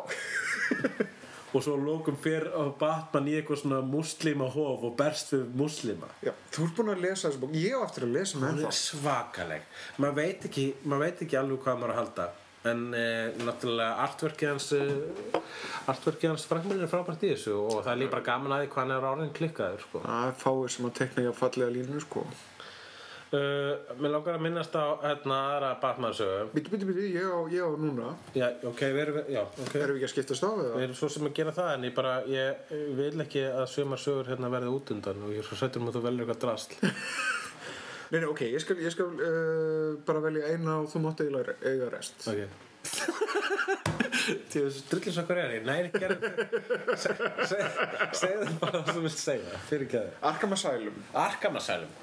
og svo lókum fyrr á Batman í eitthvað svona muslima hof og berst við muslima já, þú ert búin að lesa þessu bók. Ég á eftir að lesa með er það svakaleg. Maður veit ekki, maður veit ekki alveg hvað maður á að halda. En eh, náttúrulega artverkið hans eh, artverkið hans Frankminn er frábært í þessu og það er líka bara gaman að því hvað hann er orðin klikkaður sko. það er fáið sem að tekna ég að fallega línu sko uh, mér langar að minnast á hérna aðra Batman sögu Biti, biti, biti, ég á, ég á núna já, ok, við erum, já, ok Erum við ekki að skiptast á við Við það? erum svo sem að gera það en ég bara, ég vil ekki að sumar sögur hérna verði út undan og ég er svo sættur um að þú velur eitthvað drasl. Nei, nei, ok, ég skal, ég skal uh, bara velja eina og þú mátt eiginlega eiga rest Ok. Þessu drullis okkur er ég, nei, ekki er Segðu það bara það sem þú vilt segja, fyrir ekki að þið. Arkham Asylum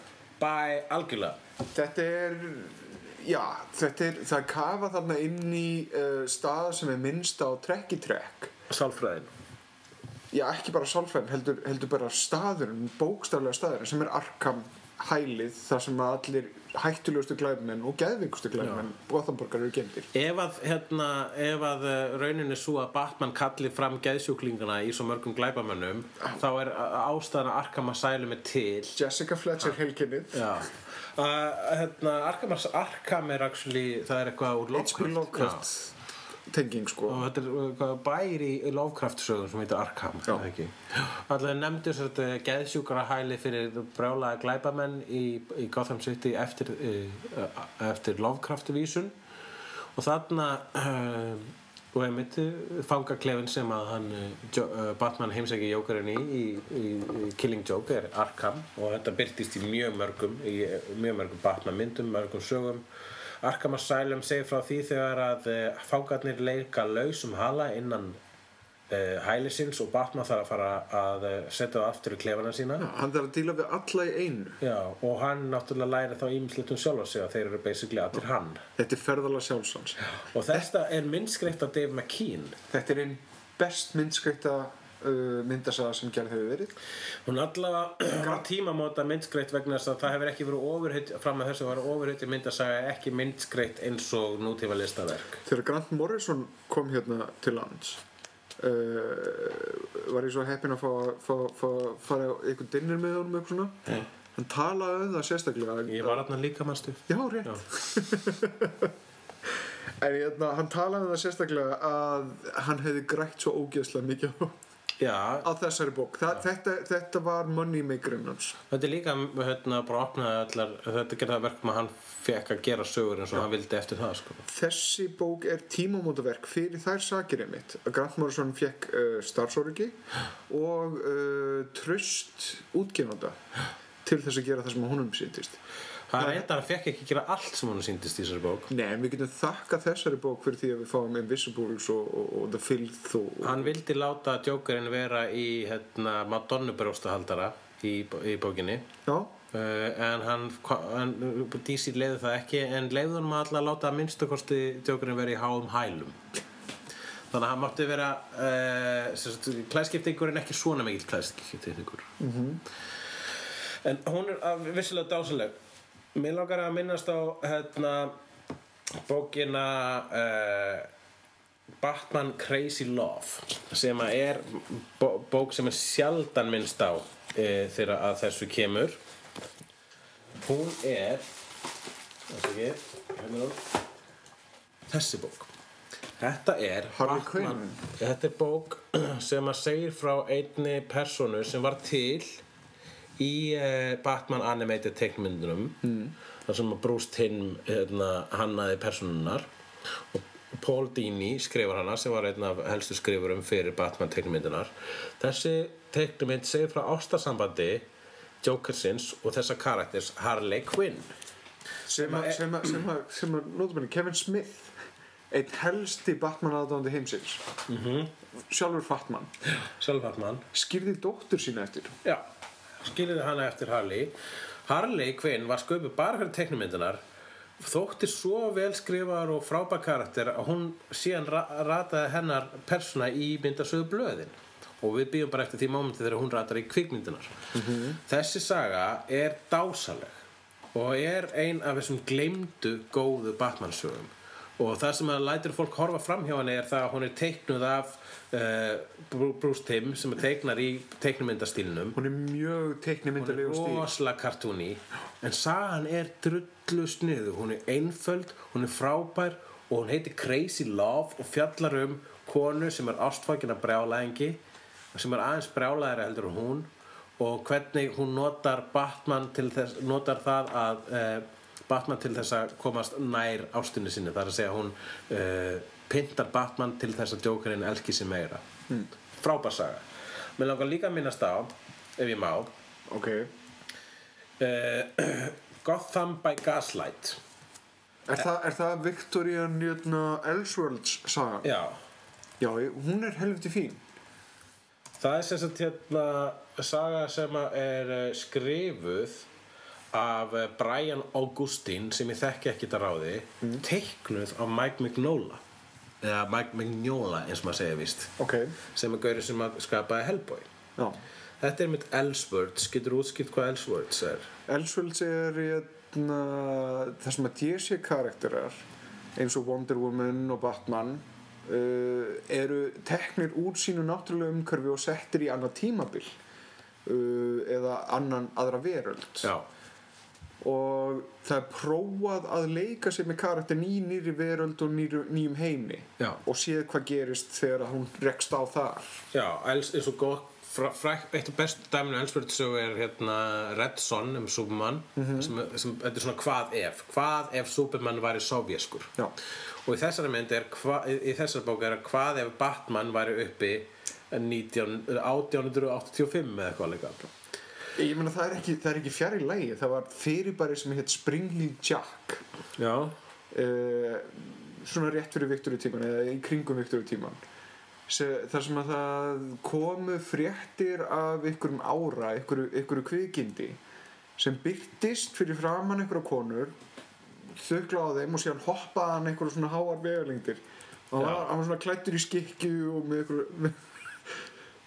By algjörlega. Þetta er, já, þetta er, það kafað þarna inn í uh, stað sem er minnst á trekk í trekk Sálfræðin. já ekki bara sálfræðin heldur, heldur bara staðurinn, bókstaflega staðurinn sem er Arkham hælið þar sem allir hættulegustu glæfmenn og geðvikustu glæfmenn Gothamborgar eru gemdir Ef að, hérna, ef að uh, raunin er svo að Batman kalli fram geðsjúklingana í svo mörgum glæpamönnum þá er uh, ástæðan að Arkham Asylum er til. Jessica Fletcher heilkennið. Já. Uh, hérna, Arkham, Arkham er actually, það er eitthvað úr. Lovecraft tenging sko og þetta er uh, hvað bær í í Lovecraft sögum sem heitir Arkham Já. eða ekki? Allir nefndu sér þetta geðsjúkara hæli fyrir brjálaða glæpamenn í, í Gotham City eftir, uh, eftir Lovecraft vísun og þarna uh, og einmitt fangaklefin sem að hann Jo- Batman heimsæki jókarinn í, í, í Killing Joke er Arkham og þetta byrtist í mjög mörgum í mjög mörgum Batman myndum, mörgum sögum Arkham Asylum segir frá því þegar að uh, fangarnir leika lausum hala innan uh, hælisins og Batman þarf að fara að uh, setja það aftur í klefana sína. Hann þarf að díla við alla í einu. Já, og hann náttúrulega læri þá ímslitum sjálf sig að þeir eru basically allir hann. Þetta er ferðalega sjálfsans og þetta er myndskreitt af Dave McKean. Þetta er einn best myndskreita uh, myndasaga sem gerð hefur verið. Hún allavega tímamóta myndskreitt vegna þess að það hefur ekki verið ofurhytt fram að þessu var ofurhytti myndasaga ekki myndskreitt eins og nútífa listaverk þegar Grant Morrison kom hérna til lands uh, var ég svo heppinn að fá, fá fara einhvern dinnir með honum eitthvað svona. Mm. hann talaði um það sérstaklega. Ég var þarna líka mannstu já rétt. En hérna, hann talaði um það sérstaklega að hann hefði grætt svo ógeðslega mikið á, Já, á þessari bók. Þa, þetta, þetta var moneymakerinn hans. Þetta er líka hérna bara opnaði allar þetta gerði það verkum að hann fekk að gera sögur eins og hann vildi eftir það sko. þessi bók er tímamótaverk fyrir þær sakir einmitt. Að Grant Morrison fekk uh, starfsóryggi og uh, tröst útgefanda til þess að gera það sem honum sýndist Það er enda að fekk ekki að gera allt sem hann síndist í þessari bók. Nei, en við getum þakkað þessari bók fyrir því að við fáum Invisibles og, og, og The Filth og, Hann vildi láta Jokerinn vera í hérna, Madonna brjóstahaldara í, í bókinni. Já, uh, en hann, hann DC leiði það ekki en leiði hann alltaf að láta að minnstu kosti Jokerinn vera í háum hælum. Þannig að hann mátti vera uh, klæðskiptingur en ekki svona mikill klæðskiptingur -hmm. en hún er af- vissilega dásaleg mér langar að minnast á hérna bókina uh, Batman Crazy Love sem er bó bók sem er sjaldan minnst á e, þegar að þessu kemur. Hún er ekki, hérna þessi bók. Þetta er Batman- þetta er bók sem að segir frá einni personu sem var til í uh, Batman animated teiknmyndunum mm. þar sem Bruce Timm hérna, hannaði personunnar og Paul Dini skrifar hana sem var einn af helstu skrifurum fyrir Batman teiknmyndunar þessi teiknmynd segir frá ástarsambandi Jokersins og þessa karakters Harley Quinn. Sem að, sem að, sem að, sem að notabene, Kevin Smith einn helsti Batman aðdáðandi heimsins. -hmm. sjálfur Fatman skýrði dóttur sína eftir. Já, skiljiði hana eftir Harley? Harley Quinn var sköpuð bara fyrir teiknumyndunar þótti svo vel skrifaðar og frábær karakter að hún síðan ra rataði hennar persóna í myndasögu blöðin. Og við býðum bara eftir því mómenti þegar hún ratar í kvikmyndunar þessi saga er dásaleg og er ein af þessum gleymdu góðu Batman sögum og það sem að lætur fólk horfa fram hjá henni er það að hún er teiknuð af uh, Bruce Timm sem er teiknar í teiknumyndastílnum hún er mjög teiknimyndalegu stíl. rosalega kartúni en sagan er drullu sniðu hún er einföld, hún er frábær og hún heitir Crazy Love og fjallar um konu sem er ástfækina brjálæðingi sem er aðeins brjálæðari heldur en hún og hvernig hún notar Batman til þess, notar það að uh, Batman til þess að komast nær ástinni sinni, það er að segja hún uh, pyntar Batman til þess að Jokerinn elski sig meira. Mm. frábær saga. Mér langar líka að minnast á ef ég má ok, uh, Gotham by Gaslight. Er, það, er það Victorian jötna, Elseworlds saga? já, já, hún er helviti fín. Það er sem sagt hérna saga sem er eh, skrifuð af eh, Brian Augustine sem ég þekki ekki þetta ráði teiknuð af Mike Mignola. Eða Mike Mignola eins og maður segja víst. Ok, sem er gaurið sem að skapaði Hellboy. Já. Þetta er mitt Elseworlds, getur útskipt hvað Elseworlds er? Elseworlds er hérna, það sem að DC karakterar eins og Wonder Woman og Batman uh, eru teknir úr sínu náttúrulega umhverfi og settir í annað tímabil uh, eða annan aðra veröld. Já, og það er prófað að leika sér með karakterin í nýri veröld og nýru, nýjum heimi. Já. og séð hvað gerist þegar hún rekst á þar. Já, Els, eins og fra, eitt af bestu dæminu sögu er hérna Red Son um Superman sem, sem, þetta er svona hvað ef hvað ef Superman væri sovjeskur Já. og í þessari mynd er hva, í, í þessari bók er að hvað ef Batman væri uppi 19, 1885 eða eitthvað líka ég meina það er ekki, það er ekki fjær í lægi það var fyrirbæri sem heit Springheel Jack. Já, uh, svona rétt fyrir Viktoríutíman eða í kringum Viktoríutíman þar sem að það komu fréttir af einhverjum ára, einhverju, einhverju kvikindi sem byrtist fyrir framann einhverja konur þögla á þeim og síðan hann einhverju svona háar vegalengdir. Og hann var, svona klættur í skikju og með með,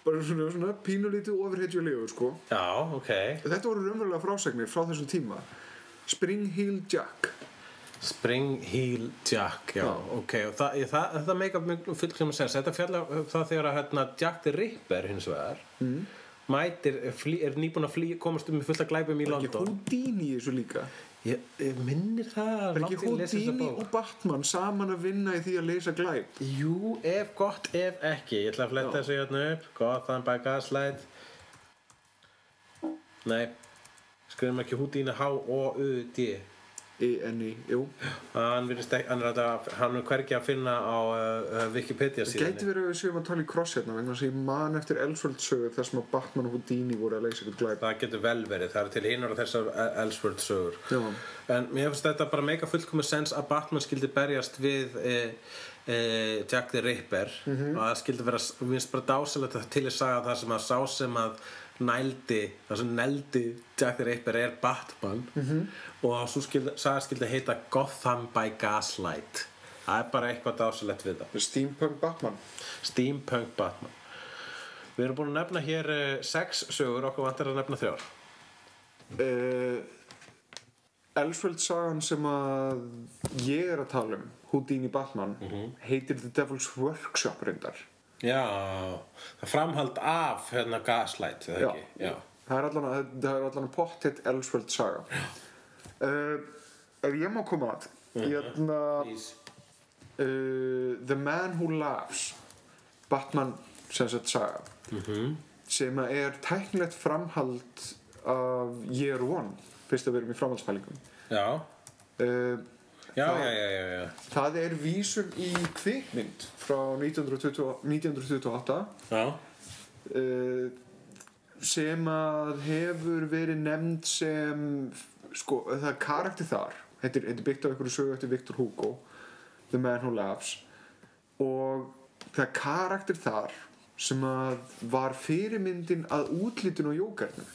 bara svona, svona pínulítið ofurhetjulegu sko. Já, ok. Þetta voru raunverulega frásagnir frá þessum tíma. Spring Heel Jack. Spring Heel Jack, já, Já. ok. Það, það, það meika fullkvæm að segja þetta fjallar um það þegar að hérna, Jack the Ripper hins vegar mm. mætir, flý, er nýbúin að flý, komast um með fullt að glæpum í ekki London. Houdini í þessu líka ég, ég minnir það er ekki Houdini og Batman saman að vinna í því að leysa glæp Jú, ef gott, ef ekki. Ég ætla að fletta þessu hérna upp. Gotham by Gaslight. Nei Skrifum ekki Houdini H-O-U-D E-N-I, jú. Hann, er, að, hann er hvergi að finna á uh, uh, Wikipedia síðan gæti verið að við séum að tala í kross hérna vegna að ég man eftir Ellsworld sögur þar sem að Batman og Houdini voru að leysa ykkur glæp. Það getur vel verið, það er til hinar og þessar Ellsworth sögur. Já. En mér finnst þetta bara meika fullkomið sens að Batman skildi berjast við e, e, Jack the Ripper. Og það skildi vera, mér finnst bara dásalegt að til að saga það sem að sá sem að nældi, það sem nældi Jack the Ripper er Batman. -hmm. Og svo skildi, saga skildi heita Gotham by Gaslight. Það er bara eitthvað dásalegt við það. Steampunk Batman. Steampunk Batman. Við erum búin að nefna hér uh, sex sögur, okkur vantar að nefna þrjár. Uh, Ellsworld sagan sem að ég er að tala um Houdini Batman heitir The Devil's Workshop reyndar. Já, það framhald af hérna Gaslight, eða Já. ekki? Já. að, það er allan að pottet Ellsworld saga. Uh, ef ég má koma að. Hérna Please. uh, The Man Who Laughs Batman sem sagt saga. Sem að er tæknilegt framhald af Year One fyrst að við erum í framhaldspælingum Já, uh, já, Það- já, já, já, já. það er vísum í kvikmynd frá 1920, 1928 Já, uh, sem að hefur verið nefnd sem sko, það er karakter þar. Þetta er, er byggt á einhverju sögu eftir Victor Hugo The Man Who Laughs. Og það er karakter þar sem að var fyrirmyndin að útlítinu á jókarnum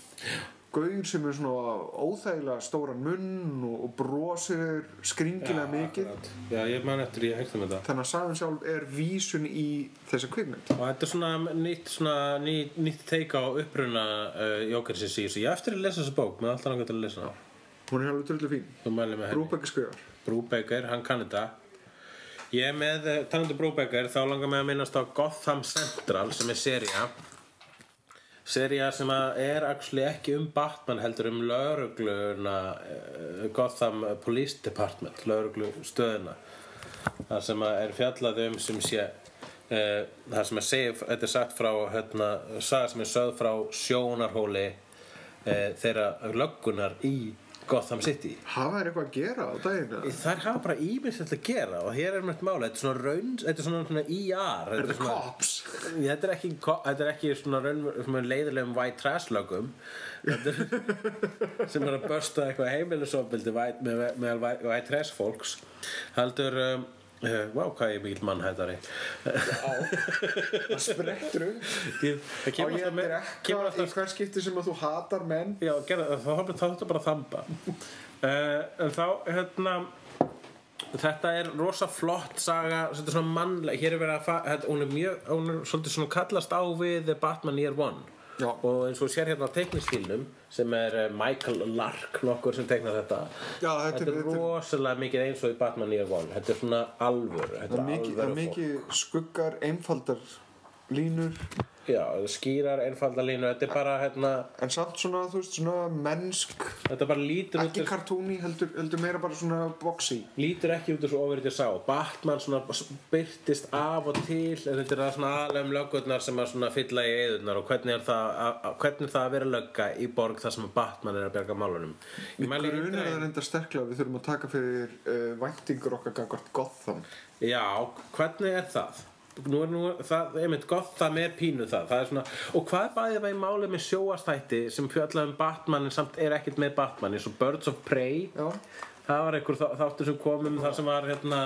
Gaur sem er svona óþægilega stóran munn og, og brosir skringilega mikið. akkurat. Já, ég man eftir ég heyrði um þetta. Þannig að sagan sjálf er vísun í þessa kvikmynd. Og þetta er svona nýtt, svona, ný, nýtt teika á uppruna uh, Jókersins í þessu. Ég eftir að lesa þessa bók, með alltaf langar til að lesa hana hún er alveg drullu fín. Brúbækki skrifar Brúbeker, hann kann þetta. Ég er með, eh, talandi Brúbeker þá langar mig að minnast á Gotham Central sem er seria seria sem er ekki um Batman heldur um laurugluna uh, Gotham Police Department lauruglu stöðuna það sem er fjallað um sem sé uh, það sem að segja þetta er sagt frá hérna, saga sem er sögð frá sjónarhóli uh, þeirra löggunar í Gotham City hafa þær eitthvað að gera á daginn eða? Þær hafa bara ímislegt að gera og hér er mjög mála, þetta er svona raun, þetta er svona, svona IR er þetta þetta cops? Þetta er ekki, þetta er ekki svona, raun, svona leiðilegum white trash lögum er sem er að börsta eitthvað heimilisofbildi með, með white, white trash fólks heldur um, uh, wow, hvað ég mikill mannhættari? Það sprettur Ég- það kemur alltaf með kemur eitthvað í alltaf hver skipti sem að þú hatar menn. Já, gerða, þá þá þá þetta bara að þamba. Uh, En þá, hérna þetta er rosa flott saga, er svona mannleg. Hér er verið að, þetta, hún er mjög hún er svolítið svona kallast á við The Batman Year One. Já. og eins og sér hérna á teiknistílnum sem er eh, Michael Lark nokkur sem teiknar þetta. Já, þetta er- þetta er þetta rosalega mikið eins og í Batman Year One. Þetta er svona alvör þetta Það er er mikið, mikið skuggar, einfaldar línur. Já, skýrar, einfalda línu þetta er bara, hérna, en samt svona, þú veist, svona mennsk þetta bara lítur út ekki kartúni, heldur, heldur meira bara svona boxy. Lítur ekki út eins og ofurítið sá. Batman svona byrtist af og til en þetta er það svona aðlega um löggurnar sem að svona fylla í eðurnar og hvernig er það að, hvernig er það að vera lögga í borg þar sem Batman er að bjerga málunum? Mæli Grunar það reynda sterklega við þurfum að taka fyrir uh, væntingur okkar gagvart Gotham. Já, hvernig er það? Nú er nú, það, einmitt, gott það með pínu það, það er svona, og hvað er bæðið það í máli með sjóastætti sem fjalla um Batman en samt er ekkert með Batman eins og Birds of Prey? Já. það var einhver þá- þáttur sem komum þar sem var hérna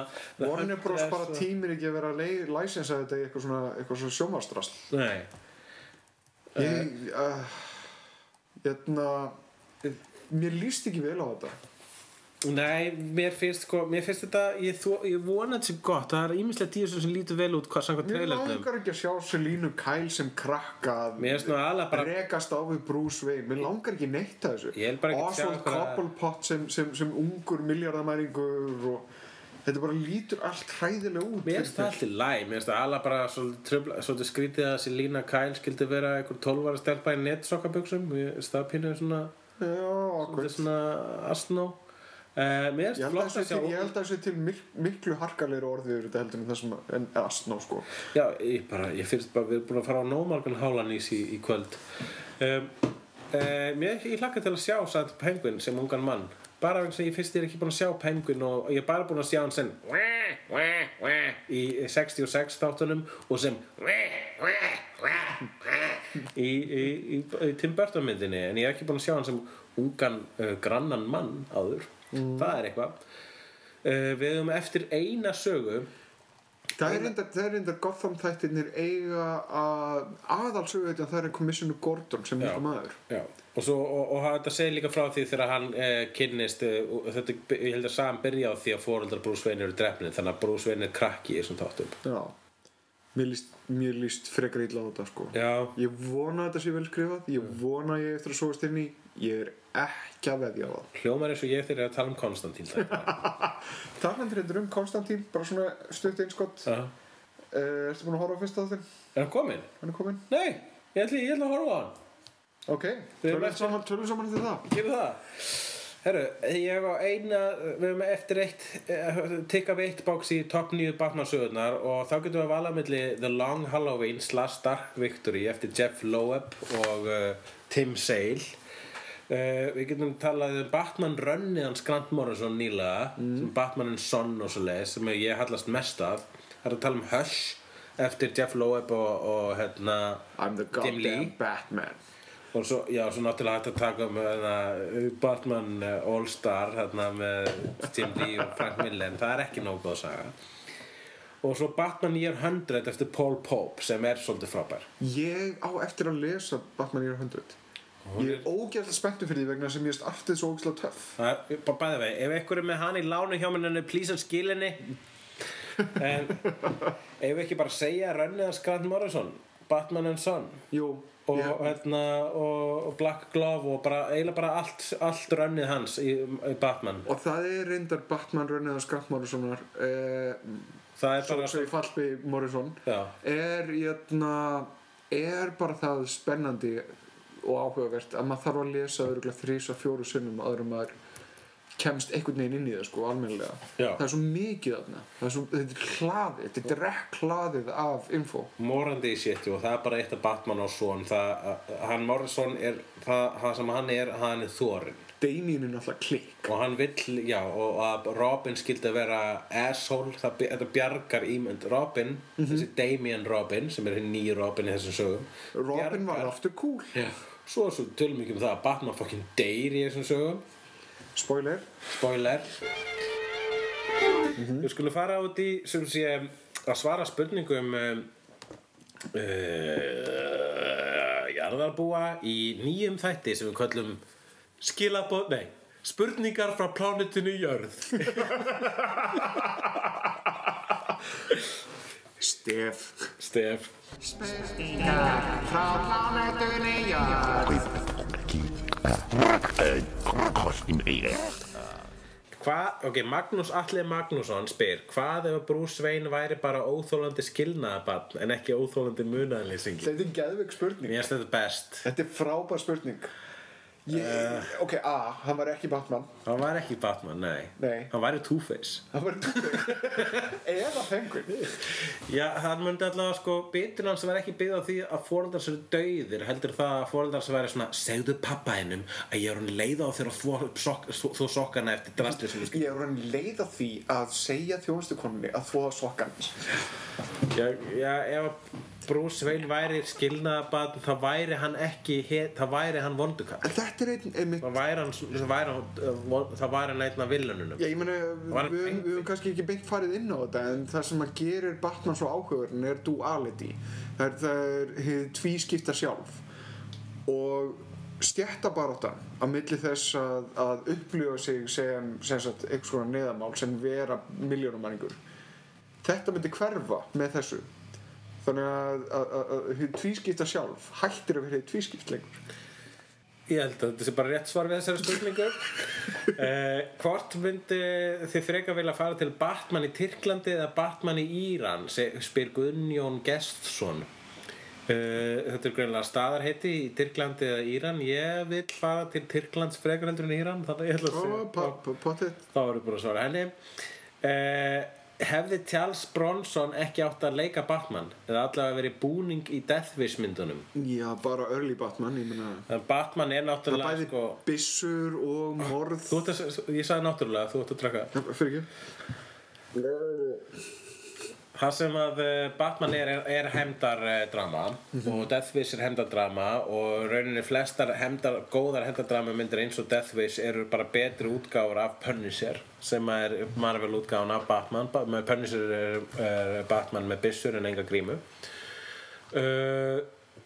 Warner Bros. Bara tímir ekki að vera að læsensa þetta í eitthvað svona, eitthvað svona sjómastrasl Nei, ég uh, hérna mér líst ekki vel á þetta Nei, mér finnst sko, mér finnst þetta, ég, þó, ég vona þetta sé gott, það er ímislegt í þessu sem lítur vel út hvað samkvæmt mér trailernum. langar ekki að sjá Selínu Kyle sem krakka að Mér finnst nú alveg bara, rekast á við Bruce Wayne. Mér langar ekki neitt að þessu. Ég Oswald Cobblepot sem, sem, sem ungur miljardamæringur og þetta bara lítur allt hræðilega út mér finnst það alltaf læg, mér finnst það alveg bara svolítið, skrítið að Selina Kyle skildi vera einhver 12 ára stelpa í netsokkaböksum, mér finnst það pínuð svona, Já, akkurat. svona asnó. Uh, Ég held, að ég það sé til mik miklu harkalegri orðið yfir þetta heldur en það sem en astná sko. Já, ég bara, ég finnst bara, við erum búin að fara á nómargan hálanís í, í kvöld. Um, uh, mér, ég hlakka til að sjá satt Penguin sem ungan mann. Bara vegna sem ég fyrst er ekki búin að sjá Penguin og ég er bara búin að sjá hann sem í 66 þáttunum og sem í, í, í, í Tim Burton myndinni en ég er ekki búin að sjá hann sem ungan uh, grannan mann áður það er eitthvað. Uh, við höfum eftir eina sögu. Það er reyndar, er Gotham þættirnir eiga að aðalsöguhetjan það er Commissioner Gordon sem líka maður. Já, og, svo, og, og þetta segir líka frá því þegar hann eh, kynnist og þetta, ég held að saman byrja á því að foreldrar Bruce Wayne eru drefnir þannig að Bruce Wayne er krakki í þessum þáttum. Já. Mér líst, mér líst frekar illa á þetta sko. Já, Ég vona að þetta sé vel skrifað. Ég vona að ég eftir að sóast inn í Ég er ekki að veðja á það hljómar eins og ég þegar ég er að tala um Konstantín Talandi reyndur um Konstantín Bara svona stutt einskott uh, Já. Ertu búin að horfa á fyrsta þáttinn? Er hann kominn? Hann er kominn? Nei, ég ætla, ég ætla að horfa á hann Ok, tölum saman, eftir það Gerum það Herru, ég á eina, við erum eftir eitt, eh, tikka við eitt bóks í topp nýju Batman sögurnar og þá getum við að vala milli The Long Halloween slash Dark Victory eftir Jeff Loeb og uh, Tim Sale. Uh, við getum talað um Batman Runnið hans Grant Morrison nýlega, sem Batman and Son og svo leið, sem ég hallast mest af. Það er að tala um Hush eftir Jeff Loeb og, og hérna, I'm the goddamn Batman. Og svo, já, svo náttúrulega hægt að taka um hérna, Batman eh, All Star hérna, með Jim Lee og Frank Miller. En það er ekki nógu góð saga. Og svo Batman Year 100 eftir Paul Pope sem er svolítið frábær. Ég á eftir að lesa Batman Year 100 Ég er ógæðslega spenntu fyrir því vegna sem ég erst aftur svo ógæðslega töff. Það er bara bæði vegi, ef einhver er með hann í lánu hjá mér en hann skilinni en ef ekki bara segja rönnið hans Grant Morrison Batman and Son? Jú, og, ég, hérna, og, og Black Glove og bara, eiginlega bara allt, allt rönnið hans í, í Batman. Og það er reyndar Batman Rönnið og Skrapp Morrisonar eh, er sem Fallby Morrison. Já. er, jötna, er bara það spennandi og áhugavert að maður þarf að lesa örgulega þrísa fjóru sinnum áður en maður kemst einhvern veginn inn í það sko almennilega. Já. það er svo mikið þarna. Það svo, þetta er hlaðið, þetta er drekk hlaðið af info. Morandi í sétti og það er bara eitt af Batman og son. Það, hann Morrison er það, það sem hann er, hann er þorin Damien er náttúrulega klikk. Og hann vill, já, og að Robin skildi að vera asshole, það, þetta bjargar ímynd Robin, þessi Damien Robin sem er hinn nýju Robin í þessum sögum. Robin var bjargar- aftur cool. Já, svo, svo tölum við ekki um það að Batman fucking deyr í þessum sögum. Spoiler. Spoiler. Við skulum fara út í sem sé að svara spurningum um, uh, jarðarbúa í nýjum þætti sem við kallum skilabóð, nei Spurningar frá plánutinu Jörð. Stef. Stef Frá plánetunni jörð Hvað, ok, Magnús Atli Magnússon spyr Hvað ef Bruce Wayne væri bara óþólandi skilnaðabann en ekki óþólandi munaðlýsingi? Þetta er geðveik spurning. Mér finnst þetta best. Þetta er frábær spurning ég, Ok, A, hann var ekki Batman. Hann var ekki Batman, nei. Nei. Hann væri Two-Face. Hann var Eða Penguin. Já, hann myndi allavega sko bitin hans var ekki byggð á því að fóröldar sér dauðir heldur það að fóröldar sér væri svona segðu pappa hennum að ég er hann leið á þér að upp sok, sokkana eftir sem skil. Ég er hann leið á því að segja þjónustukonunni að þvoða sokkan Já, já, ef að Bruce Wayne væri skilnaðabann þá væri hann ekki þá væri hann vondukall En þetta er einn einmitt þá væri hann, þá væri hann, væri hann einn af villununum Já, ég meina, var við, höfum kannski ekki beint farið inn á þetta en það sem að gerir Batman svo áhugaverðin er duality. Það er, það er hið tvískipta sjálf. Og stjættabaráttan á milli þess að, að upplifa sig sem, sem sagt, eitthvað neðamál sem vera miljónumanningur þetta myndi hverfa með þessu þannig að, að, að, að hið tvískipta sjálf hættir að vera tvískipt lengur. Ég held að þetta sé bara rétt svar við þessari spurningu. Uh, Hvort myndi þið freka vilja fara til Batman í Tyrklandi eða Batman í Íran? Spyr Gunnjón Gestsson. Uh, Þetta er greinlega staðarheiti í Tyrklandi eða Íran. Ég vil fara til Tyrklands frekar heldur en Íran þannig ég ætla að pa- pottet Þá erum við búin að svara henni. Uh, Hefði Charles Bronson ekki átt að leika Batman? Eða allavega verið búning í Death Wish myndunum? Já, bara early Batman, ég meina Þannig að Batman er Það náttúrulega bæði sko, byssur og morð. Að, ég sagði náttúrulega, þú ert að draka Já, Fyrir ekki Það sem að eh, Batman er, er, er hemdardrama og Death Wish er hemdardrama og rauninni flestar hemdar, góðar hemdardrama myndir eins og Death Wish eru bara betri útgáfur af Punisher sem er Marvel útgáfun af Batman. Punisher er, er Batman með byssur en enga grímu. Uh,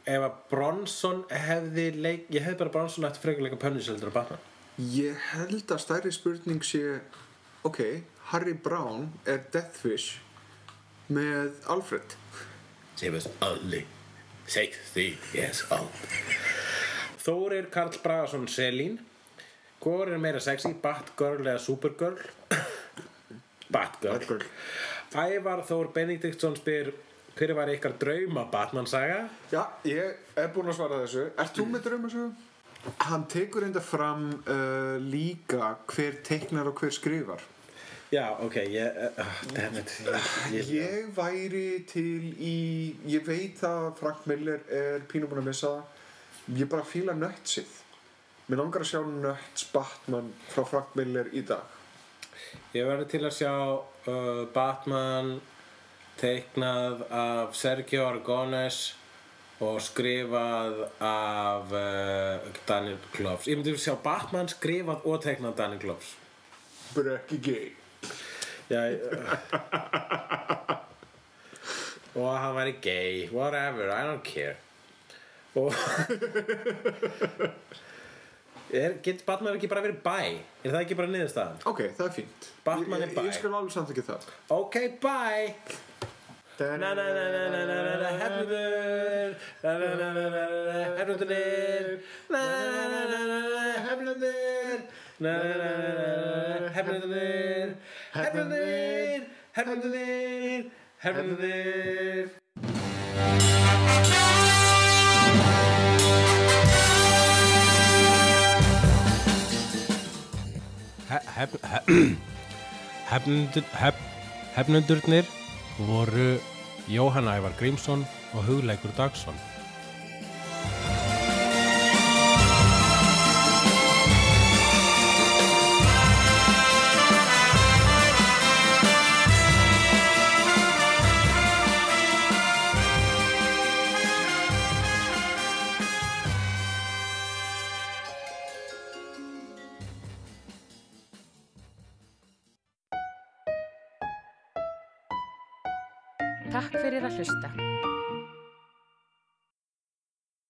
Ef að Bronson hefði leik, ég hefði bara Bronson eftir frekar leika Punisher heldur en Batman. Ég held að stærri spurning sé Ok, Harry Brown er Deathwish með Alfred sem er allir 60 years old Þórir Karl Bragason Selín Hvor er meira sexy, Batgirl eða Supergirl? Batgirl Batgirl. Ævar Þór Benediktsson spyr Hver var ykkar drauma Batman saga? Já, ég er búinn að svara þessu Ert þú með draumasögu? Hann tekur enda fram uh, líka hver teiknar og hver skrifar Já, ok, ég, uh, ég, ég, Ég væri til í Ég veit að Frank Miller er pínu búinn að missa það. Ég bara fíla nöttsið. Mér langar að sjá nötts Batman frá Frank Miller í dag. Ég verði til að sjá uh, Batman teiknað af Sergio Aragones og skrifað af uh, Daniel Kloves. Ég myndi sjá Batman skrifað og teiknað af Daniel Kloves. Bara ekki gay Já, og hann væri gay whatever, I don't care og er, getur Batman ekki bara verið bæ er það ekki bara niðurstaðan Ok, það er fínt Batman er bæ. Ég skal alveg samt ekki það ok, bye Na na na na na na na na Hefnundur Na na na na na na Hefnundur Na na na na na na Hefnundur Na na na na na Hefnundur Hefnundur Hefnundur Hefnundur Hefnundurnir voru Jóhann Ævar Grímsson og Hugleikur Dagsson.